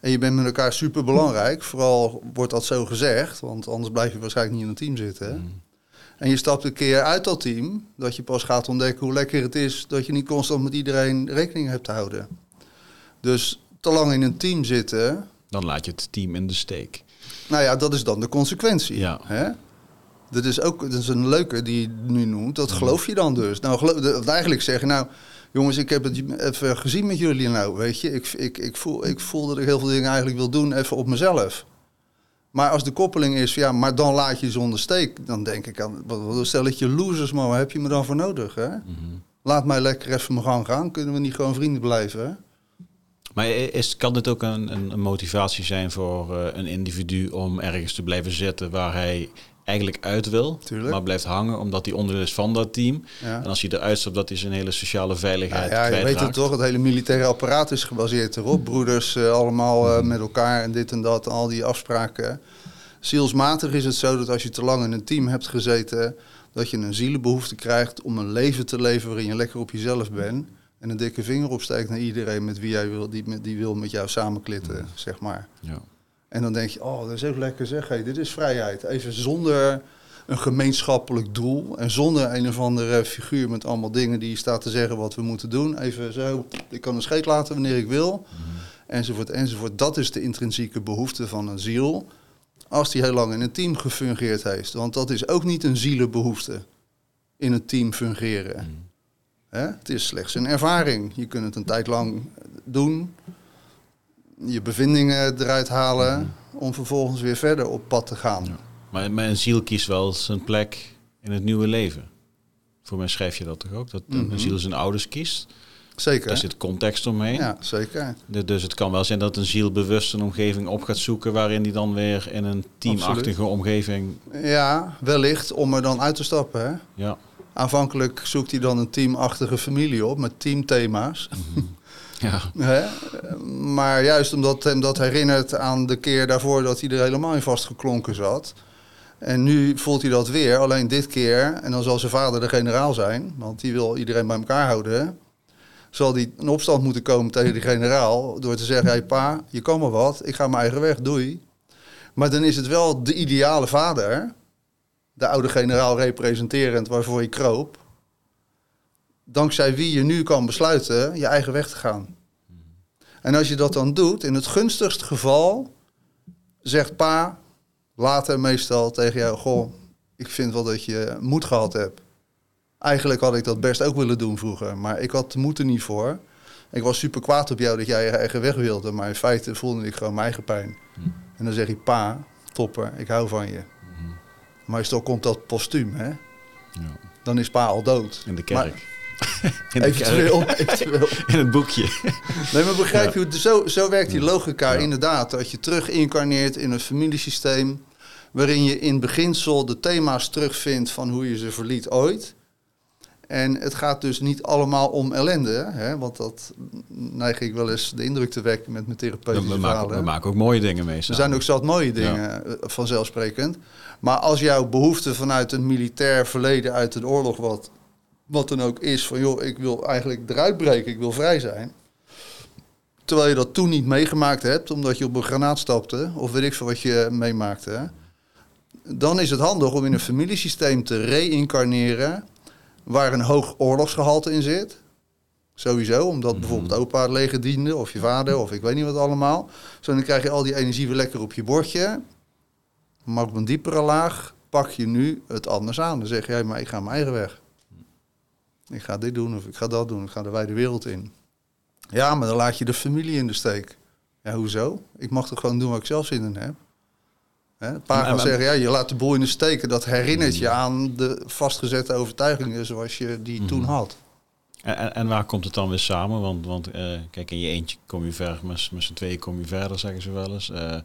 en je bent met elkaar super belangrijk, vooral wordt dat zo gezegd, want anders blijf je waarschijnlijk niet in een team zitten. Mhm. En je stapt een keer uit dat team, dat je pas gaat ontdekken hoe lekker het is dat je niet constant met iedereen rekening hebt te houden. Dus te lang in een team zitten, Dan laat je het team in de steek. Nou ja, dat is dan de consequentie. Ja. Hè? Dat is ook dat is een leuke die je nu noemt. Dat geloof je dan dus. Nou, geloof, eigenlijk zeggen, nou, jongens, ik heb het even gezien met jullie nou, weet je. Ik, ik, ik, voel, ik voel dat ik heel veel dingen eigenlijk wil doen, even op mezelf. Maar als de koppeling is, ja, maar dan laat je zonder steek. Dan denk ik aan, wat, wat stelletje losers, man, waar heb je me dan voor nodig, hè? Mhm. Laat mij lekker even mijn gang gaan. Kunnen we niet gewoon vrienden blijven, hè? Maar is, kan dit ook een, een, een motivatie zijn voor eh, een individu om ergens te blijven zitten waar hij eigenlijk uit wil, Tuurlijk. maar blijft hangen omdat hij onderdeel is van dat team. Ja. En als hij eruit stapt, dat hij zijn hele sociale Nou veiligheid ja, je weet het toch, het hele militaire apparaat is gebaseerd erop. Broeders eh, allemaal eh, met elkaar en dit en dat, al die afspraken. Zielsmatig is het zo dat als je te lang in een team hebt gezeten, dat je een zielenbehoefte krijgt om een leven te leven waarin je lekker op jezelf bent. En een dikke vinger opsteekt naar iedereen met wie jij wil, die, die wil met jou samenklitten, zeg maar. Ja. En dan denk je, oh, dat is ook lekker zeg. Hey, dit is vrijheid. Even zonder een gemeenschappelijk doel. En zonder een of andere figuur met allemaal dingen die staat te zeggen wat we moeten doen. Even zo, ik kan een scheet laten wanneer ik wil. Enzovoort, enzovoort. Dat is de intrinsieke behoefte van een ziel. Als die heel lang in een team gefungeerd heeft. Want dat is ook niet een zielenbehoefte. In een team fungeren. Hè? Het is slechts een ervaring. Je kunt het een tijd lang doen. Je bevindingen eruit halen. Om vervolgens weer verder op pad te gaan. Ja. Maar, een ziel kiest wel zijn plek in het nieuwe leven. Voor mij schrijf je dat toch ook? Dat Mhm. een ziel zijn ouders kiest. Zeker. Daar zit context omheen. Ja, zeker. De- Dus het kan wel zijn dat een ziel bewust een omgeving op gaat zoeken waarin die dan weer in een teamachtige omgeving. Ja, wellicht om er dan uit te stappen. Hè? Ja, Aanvankelijk zoekt hij dan een teamachtige familie op met teamthema's. ja, Hè? Maar juist omdat hem dat herinnert aan de keer daarvoor dat hij er helemaal in vastgeklonken zat. En nu voelt hij dat weer, alleen dit keer, en dan zal zijn vader de generaal zijn, want die wil iedereen bij elkaar houden. Zal hij in opstand moeten komen tegen die generaal door te zeggen: Hé pa, je kan maar wat, ik ga mijn eigen weg, doei. Maar dan is het wel de ideale vader, de oude generaal representerend waarvoor je kroop, dankzij wie je nu kan besluiten je eigen weg te gaan. En als je dat dan doet, in het gunstigste geval, zegt pa later meestal tegen jou: Goh, ik vind wel dat je moed gehad hebt. Eigenlijk had ik dat best ook willen doen vroeger, maar ik had de moed er niet voor. Ik was super kwaad op jou dat jij je eigen weg wilde, maar in feite voelde ik gewoon mijn eigen pijn. En dan zeg je: Pa, topper, ik hou van je. Maar meestal komt dat postuum, hè? ja. Dan is pa al dood. In de Maar- kerk. In de Eventueel, kerk. eventueel. In het boekje. Nee, maar begrijp je, zo, zo werkt die logica Ja. inderdaad. Dat je terug incarneert in een familiesysteem... waarin je in beginsel de thema's terugvindt van hoe je ze verliet ooit. En het gaat dus niet allemaal om ellende, hè, want dat neig ik wel eens de indruk te wekken met mijn therapeutische we maken, we maken ook mooie dingen mee. Er zijn ook zat mooie dingen, eh, vanzelfsprekend. Maar als jouw behoefte vanuit een militair verleden uit een oorlog, wat, wat dan ook is, van joh, ik wil eigenlijk eruit breken, ik wil vrij zijn. Terwijl je dat toen niet meegemaakt hebt, omdat je op een granaat stapte, of weet ik veel wat je meemaakte. Dan is het handig om in een familiesysteem te reïncarneren waar een hoog oorlogsgehalte in zit. Sowieso, omdat bijvoorbeeld opa het leger diende, of je vader, of ik weet niet wat allemaal. Zo dan krijg je al die energie weer lekker op je bordje. Maar op een diepere laag pak je nu het anders aan. Dan zeg jij, maar ik ga mijn eigen weg. Ik ga dit doen, of ik ga dat doen, ik ga de wijde wereld in. Ja, maar dan laat je de familie in de steek. Ja, hoezo? Ik mag toch gewoon doen wat ik zelf zin in heb? Hè? Een paar gaan zeggen, ja, je laat de boel in de steek. Dat herinnert je aan de vastgezette overtuigingen zoals je die toen had. En, en, en waar komt het dan weer samen? Want, want eh, kijk, in je eentje kom je ver, met, met z'n tweeën kom je verder, zeggen ze wel eens. Eh, eh,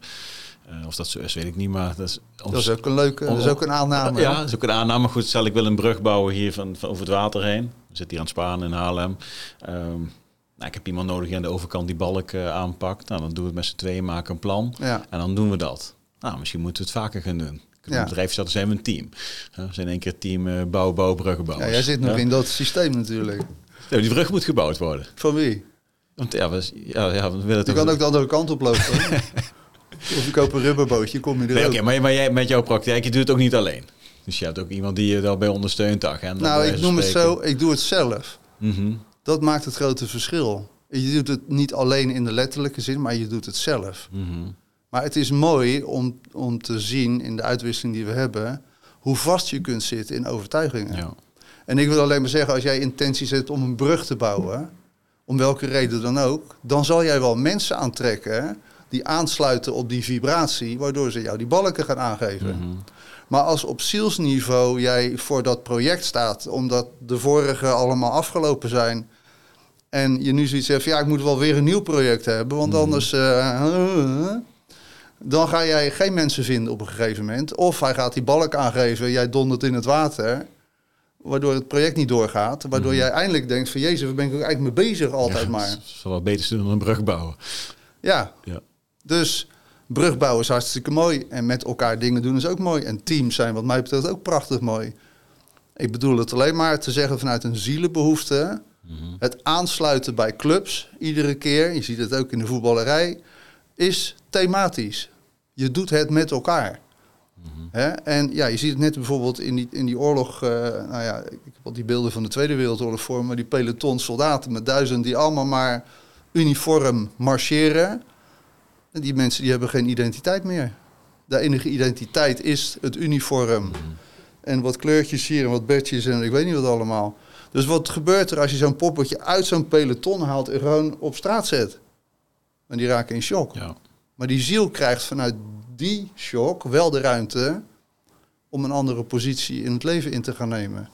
of dat zo is, weet ik niet, maar dat is... Dat is ook een leuke, dat is ook een aanname. Ja, dat is ook een aanname. Goed, stel ik wil een brug bouwen hier van, van over het water heen. We zitten hier aan het Spaan in Haarlem. Ehm, nou, ik heb iemand nodig die aan de overkant die balk aanpakt. Nou, dan doen we het met z'n tweeën, maken een plan. Ja. En dan doen we dat. Nou, misschien moeten we het vaker gaan doen. Ja. Een bedrijf zijn we een team. We zijn in één keer team eh bouw, bouw, bruggen bouwen. Ja, jij zit nog in dat systeem natuurlijk. Ja, die brug moet gebouwd worden. Van wie? Want ja, we, ja, ja, we willen Je kan ook de andere kant oplopen. of je koopt een rubberbootje, kom je er Nee, ook. oké, maar, maar jij met jouw praktijk, je doet het ook niet alleen. Dus je hebt ook iemand die je daarbij ondersteunt. de agenda, Nou, ik noem het zo, ik doe het zelf. Mhm. Dat maakt het grote verschil. Je doet het niet alleen in de letterlijke zin, maar je doet het zelf. Mhm. Maar het is mooi om, om te zien in de uitwisseling die we hebben, hoe vast je kunt zitten in overtuigingen. Ja. En ik wil alleen maar zeggen, als jij intentie zet om een brug te bouwen, om welke reden dan ook, dan zal jij wel mensen aantrekken die aansluiten op die vibratie, waardoor ze jou die balken gaan aangeven. Mhm. Maar als op zielsniveau jij voor dat project staat, omdat de vorige allemaal afgelopen zijn. En je nu zoiets hebt, van, ja, ik moet wel weer een nieuw project hebben, want anders. eh, dan ga jij geen mensen vinden op een gegeven moment. Of hij gaat die balk aangeven, jij dondert in het water. Waardoor het project niet doorgaat. Waardoor jij eindelijk denkt van jezus, waar ben ik eigenlijk mee bezig altijd Ja, maar. Het wel wat beter doen dan een brug bouwen. Ja, Ja. dus brugbouwen is hartstikke mooi. En met elkaar dingen doen is ook mooi. En teams zijn wat mij betreft ook prachtig mooi. Ik bedoel het alleen maar te zeggen vanuit een zielenbehoefte. Mhm. Het aansluiten bij clubs iedere keer, je ziet het ook in de voetballerij, is thematisch. Je doet het met elkaar. Hè? En ja, je ziet het net bijvoorbeeld in die, in die oorlog. eh, nou ja, ik heb al die beelden van de Tweede Wereldoorlog voor me. Die peloton soldaten met duizend die allemaal maar uniform marcheren. En die mensen die hebben geen identiteit meer. De enige identiteit is het uniform. En wat kleurtjes hier en wat bedjes en ik weet niet wat allemaal. Dus wat gebeurt er als je zo'n poppetje uit zo'n peloton haalt en gewoon op straat zet? En die raken in shock. Ja. Maar die ziel krijgt vanuit die shock wel de ruimte om een andere positie in het leven in te gaan nemen.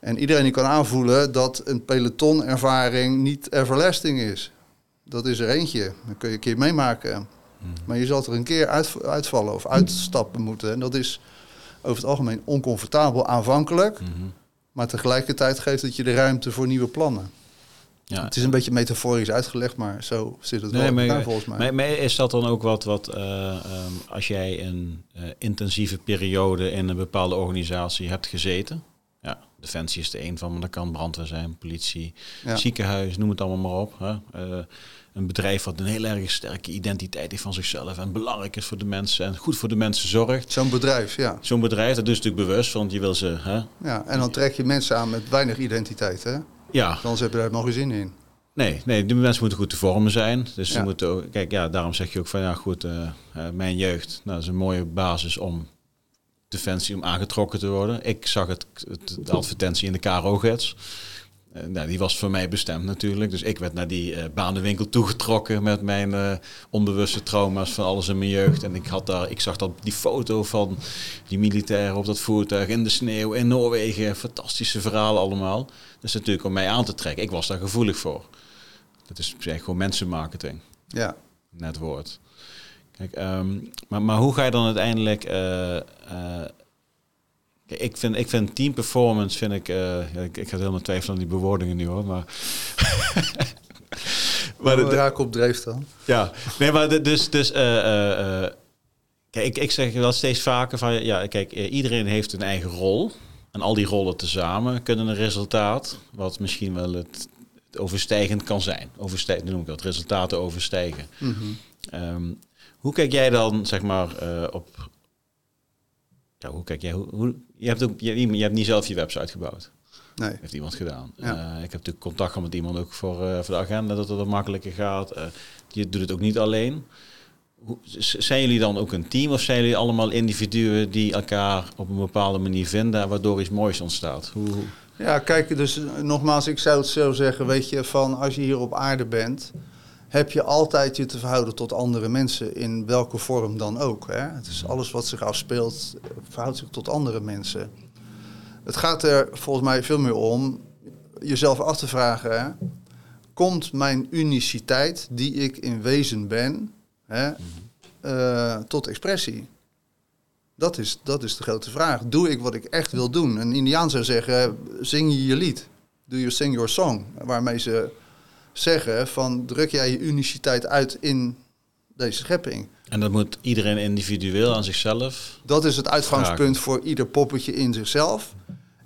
En iedereen die kan aanvoelen dat een pelotonervaring niet everlasting is. Dat is er eentje. Dan kun je een keer meemaken. Maar je zal er een keer uit, uitvallen of uitstappen moeten. En dat is over het algemeen oncomfortabel aanvankelijk. Mhm. Maar tegelijkertijd geeft het je de ruimte voor nieuwe plannen. Ja. Het is een beetje metaforisch uitgelegd, maar zo zit het wel Nee, in maar, elkaar volgens mij. maar, maar is dat dan ook wat, wat eh, ehm, als jij een eh, intensieve periode in een bepaalde organisatie hebt gezeten? Ja, Defensie is er een van, maar dat kan brandweer zijn, politie, Ja. ziekenhuis, noem het allemaal maar op. Hè? Eh, een bedrijf wat een heel erg sterke identiteit heeft van zichzelf en belangrijk is voor de mensen en goed voor de mensen zorgt. Zo'n bedrijf, ja. Zo'n bedrijf, dat is natuurlijk bewust, want je wil ze... Hè? ja. En dan trek je mensen aan met weinig identiteit, hè? Ja, Anders heb je daar helemaal geen zin in. Nee, nee, die mensen moeten goed te vormen zijn. Dus ze moeten ook, kijk, ja, daarom zeg je ook van ja, goed, eh, eh, mijn jeugd, nou, dat is een mooie basis om defensie om aangetrokken te worden. Ik zag het, het de advertentie in de KRO-gids. Eh, nou, die was voor mij bestemd natuurlijk. Dus ik werd naar die eh banenwinkel toegetrokken met mijn eh, onbewuste trauma's van alles in mijn jeugd. En ik, had daar, ik zag dat, die foto van die militairen op dat voertuig in de sneeuw in Noorwegen. Fantastische verhalen allemaal. Dat is natuurlijk om mij aan te trekken. Ik was daar gevoelig voor. Dat is zeg, gewoon mensenmarketing, Ja. net woord. Kijk, ehm, maar, maar hoe ga je dan uiteindelijk... ik, vind, ik vind team performance, vind ik, ja, ik... Ik ga helemaal twijfelen aan die bewoordingen nu hoor, maar... Maar de- de raak op dreef dan. ja, nee, maar de- dus, dus eh, eh, kijk, ik, ik zeg wel steeds vaker van, ja, kijk, iedereen heeft een eigen rol. En al die rollen tezamen kunnen een resultaat, wat misschien wel het, overstijgend kan zijn. Overstijgend noem ik dat, resultaten overstijgen. Mhm. Ehm, hoe kijk jij dan, zeg maar, op... Ja, hoe kijk jij? Hoe, hoe, je, hebt ook, je, je hebt niet zelf je website gebouwd. Nee. Heeft iemand gedaan. Ja. Eh, ik heb natuurlijk contact gehad met iemand ook voor, eh, voor de agenda, dat het wat makkelijker gaat. Eh, je doet het ook niet alleen. Hoe, zijn jullie dan ook een team of zijn jullie allemaal individuen die elkaar op een bepaalde manier vinden, waardoor iets moois ontstaat? Hoe, Ja, kijk, dus nogmaals, ik zou het zo zeggen, weet je, van als je hier op aarde bent, heb je altijd je te verhouden tot andere mensen, in welke vorm dan ook. Hè? Het is alles wat zich afspeelt, verhoudt zich tot andere mensen. Het gaat er volgens mij veel meer om jezelf af te vragen, komt mijn uniciteit, die ik in wezen ben, hè, eh, tot expressie? Dat is, dat is de grote vraag. Doe ik wat ik echt wil doen? Een Indiaan zou zeggen, zing je je lied. Do you sing your song? Waarmee ze zeggen van, druk jij je uniciteit uit in deze schepping. En dat moet iedereen individueel aan zichzelf. Dat is het uitgangspunt voor ieder poppetje in zichzelf.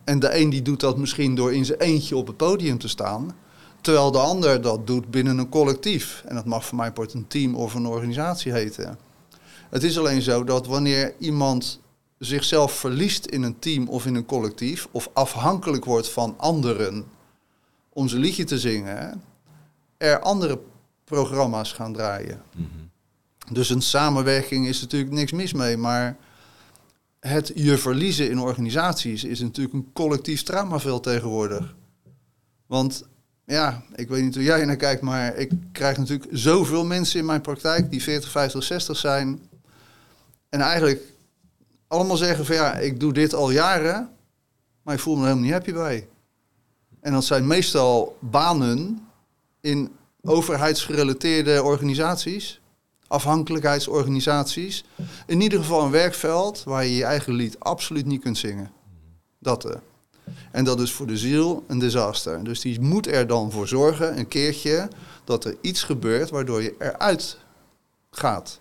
En de een die doet dat misschien door in zijn eentje op het podium te staan. Terwijl de ander dat doet binnen een collectief. En dat mag voor mij part een team of een organisatie heten. Het is alleen zo dat wanneer iemand zichzelf verliest in een team of in een collectief, of afhankelijk wordt van anderen om zijn liedje te zingen, er andere programma's gaan draaien. Dus een samenwerking is natuurlijk niks mis mee, maar het je verliezen in organisaties is natuurlijk een collectief traumaveld tegenwoordig. Want ja, ik weet niet hoe jij naar kijkt, maar ik krijg natuurlijk zoveel mensen in mijn praktijk die 40, 50, 60 zijn. En eigenlijk allemaal zeggen van ja, ik doe dit al jaren, maar ik voel me er helemaal niet happy bij. En dat zijn meestal banen in overheidsgerelateerde organisaties, afhankelijkheidsorganisaties. In ieder geval een werkveld waar je je eigen lied absoluut niet kunt zingen. Dat. Uh. En dat is voor de ziel een disaster. Dus die moet er dan voor zorgen, een keertje, dat er iets gebeurt waardoor je eruit gaat.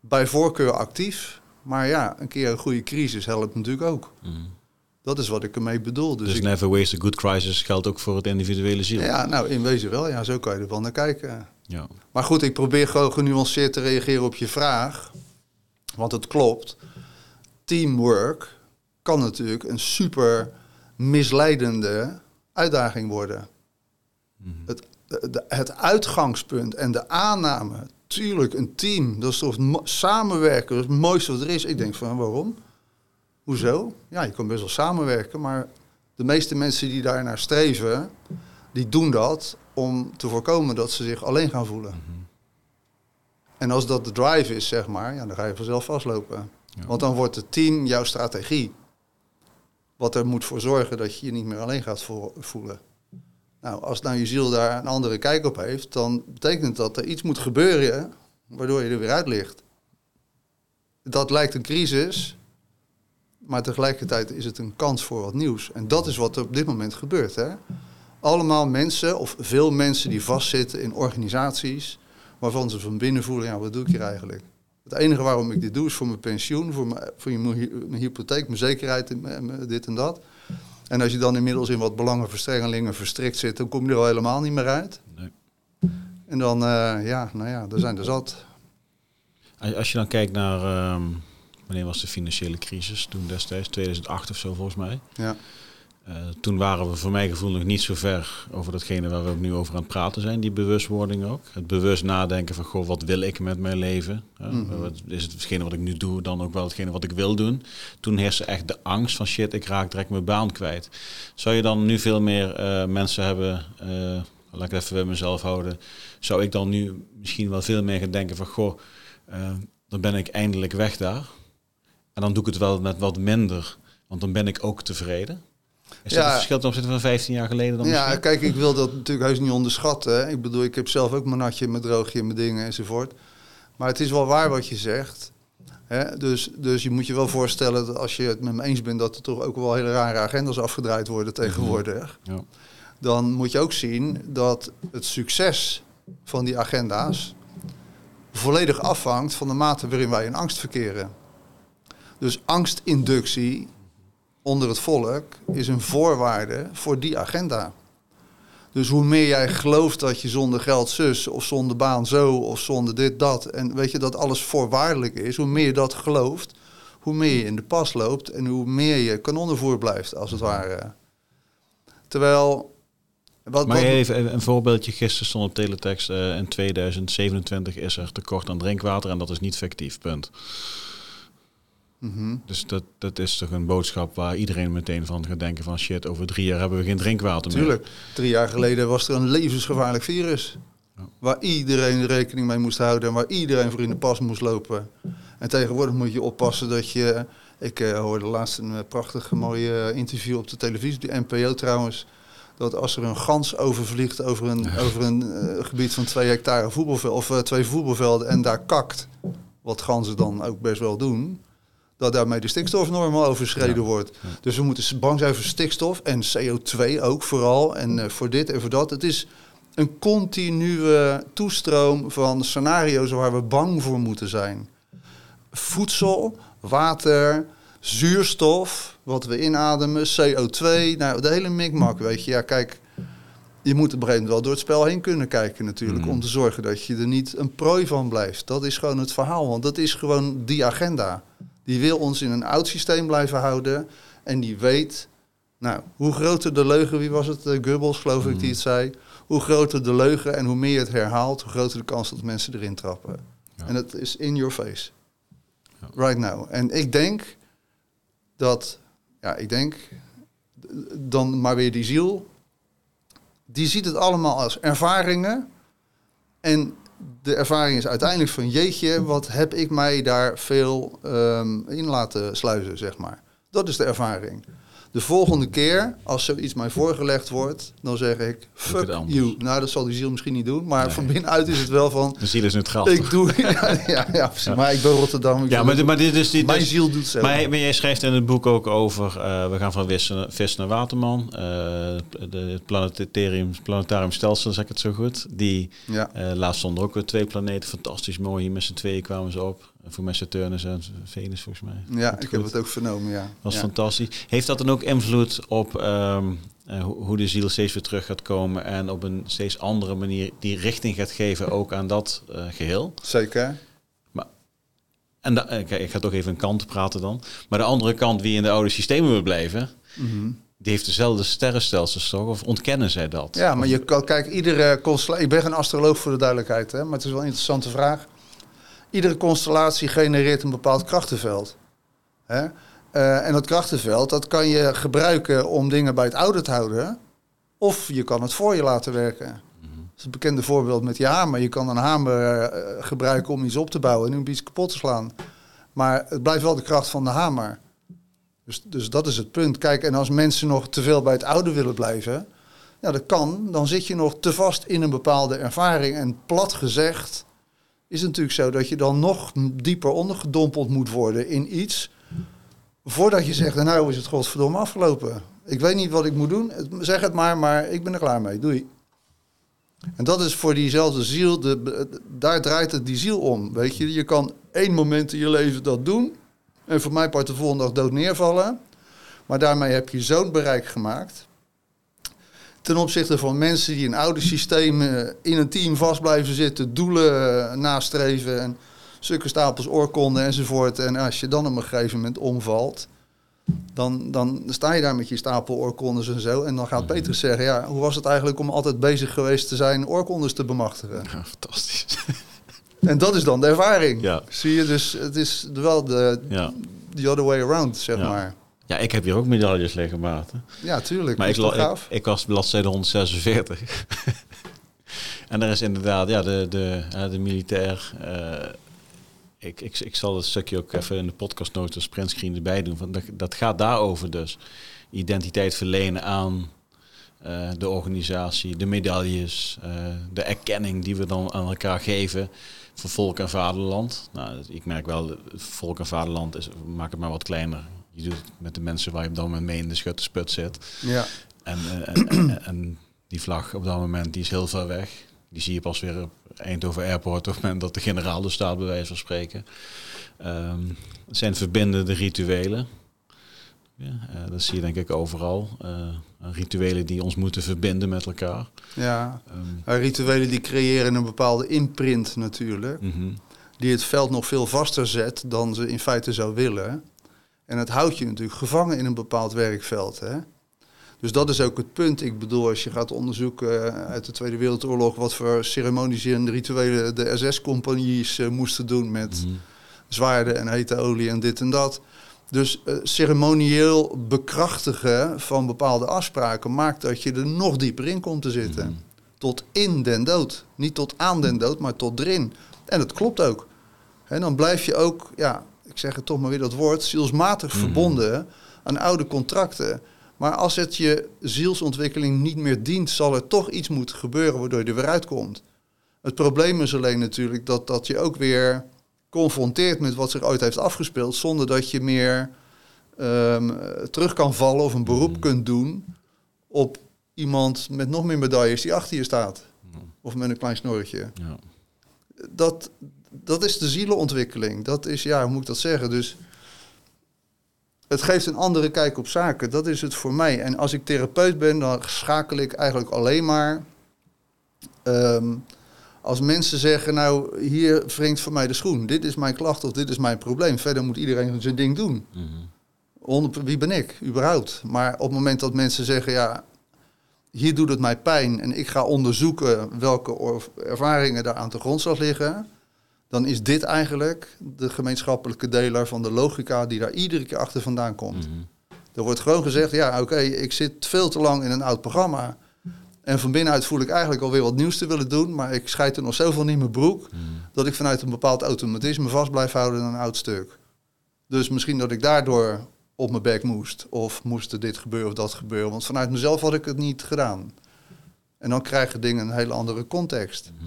Bij voorkeur actief, maar ja, een keer een goede crisis helpt natuurlijk ook. Mm. Dat is wat ik ermee bedoel. Dus, dus never waste a good crisis geldt ook voor het individuele ziel. Ja, nou in wezen wel. Ja, zo kan je er wel naar kijken. Ja. Maar goed, ik probeer gewoon genuanceerd te reageren op je vraag. Want het klopt. Teamwork kan natuurlijk een super misleidende uitdaging worden. Mhm. Het, het uitgangspunt en de aanname, tuurlijk een team, dat is toch samenwerken, dat is het mooiste wat er is. Ik denk van waarom? Hoezo? Ja, je kan best wel samenwerken, maar de meeste mensen die daar naar streven, die doen dat om te voorkomen dat ze zich alleen gaan voelen. Mhm. En als dat de drive is, zeg maar, ja, dan ga je vanzelf vastlopen. Want dan wordt het team jouw strategie. Wat er moet voor zorgen dat je je niet meer alleen gaat voelen. Nou, als nou je ziel daar een andere kijk op heeft, dan betekent dat er iets moet gebeuren waardoor je er weer uit ligt. Dat lijkt een crisis, maar tegelijkertijd is het een kans voor wat nieuws. En dat is wat er op dit moment gebeurt. Hè? Allemaal mensen, of veel mensen die vastzitten in organisaties, waarvan ze van binnen voelen, ja, wat doe ik hier eigenlijk? Het enige waarom ik dit doe is voor mijn pensioen, voor mijn, voor mijn hypotheek, mijn zekerheid, dit en dat. En als je dan inmiddels in wat belangenverstrengelingen verstrikt zit, dan kom je er al helemaal niet meer uit. Nee. En dan, uh, ja, nou ja, er zijn er zat. Als je dan kijkt naar, uh, wanneer was de financiële crisis? Toen destijds, 2008 of zo volgens mij. Ja. Uh, toen waren we voor mijn gevoel nog niet zo ver over datgene waar we ook nu over aan het praten zijn, die bewustwording ook. Het bewust nadenken van, goh, wat wil ik met mijn leven? Uh, Is het hetgene wat ik nu doe dan ook wel hetgene wat ik wil doen? Toen heerste echt de angst van, shit, ik raak direct mijn baan kwijt. Zou je dan nu veel meer uh, mensen hebben, laat ik het even bij mezelf houden, zou ik dan nu misschien wel veel meer gaan denken van, goh, dan ben ik eindelijk weg daar. En dan doe ik het wel met wat minder, want dan ben ik ook tevreden. Is dat het verschil ten opzichte van 15 jaar geleden dan Ja, kijk, ik wil dat natuurlijk heus niet onderschatten. Ik bedoel, ik heb zelf ook mijn natje, mijn droogje, mijn dingen enzovoort. Maar het is wel waar wat je zegt. Hè? Dus, dus je moet je wel voorstellen dat als je het met me eens bent... dat er toch ook wel hele rare agendas afgedraaid worden tegenwoordig. Ja. Dan moet je ook zien dat het succes van die agenda's... volledig afhangt van de mate waarin wij in angst verkeren. Dus angstinductie onder het volk is een voorwaarde voor die agenda. Dus hoe meer jij gelooft dat je zonder geld zus of zonder baan zo of zonder dit dat en weet je dat alles voorwaardelijk is, hoe meer je dat gelooft, hoe meer je in de pas loopt en hoe meer je kanonnenvoer blijft als het ware. Terwijl wat, maar even een voorbeeldje. Gisteren stond op teletext, uh, in 2027 is er tekort aan drinkwater en dat is niet fictief, punt. Mhm. Dus dat, dat is toch een boodschap waar iedereen meteen van gaat denken van shit, over drie jaar hebben we geen drinkwater meer. Tuurlijk. Drie jaar geleden was er een levensgevaarlijk virus. Ja. Waar iedereen rekening mee moest houden en waar iedereen voor in de pas moest lopen. En tegenwoordig moet je oppassen dat je. Ik eh, hoorde laatst een eh, prachtig mooie eh, interview op de televisie, de NPO trouwens. Dat als er een gans overvliegt over een, over een gebied van twee hectare voetbalveld, of twee voetbalvelden en daar kakt, wat ganzen dan ook best wel doen, dat daarmee de stikstofnorm al overschreden Ja. wordt. Dus we moeten bang zijn voor stikstof en CO2 ook vooral. En eh, voor dit en voor dat. Het is een continue toestroom van scenario's waar we bang voor moeten zijn. Voedsel, water, zuurstof, wat we inademen, CO2, nou de hele mikmak, weet je. Ja, kijk, je moet op een gegeven moment wel door het spel heen kunnen kijken natuurlijk, Mhm. om te zorgen dat je er niet een prooi van blijft. Dat is gewoon het verhaal, want dat is gewoon die agenda. Die wil ons in een oud systeem blijven houden en die weet, nou, hoe groter de leugen, wie was het, Eh, Goebbels geloof ik die het zei, hoe groter de leugen en hoe meer je het herhaalt, hoe groter de kans dat mensen erin trappen. Ja. En het is in your face. Ja. Right now. En ik denk dat, ja, ik denk dan maar weer die ziel, die ziet het allemaal als ervaringen. En de ervaring is uiteindelijk van jeetje, wat heb ik mij daar veel ehm, in laten sluizen, zeg maar. Dat is de ervaring. De volgende keer, als zoiets mij voorgelegd wordt, dan zeg ik, het fuck you. Nou, dat zal die ziel misschien niet doen, maar Nee. van binnenuit is het wel van, De ziel is neutraal. ik doe, ja, ja, ja, maar ik ben Rotterdam. ik ja, maar, dit- maar dit is die. mijn dus- ziel doet zo. Maar, maar jij schrijft in het boek ook over, eh, we gaan van vis, naar- vis naar waterman. eh, de, het planetarium, planetarium stelsel, zeg ik het zo goed. Die ja. eh, laatst stonden ook weer twee planeten, fantastisch mooi. Hier met z'n tweeën kwamen ze op. Voor mij Saturnus en Venus volgens mij. ja, Goed, ik heb het ook vernomen, ja. was ja. fantastisch. Heeft dat dan ook invloed op ehm, eh, hoe de ziel steeds weer terug gaat komen en op een steeds andere manier die richting gaat geven ook aan dat eh, geheel? Zeker. En da- eh, kijk, ik ga toch even een kant praten dan. Maar de andere kant, wie in de oude systemen wil blijven, Mhm. die heeft dezelfde sterrenstelsels toch? Of ontkennen zij dat? Ja, maar je kan, kijk, iedere constellatie... Ik ben geen astroloog voor de duidelijkheid, hè, maar het is wel een interessante vraag. Iedere constellatie genereert een bepaald krachtenveld. Hè? Eh, en dat krachtenveld, dat kan je gebruiken om dingen bij het oude te houden. Of je kan het voor je laten werken. Mhm. Dat is een bekende voorbeeld met je hamer. Je kan een hamer eh, gebruiken om iets op te bouwen en om iets kapot te slaan. Maar het blijft wel de kracht van de hamer. Dus, dus dat is het punt. Kijk, en als mensen nog te veel bij het oude willen blijven, ja, dat kan. Dan zit je nog te vast in een bepaalde ervaring. En plat gezegd is natuurlijk zo dat je dan nog dieper ondergedompeld moet worden in iets. Voordat je zegt, nou is het godverdomme afgelopen. Ik weet niet wat ik moet doen. Zeg het maar, maar ik ben er klaar mee. Doei. En dat is voor diezelfde ziel, de, daar draait het die ziel om. Weet je, je kan één moment in je leven dat doen. En voor mij part de volgende dag dood neervallen. Maar daarmee heb je zo'n bereik gemaakt. Ten opzichte van mensen die in oude systemen in een team vast blijven zitten, doelen eh, nastreven en stukken stapels oorkonden enzovoort. En als je dan op een gegeven moment omvalt, dan, dan sta je daar met je stapel oorkondes en zo. En dan gaat Petrus zeggen, ja, hoe was het eigenlijk om altijd bezig geweest te zijn oorkondes te bemachtigen? Ja, fantastisch. En dat is dan de ervaring. Ja. Zie je, dus het is wel de ja. the other way around, zeg Ja. maar. Ja, ik heb hier ook medailles liggen, Maarten. Ja, tuurlijk. Maar ik, ik, ik was bladzijde 146. en daar is inderdaad, ja, de, de, ja, de militair. eh, ik, ik, ik zal het stukje ook even in de podcastnotes printscreen erbij doen. Van dat, dat gaat daarover dus. Identiteit verlenen aan eh, de organisatie, de medailles, eh, de erkenning die we dan aan elkaar geven voor volk en vaderland. Nou, ik merk wel, volk en vaderland is, maak het maar wat kleiner. Je doet het met de mensen waar je op dat moment mee in de schuttersput zit. Ja. En, eh, en, en, en die vlag op dat moment die is heel ver weg. Die zie je pas weer op Eindhoven Airport op het moment dat de generaal er staat, bij wijze van spreken. Ehm, het zijn verbindende rituelen. Ja, eh, dat zie je denk ik overal. Eh, rituelen die ons moeten verbinden met elkaar. ja. Ehm, rituelen die creëren een bepaalde imprint natuurlijk. mhm. Die het veld nog veel vaster zet dan ze in feite zou willen. En het houdt je natuurlijk gevangen in een bepaald werkveld. Hè? Dus dat is ook het punt. Ik bedoel, als je gaat onderzoeken eh, uit de Tweede Wereldoorlog... wat voor ceremonies en rituelen de SS-compagnies moesten doen met Mhm. zwaarden en hete olie en dit en dat. Dus uh, ceremonieel bekrachtigen van bepaalde afspraken maakt dat je er nog dieper in komt te zitten. Mhm. Tot in den dood. Niet tot aan den dood, maar tot erin. En dat klopt ook. En dan blijf je ook, ja, ik zeg het toch maar weer dat woord, zielsmatig Mhm. verbonden aan oude contracten. Maar als het je zielsontwikkeling niet meer dient, zal er toch iets moeten gebeuren waardoor je er weer uitkomt. Het probleem is alleen natuurlijk dat dat je ook weer confronteert met wat zich ooit heeft afgespeeld, zonder dat je meer ehm, terug kan vallen of een beroep Mhm. kunt doen op iemand met nog meer medailles die achter je staat. Of met een klein snorretje. Ja. Dat, dat is de zielenontwikkeling. Dat is, ja, hoe moet ik dat zeggen? Dus het geeft een andere kijk op zaken. Dat is het voor mij. En als ik therapeut ben, dan schakel ik eigenlijk alleen maar. ehm, als mensen zeggen, nou, hier wringt voor mij de schoen. Dit is mijn klacht of dit is mijn probleem. Verder moet iedereen zijn ding doen. Mhm. Onder, wie ben ik, überhaupt? Maar op het moment dat mensen zeggen, ja, hier doet het mij pijn en ik ga onderzoeken welke ervaringen daar aan de grondslag liggen, dan is dit eigenlijk de gemeenschappelijke deler van de logica die daar iedere keer achter vandaan komt. Mhm. Er wordt gewoon gezegd, ja, oké, ik zit veel te lang in een oud programma. En van binnenuit voel ik eigenlijk alweer wat nieuws te willen doen, maar ik scheid er nog zoveel in mijn broek Mhm. dat ik vanuit een bepaald automatisme vast blijf houden aan een oud stuk. Dus misschien dat ik daardoor op mijn bek moest. Of moest er dit gebeuren of dat gebeuren. Want vanuit mezelf had ik het niet gedaan. En dan krijgen dingen een hele andere context. Mhm.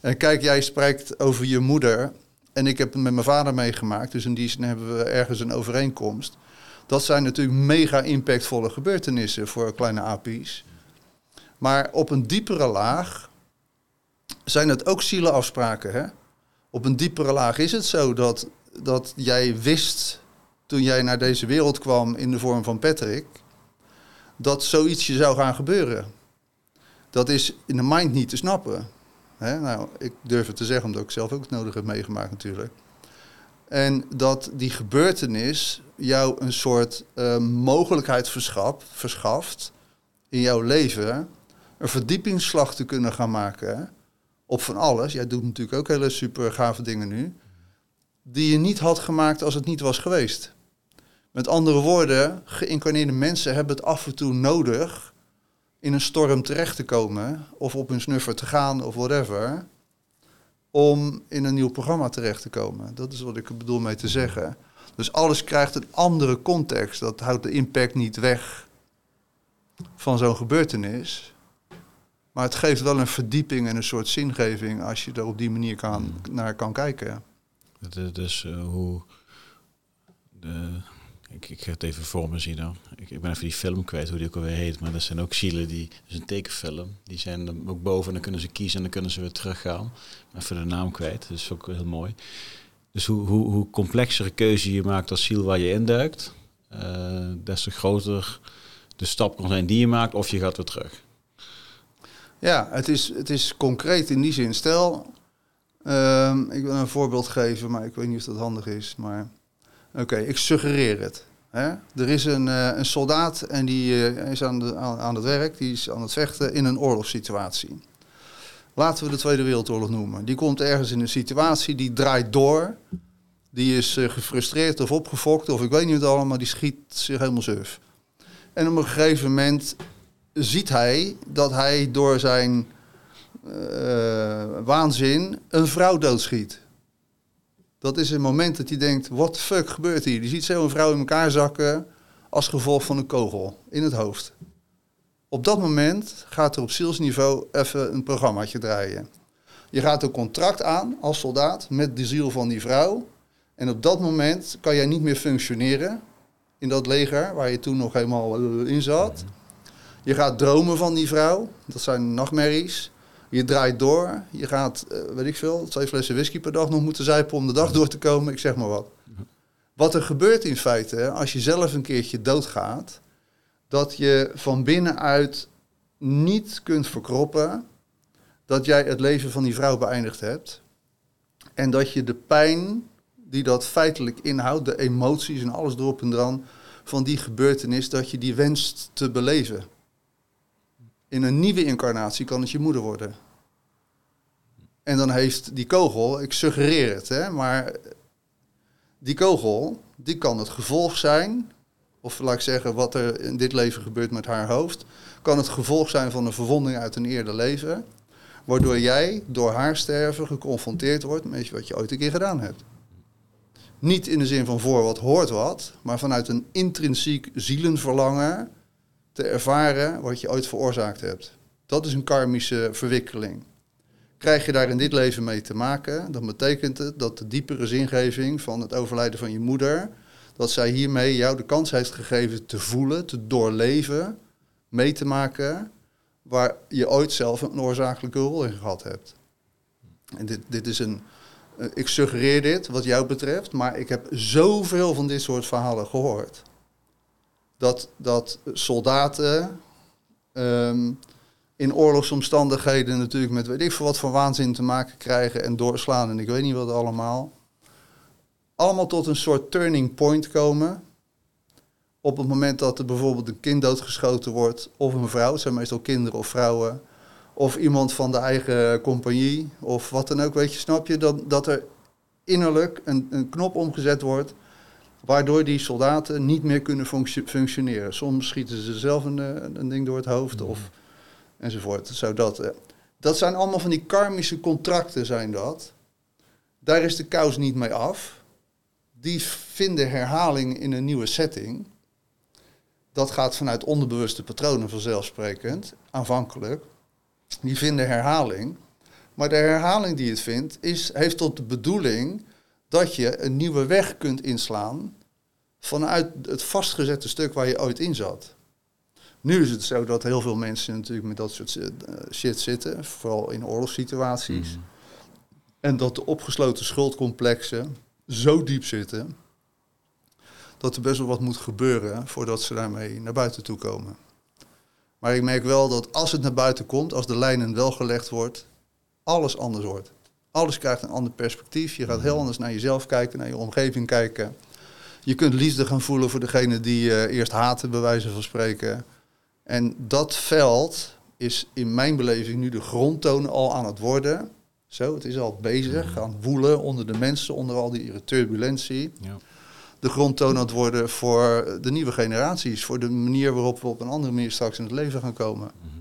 En kijk, jij spreekt over je moeder. En ik heb het met mijn vader meegemaakt. Dus in die zin hebben we ergens een overeenkomst. Dat zijn natuurlijk mega impactvolle gebeurtenissen voor kleine apies. Maar op een diepere laag zijn het ook zielenafspraken. Hè? Op een diepere laag is het zo dat, dat jij wist toen jij naar deze wereld kwam in de vorm van Patrick, dat zoiets je zou gaan gebeuren. Dat is in de mind niet te snappen. Hè? Nou, ik durf het te zeggen omdat ik zelf ook het nodig heb meegemaakt natuurlijk. En dat die gebeurtenis jou een soort eh, mogelijkheid verschaft in jouw leven een verdiepingsslag te kunnen gaan maken op van alles. Jij doet natuurlijk ook hele super gave dingen nu. Die je niet had gemaakt als het niet was geweest. Met andere woorden, geïncarneerde mensen hebben het af en toe nodig in een storm terecht te komen. Of op hun snuffer te gaan of whatever. Om in een nieuw programma terecht te komen. Dat is wat ik bedoel mee te zeggen. Dus alles krijgt een andere context. Dat houdt de impact niet weg van zo'n gebeurtenis. Maar het geeft wel een verdieping en een soort zingeving als je er op die manier kan, naar kan kijken. Het is dus eh, hoe. De, ik, ik ga het even voor me zien dan. Ik, ik ben even die film kwijt, hoe die ook alweer heet. Maar dat zijn ook zielen die. Dat is een tekenfilm. Die zijn dan ook boven en dan kunnen ze kiezen en dan kunnen ze weer teruggaan. Maar even de naam kwijt. Dat is ook heel mooi. Dus hoe, hoe, hoe complexere keuze je maakt als ziel waar je induikt, eh des te groter de stap kan zijn die je maakt of je gaat weer terug. Ja, het is, het is concreet in die zin. Stel, ehm, ik wil een voorbeeld geven, maar ik weet niet of dat handig is. Maar oké, ik suggereer het. Hè? Er is een, eh, een soldaat en die eh, is aan, de, aan, het werk, die is aan het vechten in een oorlogssituatie. Laten we de Tweede Wereldoorlog noemen. Die komt ergens in een situatie, die draait door. Die is eh, gefrustreerd of opgefokt of ik weet niet wat allemaal, die schiet zich helemaal suf. En op een gegeven moment ziet hij dat hij door zijn waanzin een vrouw doodschiet. Dat is een moment dat hij denkt, what the fuck gebeurt hier? Die ziet zo een vrouw in elkaar zakken als gevolg van een kogel in het hoofd. Op dat moment gaat er op zielsniveau even een programmaatje draaien. Je gaat een contract aan als soldaat met de ziel van die vrouw. En op dat moment kan jij niet meer functioneren in dat leger waar je toen nog helemaal eh, in zat. Je gaat dromen van die vrouw. Dat zijn nachtmerries. Je draait door. Je gaat, eh, weet ik veel, twee flessen whisky per dag nog moeten zuipen om de dag door te komen. Ik zeg maar wat. Wat er gebeurt in feite, als je zelf een keertje doodgaat, dat je van binnenuit niet kunt verkroppen dat jij het leven van die vrouw beëindigd hebt. En dat je de pijn die dat feitelijk inhoudt, de emoties en alles erop en dran van die gebeurtenis, dat je die wenst te beleven. In een nieuwe incarnatie kan het je moeder worden. En dan heeft die kogel, ik suggereer het, hè, maar Die kogel, die kan het gevolg zijn, of laat ik zeggen wat er in dit leven gebeurt met haar hoofd, kan het gevolg zijn van een verwonding uit een eerder leven, waardoor jij door haar sterven geconfronteerd wordt met wat je ooit een keer gedaan hebt. Niet in de zin van voor wat hoort wat, maar vanuit een intrinsiek zielenverlangen te ervaren wat je ooit veroorzaakt hebt. Dat is een karmische verwikkeling. Krijg je daar in dit leven mee te maken, dan betekent het dat de diepere zingeving van het overlijden van je moeder, dat zij hiermee jou de kans heeft gegeven te voelen, te doorleven, mee te maken, waar je ooit zelf een oorzakelijke rol in gehad hebt. En dit, dit is een, eh, ik suggereer dit wat jou betreft, maar ik heb zoveel van dit soort verhalen gehoord. Dat, dat soldaten ehm, in oorlogsomstandigheden natuurlijk met weet ik veel wat voor waanzin te maken krijgen en doorslaan en ik weet niet wat allemaal. Allemaal tot een soort turning point komen. Op het moment dat er bijvoorbeeld een kind doodgeschoten wordt, of een vrouw, het zijn meestal kinderen of vrouwen, of iemand van de eigen compagnie, of wat dan ook, weet je, snap je? Dat, dat er innerlijk een, een knop omgezet wordt, waardoor die soldaten niet meer kunnen functioneren. Soms schieten ze zelf een, een ding door het hoofd, of enzovoort. Zodat, eh, dat zijn allemaal van die karmische contracten, zijn dat. Daar is de kous niet mee af. Die vinden herhaling in een nieuwe setting. Dat gaat vanuit onderbewuste patronen vanzelfsprekend, aanvankelijk. Die vinden herhaling. Maar de herhaling die het vindt, is, heeft tot de bedoeling dat je een nieuwe weg kunt inslaan vanuit het vastgezette stuk waar je ooit in zat. Nu is het zo dat heel veel mensen natuurlijk met dat soort eh, shit zitten, vooral in oorlogssituaties. Mm. En dat de opgesloten schuldcomplexen zo diep zitten dat er best wel wat moet gebeuren voordat ze daarmee naar buiten toe komen. Maar ik merk wel dat als het naar buiten komt, als de lijnen wel gelegd wordt, alles anders wordt. Alles krijgt een ander perspectief. Je gaat heel anders naar jezelf kijken, naar je omgeving kijken. Je kunt liefde gaan voelen voor degene die je eerst haten, bij wijze van spreken. En dat veld is in mijn beleving nu de grondtoon al aan het worden. Zo, het is al bezig, mhm. gaan woelen onder de mensen, onder al die turbulentie. Ja. De grondtoon aan het worden voor de nieuwe generaties, voor de manier waarop we op een andere manier straks in het leven gaan komen. Mhm.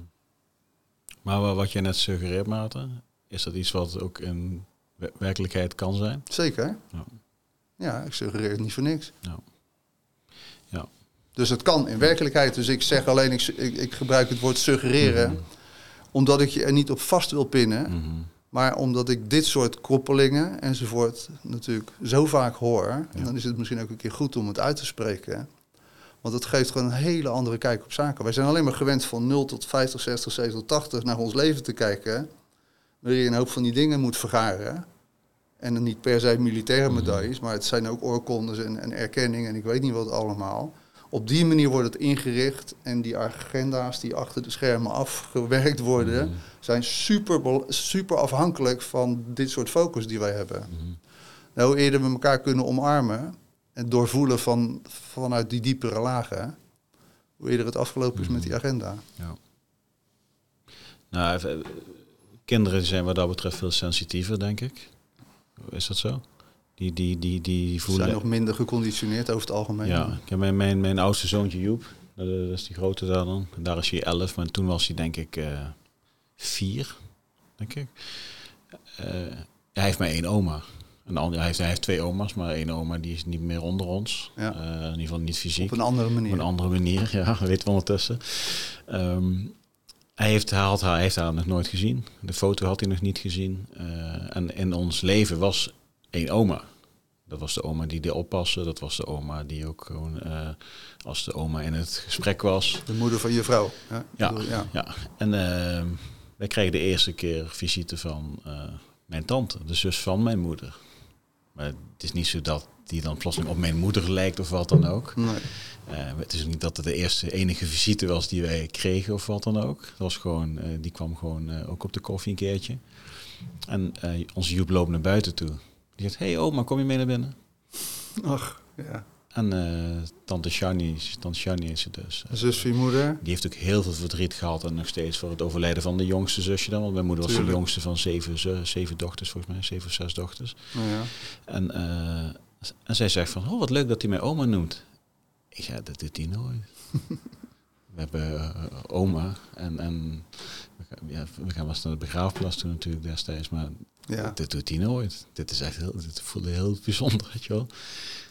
Maar wat je net suggereert, Maarten, is dat iets wat ook in werkelijkheid kan zijn? Zeker. Ja, ja ik suggereer het niet voor niks. Ja. ja. Dus het kan in werkelijkheid. Dus ik zeg alleen, ik, ik, gebruik het woord suggereren, mhm. omdat ik je er niet op vast wil pinnen. Mhm. Maar omdat ik dit soort koppelingen enzovoort natuurlijk zo vaak hoor, en dan is het misschien ook een keer goed om het uit te spreken. Want het geeft gewoon een hele andere kijk op zaken. Wij zijn alleen maar gewend van 0 tot 50, 60, 70, 80 naar ons leven te kijken. Waarin je een hoop van die dingen moet vergaren. En dan niet per se militaire mhm. medailles, maar het zijn ook oorkondes en, en erkenning en ik weet niet wat allemaal. Op die manier wordt het ingericht en die agenda's die achter de schermen afgewerkt worden, mhm. zijn super, super afhankelijk van dit soort focus die wij hebben. Mm. Nou, hoe eerder we elkaar kunnen omarmen en doorvoelen van, vanuit die diepere lagen, hoe eerder het afgelopen is met die mhm. agenda. Ja. Nou, kinderen zijn wat dat betreft veel sensitiever, denk ik. Is dat zo? Die, die, die, die voelen... Zijn nog minder geconditioneerd over het algemeen. Ja, ik heb mijn, mijn, mijn oudste zoontje Joep, dat is die grote daar dan. Daar is hij elf, maar toen was hij denk ik uh, vier, denk ik. Uh, hij heeft maar één oma. Een ander, hij, heeft, hij heeft twee oma's, maar één oma die is niet meer onder ons. Ja. Uh, in ieder geval niet fysiek. Op een andere manier. Op een andere manier, ja, dat weten we ondertussen. Um, hij heeft, hij, had, hij heeft haar nog nooit gezien. De foto had hij nog niet gezien. Uh, en in ons leven was één oma. Dat was de oma die de oppassen. Dat was de oma die ook gewoon, uh, als de oma in het gesprek was. De moeder van je vrouw. Ja, ja. ja. ja. En uh, wij kregen de eerste keer visite van mijn tante, de zus van mijn moeder. Maar het is niet zo dat die dan plotseling op mijn moeder lijkt of wat dan ook. Nee. het is niet dat het de eerste enige visite was die wij kregen of wat dan ook. Dat was gewoon, die kwam gewoon ook op de koffie een keertje. En onze Joep loopt naar buiten toe. Die zegt, hey oma, kom je mee naar binnen? Ach, ja. En uh, tante Shani, tante Shani is het dus. Uh, zus van je moeder? Die heeft ook heel veel verdriet gehad en nog steeds voor het overlijden van de jongste zusje dan. Want mijn moeder was de jongste van zeven, zeven dochters, volgens mij, zeven of zes dochters. Oh, ja. En uh, En zij zegt van, oh wat leuk dat hij mij oma noemt. Ik zeg, dat doet hij nooit. we hebben eh, oma en, en we, gaan, ja, we gaan naar de begraafplaats toen natuurlijk destijds, maar Ja, dit doet hij nooit. Dit is echt heel, dit voelde heel bijzonder, weet je wel.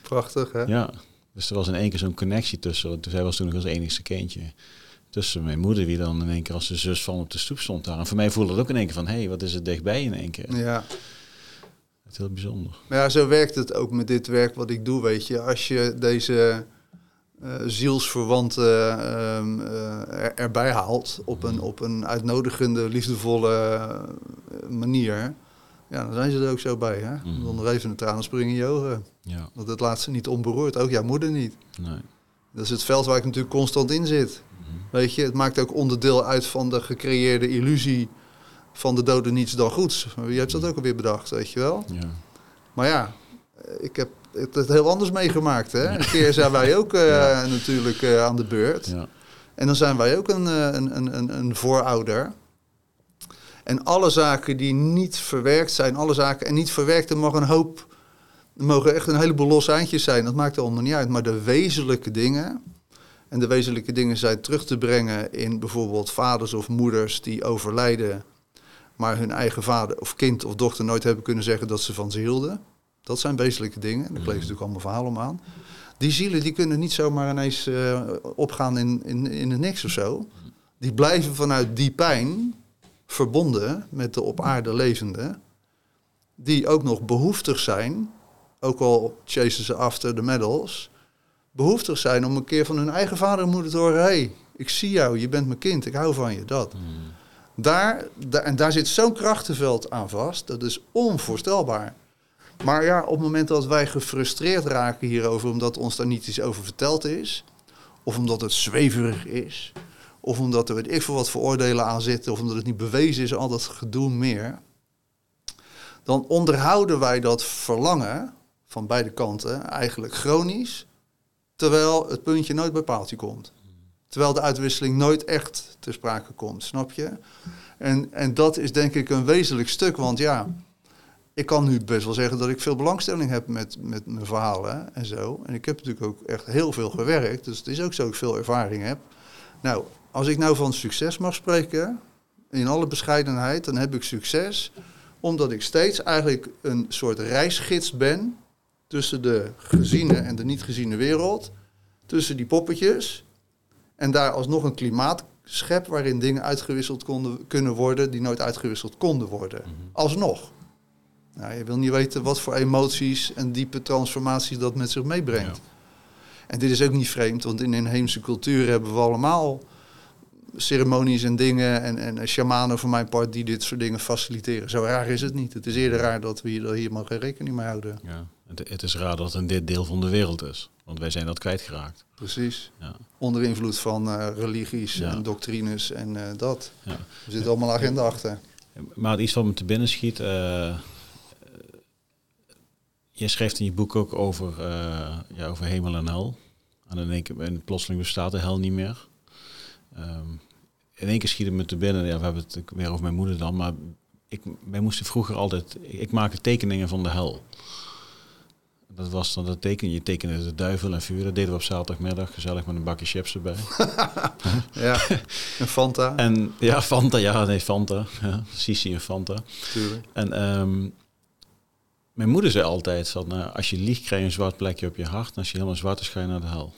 prachtig hè? Ja, dus er was in één keer zo'n connectie tussen, want zij was toen nog als enigste kindje. Tussen mijn moeder, die dan in één keer als de zus van op de stoep stond daar. En voor mij voelde het ook in één keer van, hé, hey, wat is het dichtbij in één keer. Ja. Het is heel bijzonder. Maar ja, zo werkt het ook met dit werk wat ik doe, weet je. Als je deze zielsverwanten eh, er- erbij haalt op een, op een uitnodigende, liefdevolle eh, manier... Ja, dan zijn ze er ook zo bij, hè. Mhm. Dan nog even een tranen springen in je ogen. Ja, Want het laat ze niet onberoerd, ook jouw moeder niet. nee. Dat is het veld waar ik natuurlijk constant in zit. Mhm. Weet je, het maakt ook onderdeel uit van de gecreëerde illusie van de doden niets dan goeds. Wie heeft dat ook alweer bedacht, weet je wel? Ja. Maar ja, ik heb het het heel anders meegemaakt. Hè? Een keer zijn wij ook eh, Ja. natuurlijk eh, aan de beurt. Ja. En dan zijn wij ook een, eh, een, een, een, een voorouder. En alle zaken die niet verwerkt zijn, alle zaken en niet verwerkt, er mag een hoop, er mogen echt een heleboel losse eindjes zijn. Dat maakt allemaal niet uit. Maar de wezenlijke dingen, en de wezenlijke dingen zijn terug te brengen in bijvoorbeeld vaders of moeders die overlijden, maar hun eigen vader of kind of dochter nooit hebben kunnen zeggen dat ze van ze hielden. Dat zijn wezenlijke dingen. Daar kleven ze natuurlijk allemaal verhalen om aan. Die zielen die kunnen niet zomaar ineens eh, opgaan in, in, in het niks of zo. Die blijven vanuit die pijn verbonden met de op aarde levenden. Die ook nog behoeftig zijn, ook al chasen ze after de medals, behoeftig zijn om een keer van hun eigen vader en moeder te horen: hé, hey, ik zie jou, je bent mijn kind, ik hou van je, dat. Daar, daar, en daar zit zo'n krachtenveld aan vast, dat is onvoorstelbaar. Maar ja, op het moment dat wij gefrustreerd raken hierover, omdat ons daar niet iets over verteld is, of omdat het zweverig is, of omdat er weet ik veel wat vooroordelen aan zitten, of omdat het niet bewezen is, al dat gedoe meer, dan onderhouden wij dat verlangen van beide kanten eigenlijk chronisch, terwijl het puntje nooit bij paaltje komt. Terwijl de uitwisseling nooit echt ter sprake komt, snap je? En, en dat is denk ik een wezenlijk stuk, want ja, ik kan nu best wel zeggen dat ik veel belangstelling heb met, met mijn verhalen en zo. En ik heb natuurlijk ook echt heel veel gewerkt, dus het is ook zo dat ik veel ervaring heb. Nou, als ik nou van succes mag spreken, in alle bescheidenheid, dan heb ik succes omdat ik steeds eigenlijk een soort reisgids ben tussen de geziene en de niet geziene wereld, tussen die poppetjes en daar alsnog een klimaat schep waarin dingen uitgewisseld konden, kunnen worden die nooit uitgewisseld konden worden. Alsnog. Nou, je wil niet weten wat voor emoties en diepe transformaties dat met zich meebrengt. Ja. En dit is ook niet vreemd, want in inheemse cultuur hebben we allemaal ceremonies en dingen en, en shamanen voor mijn part die dit soort dingen faciliteren. Zo raar is het niet. Het is eerder raar dat we hier, hier maar geen rekening mee houden. Ja. Het, het is raar dat het in dit deel van de wereld is. Want wij zijn dat kwijtgeraakt. Precies. Ja. Onder invloed van eh, religies Ja. en doctrines en eh, dat. Ja. Er zit allemaal agenda achter. Maar iets wat me te binnen schiet. eh, eh, je schrijft in je boek ook over, ja, over hemel en hel. En dan denk ik, en plotseling bestaat de hel niet meer. Ehm, in één keer schiet het me te binnen. Ja, we hebben het weer over mijn moeder dan. Maar ik, wij moesten vroeger altijd... Ik maakte tekeningen van de hel. Dat was dan dat teken. Je tekende de duivel en vuur. Dat deden we op zaterdagmiddag. Gezellig met een bakje chips erbij. Ja, en Fanta, En ja, Fanta. Ja, nee, Fanta. Ja, Sisi en Fanta. natuurlijk. En ehm, mijn moeder zei altijd van, eh, als je liegt krijg je een zwart plekje op je hart. En als je helemaal zwart is, ga je naar de hel.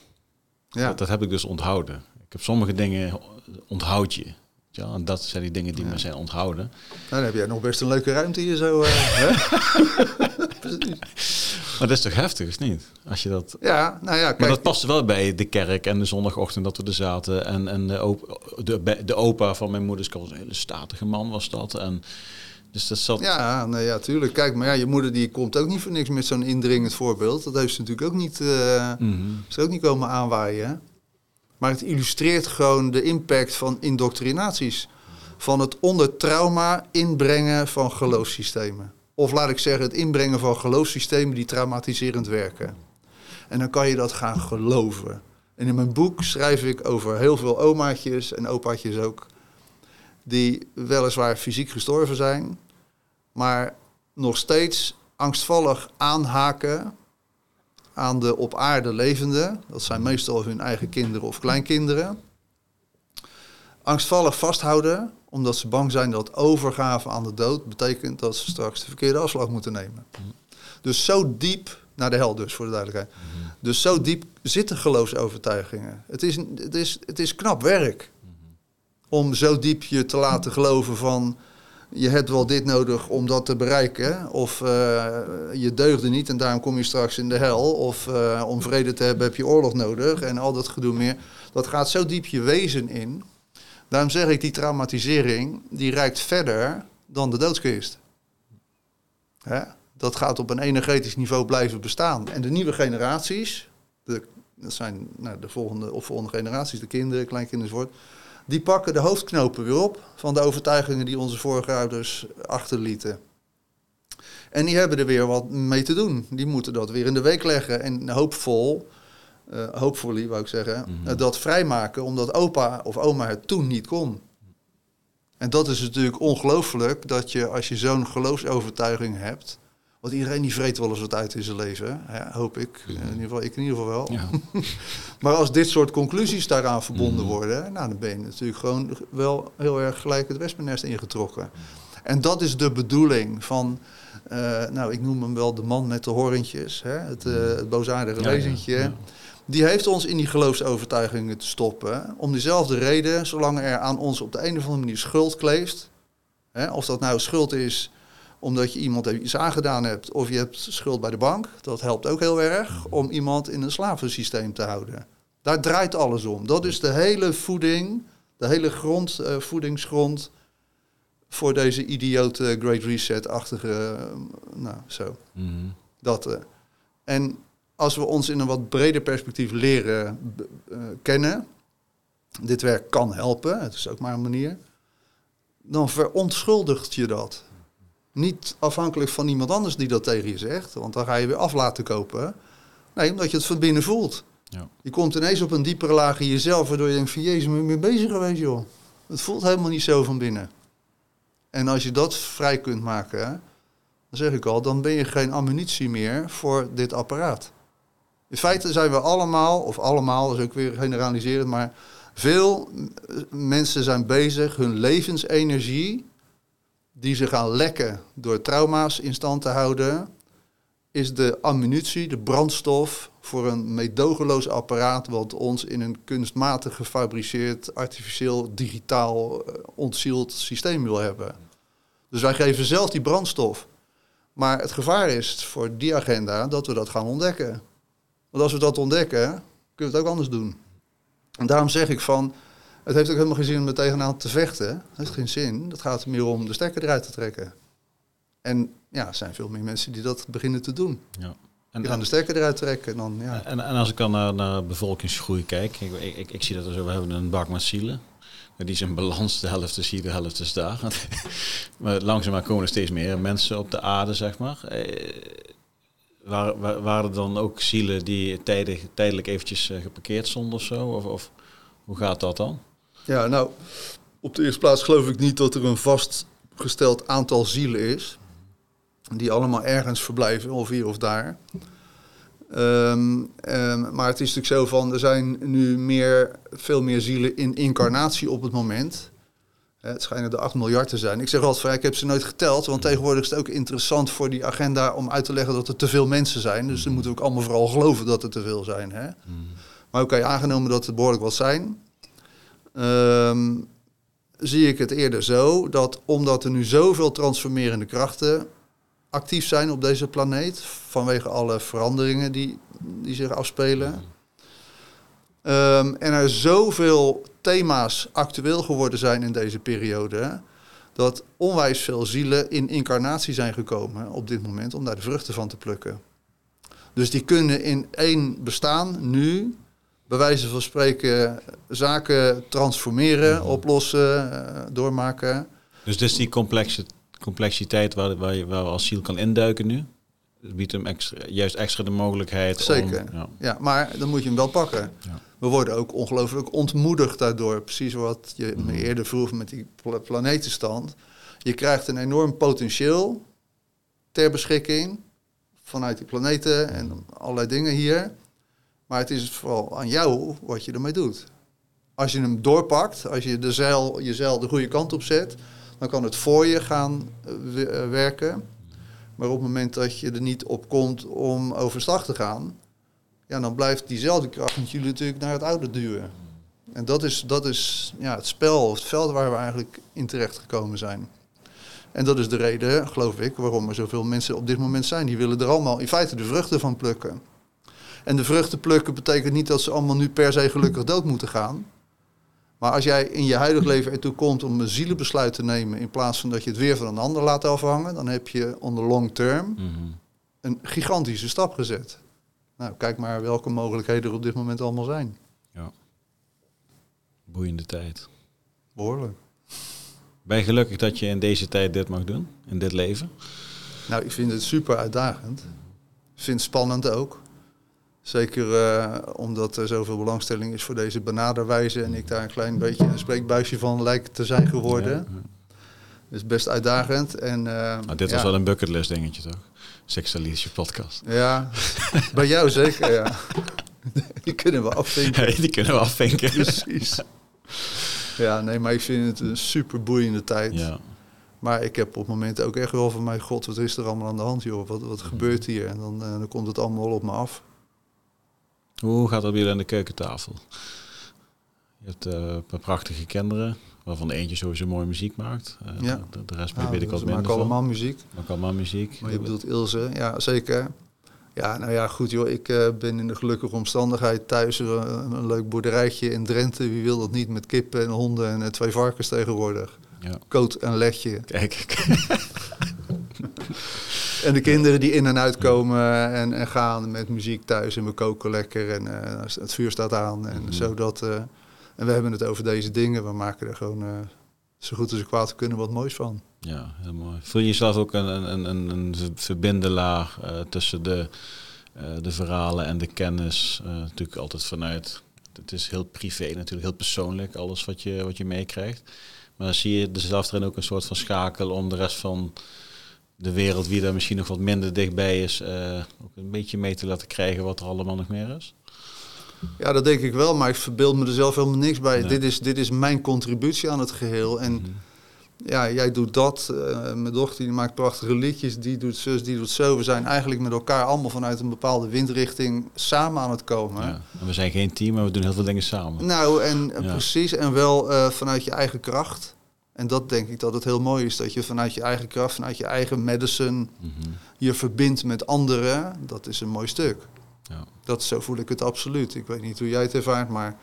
Ja, Dat, dat heb ik dus onthouden. Ik heb sommige dingen onthoud je. Ja, en dat zijn die dingen die me zijn onthouden. Nou, dan heb jij nog best een leuke ruimte hier zo. eh. Maar dat is toch heftig, is niet? Als je dat... Ja, nou ja, Maar kijk, dat past wel bij de kerk en de zondagochtend dat we er zaten. En, en de, op, de, de opa van mijn moeders was een hele statige man was dat. En, dus dat zat... Ja, nou ja, tuurlijk. Kijk, maar ja, je moeder die komt ook niet voor niks met zo'n indringend voorbeeld. Dat heeft ze natuurlijk ook niet, is er ook niet komen aanwaaien. Maar het illustreert gewoon de impact van indoctrinaties. Van het onder trauma inbrengen van geloofssystemen. Of laat ik zeggen, het inbrengen van geloofssystemen die traumatiserend werken. En dan kan je dat gaan geloven. En in mijn boek schrijf ik over heel veel omaatjes en opaatjes ook. Die weliswaar fysiek gestorven zijn, maar nog steeds angstvallig aanhaken aan de op aarde levenden, dat zijn meestal hun eigen kinderen of kleinkinderen, angstvallig vasthouden omdat ze bang zijn dat overgave aan de dood betekent dat ze straks de verkeerde afslag moeten nemen. Dus zo diep, naar de hel dus voor de duidelijkheid. Dus zo diep zitten geloofsovertuigingen. Het is, het is, het is knap werk om zo diep je te laten geloven van je hebt wel dit nodig om dat te bereiken. Of uh, je deugde niet en daarom kom je straks in de hel. Of uh, om vrede te hebben heb je oorlog nodig en al dat gedoe meer. Dat gaat zo diep je wezen in. Daarom zeg ik, die traumatisering, die reikt verder dan de doodskist. Hè? Dat gaat op een energetisch niveau blijven bestaan. En de nieuwe generaties, de, dat zijn nou, de volgende of volgende generaties, de kinderen, kleinkinderen wordt, die pakken de hoofdknopen weer op van de overtuigingen die onze voorouders achterlieten. En die hebben er weer wat mee te doen. Die moeten dat weer in de week leggen en hoopvol uh, wou ik zeggen, mm dat vrijmaken omdat opa of oma het toen niet kon. En dat is natuurlijk ongelooflijk dat je als je zo'n geloofsovertuiging hebt, want iedereen die vreet wel eens wat uit in zijn leven, hè, hoop ik. In ieder geval, ik in ieder geval wel. Ja. maar als dit soort conclusies daaraan verbonden mhm. worden, nou, dan ben je natuurlijk gewoon wel heel erg gelijk het wespennest ingetrokken. En dat is de bedoeling van, uh, nou, ik noem hem wel de man met de horentjes, hè, het, uh, het boosaardige wezentje die heeft ons in die geloofsovertuigingen te stoppen. Om diezelfde reden, zolang er aan ons op de een of andere manier schuld kleeft. Hè, of dat nou schuld is omdat je iemand iets aangedaan hebt, of je hebt schuld bij de bank. Dat helpt ook heel erg om iemand in een slavensysteem te houden. Daar draait alles om. Dat is de hele voeding, de hele grond, uh, voedingsgrond voor deze idiote Great Reset-achtige, uh, nou zo. Mhm. Dat. Uh, en als we ons in een wat breder perspectief leren kennen, dit werk kan helpen, het is ook maar een manier, dan verontschuldigt je dat. Niet afhankelijk van iemand anders die dat tegen je zegt, want dan ga je weer af laten kopen. Nee, omdat je het van binnen voelt. Ja. Je komt ineens op een diepere laag in jezelf, waardoor je denkt van Jezus, ben je mee bezig geweest joh. Het voelt helemaal niet zo van binnen. En als je dat vrij kunt maken, dan zeg ik al, dan ben je geen ammunitie meer voor dit apparaat. In feite zijn we allemaal, of allemaal, dat is ook weer generaliserend, maar veel mensen zijn bezig hun levensenergie, die ze gaan lekken door trauma's in stand te houden, is de ammunitie, de brandstof voor een meedogenloos apparaat wat ons in een kunstmatig gefabriceerd, artificieel, digitaal uh, ontzield systeem wil hebben. Dus wij geven zelf die brandstof. Maar het gevaar is voor die agenda dat we dat gaan ontdekken. Want als we dat ontdekken, kunnen we het ook anders doen. En daarom zeg ik van, het heeft ook helemaal geen zin om er tegenaan te vechten. Het heeft geen zin. Het gaat er meer om de stekker eruit te trekken. En ja, er zijn veel meer mensen die dat beginnen te doen. Ja. En, gaan de stekker eruit trekken. Dan, ja. en, en als ik dan naar, naar bevolkingsgroei kijk, ik, ik, ik zie dat er zo, we hebben een bak met zielen. Die is in balans, de helft is hier, de helft is daar. maar langzaamaan komen er steeds meer mensen op de aarde, zeg maar. Eh, waren, waren er dan ook zielen die tijdig, tijdelijk eventjes eh, geparkeerd stonden of zo? Of, of hoe gaat dat dan? Ja, nou, op de eerste plaats geloof ik niet dat er een vastgesteld aantal zielen is. Die allemaal ergens verblijven, of hier of daar. Ehm, ehm, maar het is natuurlijk zo van, er zijn nu meer, veel meer zielen in incarnatie op het moment. Het schijnen er 8 miljard te zijn. Ik zeg altijd van, ik heb ze nooit geteld, want tegenwoordig is het ook interessant voor die agenda om uit te leggen dat er te veel mensen zijn. Dus dan moeten we ook allemaal vooral geloven dat er te veel zijn. Hè? Mm. Maar oké, aangenomen dat er behoorlijk wat zijn, ehm, zie ik het eerder zo dat omdat er nu zoveel transformerende krachten actief zijn op deze planeet, vanwege alle veranderingen die, die zich afspelen, mm. Um, en er zoveel thema's actueel geworden zijn in deze periode, dat onwijs veel zielen in incarnatie zijn gekomen op dit moment om daar de vruchten van te plukken. Dus die kunnen in één bestaan nu, bij wijze van spreken, zaken transformeren, mhm. oplossen, uh, doormaken. Dus dit is die complexe, complexiteit waar, waar je wel als ziel kan induiken nu? Het biedt hem extra, juist extra de mogelijkheid. Zeker. Om, ja. ja. maar dan moet je hem wel pakken. Ja we worden ook ongelooflijk ontmoedigd daardoor. Precies wat je me mhm. eerder vroeg met die planetenstand. Je krijgt een enorm potentieel ter beschikking vanuit die planeten en allerlei dingen hier. Maar het is vooral aan jou wat je ermee doet. Als je hem doorpakt, als je de zeil, je zeil de goede kant op zet, dan kan het voor je gaan eh, eh, werken. Maar op het moment dat je er niet op komt om overstag te gaan, ja, dan blijft diezelfde kracht jullie natuurlijk naar het oude duwen. En dat is, dat is ja, het spel, het veld waar we eigenlijk in terecht gekomen zijn. En dat is de reden, geloof ik, waarom er zoveel mensen op dit moment zijn. Die willen er allemaal in feite de vruchten van plukken. En de vruchten plukken betekent niet dat ze allemaal nu per se gelukkig dood moeten gaan. Maar als jij in je huidig leven ertoe komt om een zielenbesluit te nemen in plaats van dat je het weer van een ander laat afhangen, dan heb je on the long term Mhm. een gigantische stap gezet. Nou, kijk maar welke mogelijkheden er op dit moment allemaal zijn. Boeiende tijd. Behoorlijk. Ben je gelukkig dat je in deze tijd dit mag doen? In dit leven? Nou, ik vind het super uitdagend. Ik vind het spannend ook. Zeker eh, omdat er zoveel belangstelling is voor deze benaderwijze en ik daar een klein beetje een spreekbuisje van lijkt te zijn geworden. Ja, ja. Dus best uitdagend. En, Nou, dit ja, was wel een bucketlist dingetje toch? Sextalische podcast. Ja, bij jou zeker, ja. Die kunnen we afvinken. Die kunnen we afvinken. Precies. Ja, nee, maar ik vind het een super boeiende tijd. Ja. Maar ik heb op momenten ook echt wel van mijn god, wat is er allemaal aan de hand, joh? Wat, wat gebeurt hier? En dan, eh, dan komt het allemaal op me af. Hoe gaat bij jullie aan de keukentafel? Je hebt eh, een paar prachtige kinderen, waarvan eentje sowieso mooie muziek maakt. Eh, Ja. de, de rest Nou, weet ik wat minder van. allemaal muziek. Maak allemaal muziek. Maar je bedoelt Ilse, ja zeker. Ja, nou ja, goed joh. Ik eh, ben in de gelukkige omstandigheid thuis. eh, een leuk boerderijtje in Drenthe. Wie wil dat niet met kippen en honden en twee varkens tegenwoordig. Ja. Koot en letje. Kijk, En de kinderen die in en uitkomen en, en gaan met muziek thuis. En we koken lekker en eh, het vuur staat aan. En, Mhm. zodat, eh, en we hebben het over deze dingen. We maken er gewoon eh, zo goed als we kwaad kunnen wat moois van. ja, heel mooi. Voel je jezelf ook een, een, een, een verbindelaar tussen de, de verhalen en de kennis? Natuurlijk altijd vanuit, het is heel privé natuurlijk, heel persoonlijk, alles wat je, wat je meekrijgt. Maar zie je zelf erin ook een soort van schakel om de rest van de wereld, wie daar misschien nog wat minder dichtbij is, eh, ook een beetje mee te laten krijgen wat er allemaal nog meer is. Ja, dat denk ik wel, maar ik verbeeld me er zelf helemaal niks bij. Nee. Dit, is, dit is mijn contributie aan het geheel. En Mhm. ja, jij doet dat. eh, mijn dochter die maakt prachtige liedjes. Die doet zus, die doet zo. We zijn eigenlijk met elkaar allemaal vanuit een bepaalde windrichting samen aan het komen. Ja. En we zijn geen team, maar we doen heel veel dingen samen. Nou, en Ja. precies. En wel eh, vanuit je eigen kracht. En dat denk ik dat het heel mooi is. Dat je vanuit je eigen kracht, vanuit je eigen medicine... Mhm. je verbindt met anderen. Dat is een mooi stuk. Ja. Dat, zo voel ik het absoluut. Ik weet niet hoe jij het ervaart, maar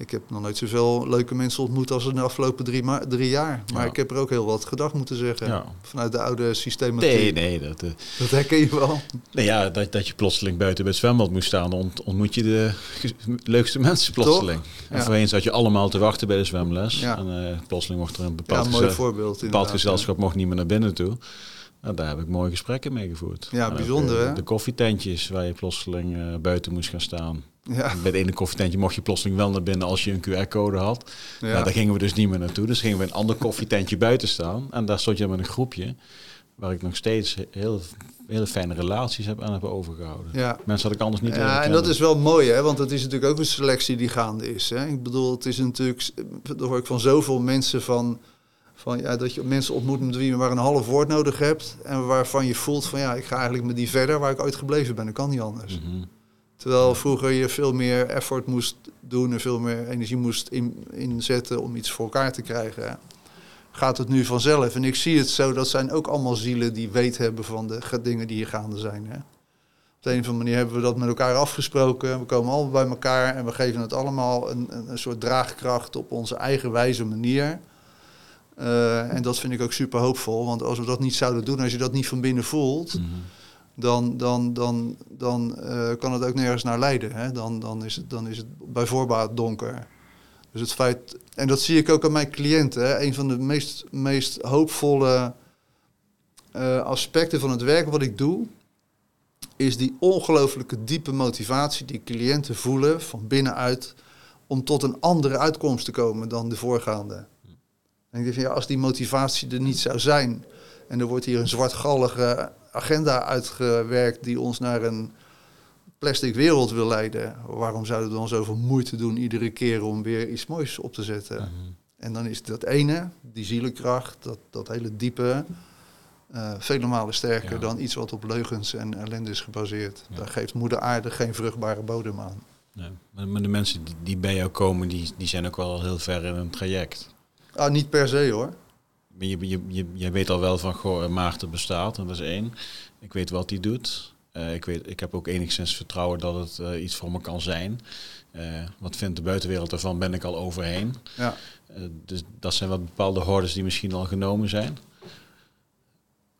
ik heb nog nooit zoveel leuke mensen ontmoet als in de afgelopen drie, ma- drie jaar. Maar Ja. ik heb er ook heel wat gedag moeten zeggen. Ja. Vanuit de oude systematiek. Nee, nee, dat, eh, Dat herken je wel. nee ja, dat, dat je plotseling buiten bij het zwembad moest staan, ont, ontmoet je de leukste mensen plotseling. En voorheen zat je allemaal te wachten bij de zwemles. En eh, plotseling mocht er een bepaald, een mooi voorbeeld. bepaald gezelschap mocht niet meer naar binnen toe. Nou, daar heb ik mooie gesprekken mee gevoerd. Ja, En bijzonder, eh, hè? De koffietentjes waar je plotseling buiten moest gaan staan. Ja, Bij het ene koffietentje mocht je plotseling wel naar binnen als je een QR-code had. ja. Nou, daar gingen we dus niet meer naartoe. Dus gingen we een ander koffietentje buiten staan. En daar stond je met een groepje waar ik nog steeds heel, hele fijne relaties heb aan heb overgehouden. ja. Mensen had ik anders niet Ja, en dat is wel mooi, hè? want het is natuurlijk ook een selectie die gaande is. Hè? Ik bedoel, het is natuurlijk, dat hoor ik van zoveel mensen van, van ja, dat je mensen ontmoet met wie je maar een half woord nodig hebt. En waarvan je voelt van ja, ik ga eigenlijk met die verder waar ik ooit gebleven ben. Dat kan niet anders. Mhm. Terwijl vroeger je veel meer effort moest doen en veel meer energie moest in, inzetten om iets voor elkaar te krijgen. Gaat het nu vanzelf? En ik zie het zo, dat zijn ook allemaal zielen die weet hebben van de ge- dingen die hier gaande zijn. Hè? Op de een of andere manier hebben we dat met elkaar afgesproken. We komen allemaal bij elkaar en we geven het allemaal een, een, een soort draagkracht op onze eigen wijze manier. Eh, en dat vind ik ook super hoopvol, want als we dat niet zouden doen, als je dat niet van binnen voelt, Mhm. Dan, dan, dan, dan eh, kan het ook nergens naar leiden. Hè? Dan, dan, is het, dan is het bij voorbaat donker. Dus het feit, en dat zie ik ook aan mijn cliënten. Hè? Een van de meest, meest hoopvolle eh, aspecten van het werk wat ik doe, is die ongelooflijke diepe motivatie die cliënten voelen van binnenuit om tot een andere uitkomst te komen dan de voorgaande. En ik denk ja, als die motivatie er niet zou zijn en er wordt hier een zwartgallige agenda uitgewerkt die ons naar een plastic wereld wil leiden. Waarom zouden we dan zoveel moeite doen iedere keer om weer iets moois op te zetten? Mhm. En dan is dat ene, die zielenkracht, dat, dat hele diepe, eh, vele malen sterker Ja. dan iets wat op leugens en ellende is gebaseerd. Ja. Daar geeft moeder aarde geen vruchtbare bodem aan. Nee. Maar, de mensen die, bij jou komen, die, die zijn ook wel heel ver in een traject. Ah, niet per se hoor. Je, je, je, jij weet al wel van, goh, Maarten bestaat, en dat is één. Ik weet wat hij doet. Eh, ik, weet, ik heb ook enigszins vertrouwen dat het eh, iets voor me kan zijn. Eh, wat vindt de buitenwereld ervan, ben ik al overheen. Ja. Eh, dus dat zijn wat bepaalde hordes die misschien al genomen zijn.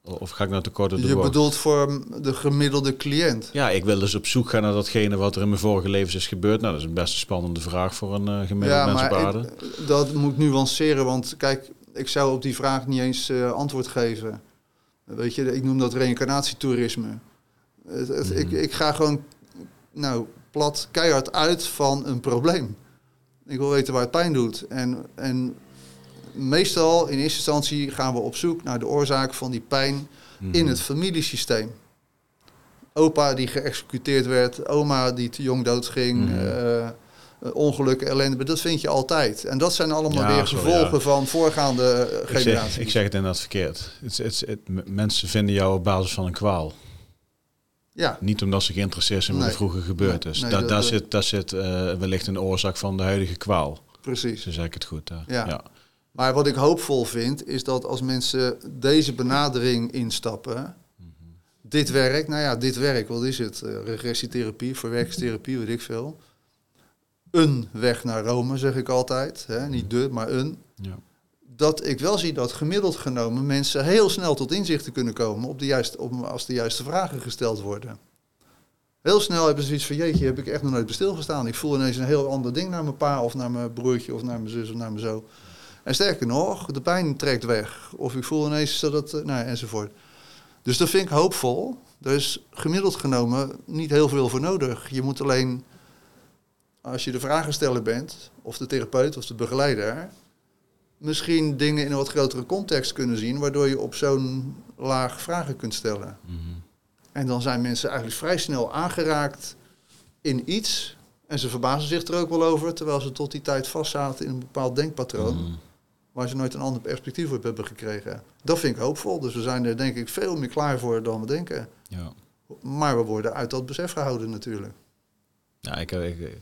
Of ga ik nou te kort op de Je bedoelt voor de gemiddelde cliënt. Ja, ik wil dus op zoek gaan naar datgene wat er in mijn vorige levens is gebeurd. Nou, dat is een best spannende vraag voor een eh gemiddeld Ja, mens maar ik- dat moet nuanceren, want kijk, ik zou op die vraag niet eens eh, antwoord geven. Weet je, ik noem dat reïncarnatietoerisme. Het, het- ik, Mhm. ik ga gewoon, nou, plat, keihard uit van een probleem. Ik wil weten waar het pijn doet. En, en meestal, in eerste instantie, gaan we op zoek naar de oorzaak van die pijn Mhm. in het familiesysteem. Opa die geëxecuteerd werd, oma die te jong doodging, Mhm. eh, ongelukken, ellende, dat vind je altijd. En dat zijn allemaal Ja, weer sorry, gevolgen ja. van voorgaande eh, Ik generaties. zeg, ik zeg het inderdaad verkeerd. Het, het, het, mensen vinden jou op basis van een kwaal. Ja, Niet omdat ze geïnteresseerd zijn wat er vroeger gebeurd is. nee, Da- dat- daar zit, daar zit eh, wellicht een oorzaak van de huidige kwaal. precies. Zo zeg ik het goed. hè. Ja. ja. Maar wat ik hoopvol vind, is dat als mensen deze benadering instappen, dit werkt, nou ja, dit werkt, wat is het? Eh, regressietherapie, verwerkingstherapie, weet ik veel. Een weg naar Rome, zeg ik altijd. Hè? Niet de, maar een. Ja. Dat ik wel zie dat gemiddeld genomen mensen heel snel tot inzichten kunnen komen op de juiste, op, als de juiste vragen gesteld worden. Heel snel hebben ze zoiets van, jeetje, heb ik echt nog nooit bij stilgestaan. Ik voel ineens een heel ander ding naar mijn pa of naar mijn broertje of naar mijn zus of naar mijn zo. En sterker nog, de pijn trekt weg. Of ik voel ineens dat eh, nou ja, enzovoort. Dus dat vind ik hoopvol. Er is gemiddeld genomen niet heel veel voor nodig. Je moet alleen, als je de vragensteller bent, of de therapeut of de begeleider, misschien dingen in een wat grotere context kunnen zien, waardoor je op zo'n laag vragen kunt stellen. Mhm. En dan zijn mensen eigenlijk vrij snel aangeraakt in iets. En ze verbazen zich er ook wel over, terwijl ze tot die tijd vastzaten in een bepaald denkpatroon Mhm. waar ze nooit een ander perspectief op hebben gekregen. Dat vind ik hoopvol. Dus we zijn er denk ik veel meer klaar voor dan we denken. Ja. Maar we worden uit dat besef gehouden natuurlijk. Ja, ik, ik,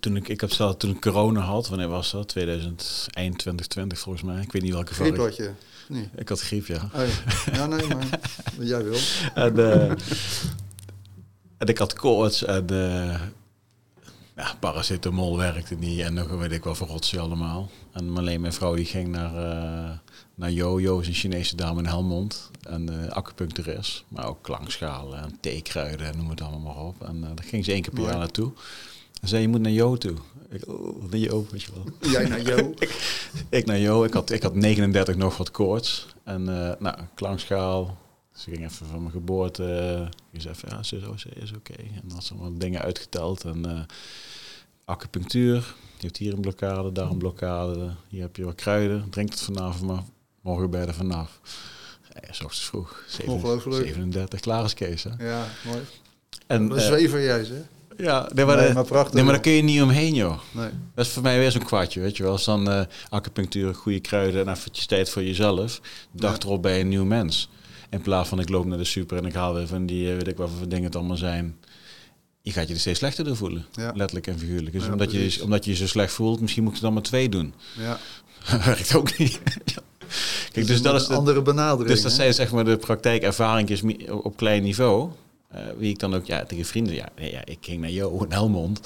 toen ik, ik heb zelf, toen ik corona had, wanneer was dat? 2000, eind 2020 volgens mij. Ik weet niet welke Griep had je? Nee. Ik had griep, ja. Oh, ja. ja, nee, maar jij wil. En, eh, en ik had koorts en eh, ja, paracetamol werkte niet en nog weet ik wel voor rotsie allemaal. En alleen mijn vrouw die ging naar, eh naar Jo. Jo is een Chinese dame in Helmond. En acupuncturist, maar ook klankschalen en theekruiden en noem het allemaal maar op. En daar ging ze één keer per jaar naartoe. En zei, je moet naar Jo toe. Ik, oh, naar Jo, weet je wel. Jij naar Jo. Ik naar Jo, ik had, ik had 39 nog wat koorts. En eh nou, klankschaal. Ze ging even van mijn geboorte. Je zei van, ja, ze is, oké. En dan had ze allemaal dingen uitgeteld. En eh, acupunctuur. Je hebt hier een blokkade, daar een blokkade. Hier heb je wat kruiden. Drink het vanavond maar. Morgen je er vanaf. Ja, s ochtends vroeg. Zeven- Ongelooflijk. 37, klaar is Kees. Hè? Ja, mooi. En, Wat eh, zwever jij ze. Ja, nee, maar, Nee, de- maar prachtig, nee, maar joh. daar kun je niet omheen, joh. Nee. Dat is voor mij weer zo'n kwartje, weet je wel. Als dan eh, acupunctuur, goede kruiden en eventjes tijd voor jezelf. Dag erop bij een nieuw mens. In plaats van ik loop naar de super en ik haal weer van die, eh, weet ik wat voor dingen het allemaal zijn. Je gaat je er steeds slechter door voelen. Ja. Letterlijk en figuurlijk. Dus Ja, omdat, je, omdat je je zo slecht voelt, misschien moet ik het dan maar twee doen. Ja. Werkt ook niet. Kijk, dus dat is een de, andere benadering. dus dat hè? zijn zeg maar de praktijkervaringjes op klein niveau. Eh, wie ik dan ook ja, tegen vrienden, ja, nee, ja ik ging naar Jo in Helmond.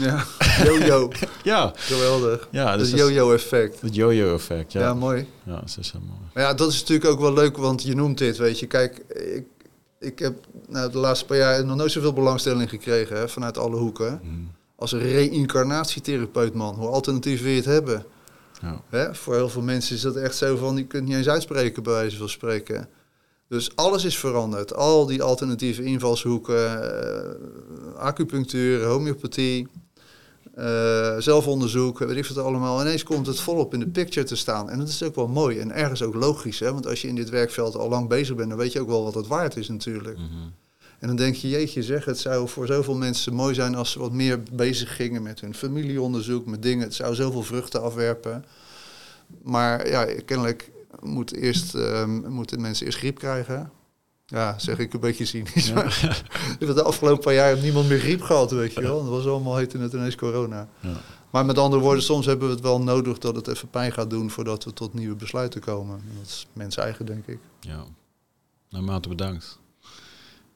Ja. Yo-yo. Ja, Geweldig. ja dus is yo-yo-effect. het yo-yo-effect. Ja. Ja, mooi. ja. dat is helemaal. Maar ja, dat is natuurlijk ook wel leuk, want je noemt dit, weet je. Kijk, ik, ik heb nou, de laatste paar jaar nog nooit zoveel belangstelling gekregen hè, vanuit alle hoeken. Mm. Als een reïncarnatietherapeut, man. Hoe alternatief wil je het hebben? Ja. Hè? Voor heel veel mensen is dat echt zo van, je kunt niet eens uitspreken, bij wijze van spreken. Dus alles is veranderd. Al die alternatieve invalshoeken, eh, acupunctuur, homeopathie, eh, zelfonderzoek, weet ik wat allemaal. Ineens komt het volop in de picture te staan. En dat is ook wel mooi en ergens ook logisch. Hè? Want als je in dit werkveld al lang bezig bent, dan weet je ook wel wat het waard is natuurlijk. Mhm. En dan denk je, jeetje zeg, het zou voor zoveel mensen mooi zijn als ze wat meer bezig gingen met hun familieonderzoek, met dingen. Het zou zoveel vruchten afwerpen. Maar ja, kennelijk moet eerst, ehm, moeten mensen eerst griep krijgen. Ja, zeg ik een beetje cynisch. Ja. De afgelopen paar jaar heeft niemand meer griep gehad, weet je wel. Dat was allemaal, heette het ineens corona. Ja. Maar met andere woorden, soms hebben we het wel nodig dat het even pijn gaat doen voordat we tot nieuwe besluiten komen. Dat is mens eigen, denk ik. ja. Nou, Maarten, bedankt.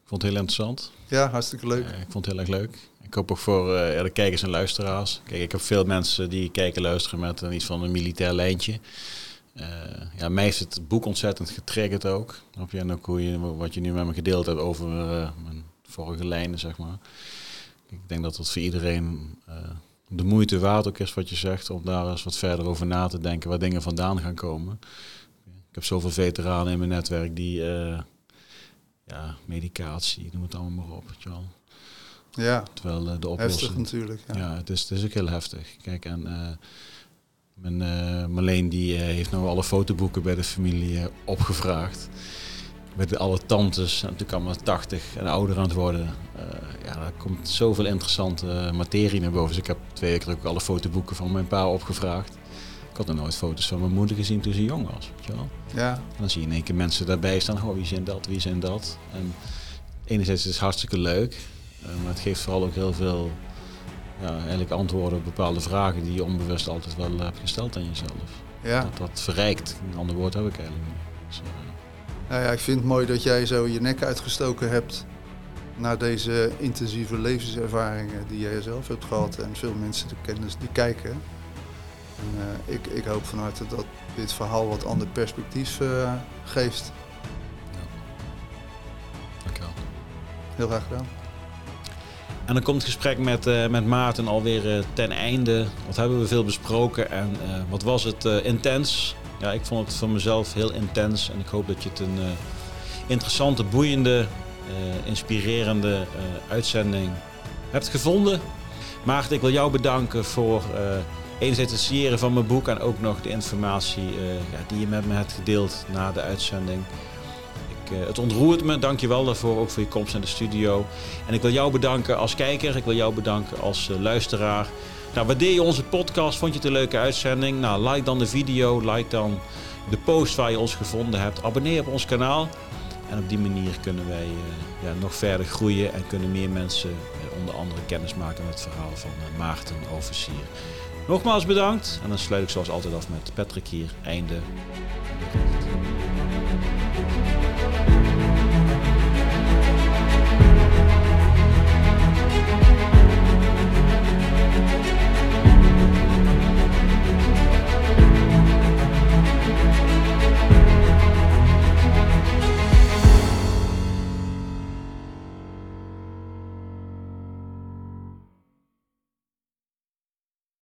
Ik vond het heel interessant. Ja, hartstikke leuk. Eh, ik vond het heel erg leuk. Ik hoop ook voor ja, de kijkers en luisteraars. Kijk, ik heb veel mensen die kijken en luisteren met iets van een militair lijntje. Eh, ja, mij heeft het boek ontzettend getriggerd ook. Snap je? En ook hoe je, wat je nu met me gedeeld hebt over eh, mijn vorige lijnen, zeg maar. Ik denk dat het voor iedereen eh, de moeite waard ook is wat je zegt, om daar eens wat verder over na te denken waar dingen vandaan gaan komen. Ik heb zoveel veteranen in mijn netwerk die, ja, medicatie, noem het allemaal maar op. Weet je wel. Ja, Terwijl de heftig oplossing... natuurlijk. Ja. Ja, het, is, het is ook heel heftig. Kijk, en mijn, eh, Marleen die eh, heeft nou alle fotoboeken bij de familie eh, opgevraagd. Met alle tantes, en natuurlijk allemaal 80 en ouder aan het worden. Ja, daar komt zoveel interessante materie naar boven. Dus ik heb twee weken ook alle fotoboeken van mijn pa opgevraagd. Ik had nog nooit foto's van mijn moeder gezien toen ze jong was. Weet je wel? ja, En dan zie je in één keer mensen daarbij staan. Oh, wie zijn dat, wie zijn dat? En enerzijds is het hartstikke leuk. maar het geeft vooral ook heel veel ja, eigenlijk antwoorden op bepaalde vragen die je onbewust altijd wel hebt gesteld aan jezelf. ja. Dat, dat verrijkt. Een ander woord heb ik eigenlijk niet. Dus, eh, Nou ja, ik vind het mooi dat jij zo je nek uitgestoken hebt naar deze intensieve levenservaringen die jij zelf hebt gehad en veel mensen de kennis die kijken. En, eh, ik, ik hoop van harte dat dit verhaal wat ander perspectief eh, geeft. dankjewel. Heel graag gedaan. En dan komt het gesprek met, eh, met Maarten alweer eh, ten einde. Wat hebben we veel besproken en eh, wat was het intens? Ja, ik vond het voor mezelf heel intens en ik hoop dat je het een interessante, boeiende, inspirerende uitzending hebt gevonden. Maarten, ik wil jou bedanken voor enerzijds het signeren van mijn boek en ook nog de informatie die je met me hebt gedeeld na de uitzending. Eh, het ontroert me, dank je wel daarvoor, ook voor je komst naar de studio. En ik wil jou bedanken als kijker, ik wil jou bedanken als eh, luisteraar. Nou, waardeer je onze podcast? Vond je het een leuke uitzending? Nou, like dan de video, like dan de post waar je ons gevonden hebt. Abonneer op ons kanaal. En op die manier kunnen wij eh, ja, nog verder groeien en kunnen meer mensen onder andere kennis maken met het verhaal van Maarten Oversier. Nogmaals bedankt en dan sluit ik zoals altijd af met Patrick hier. Einde.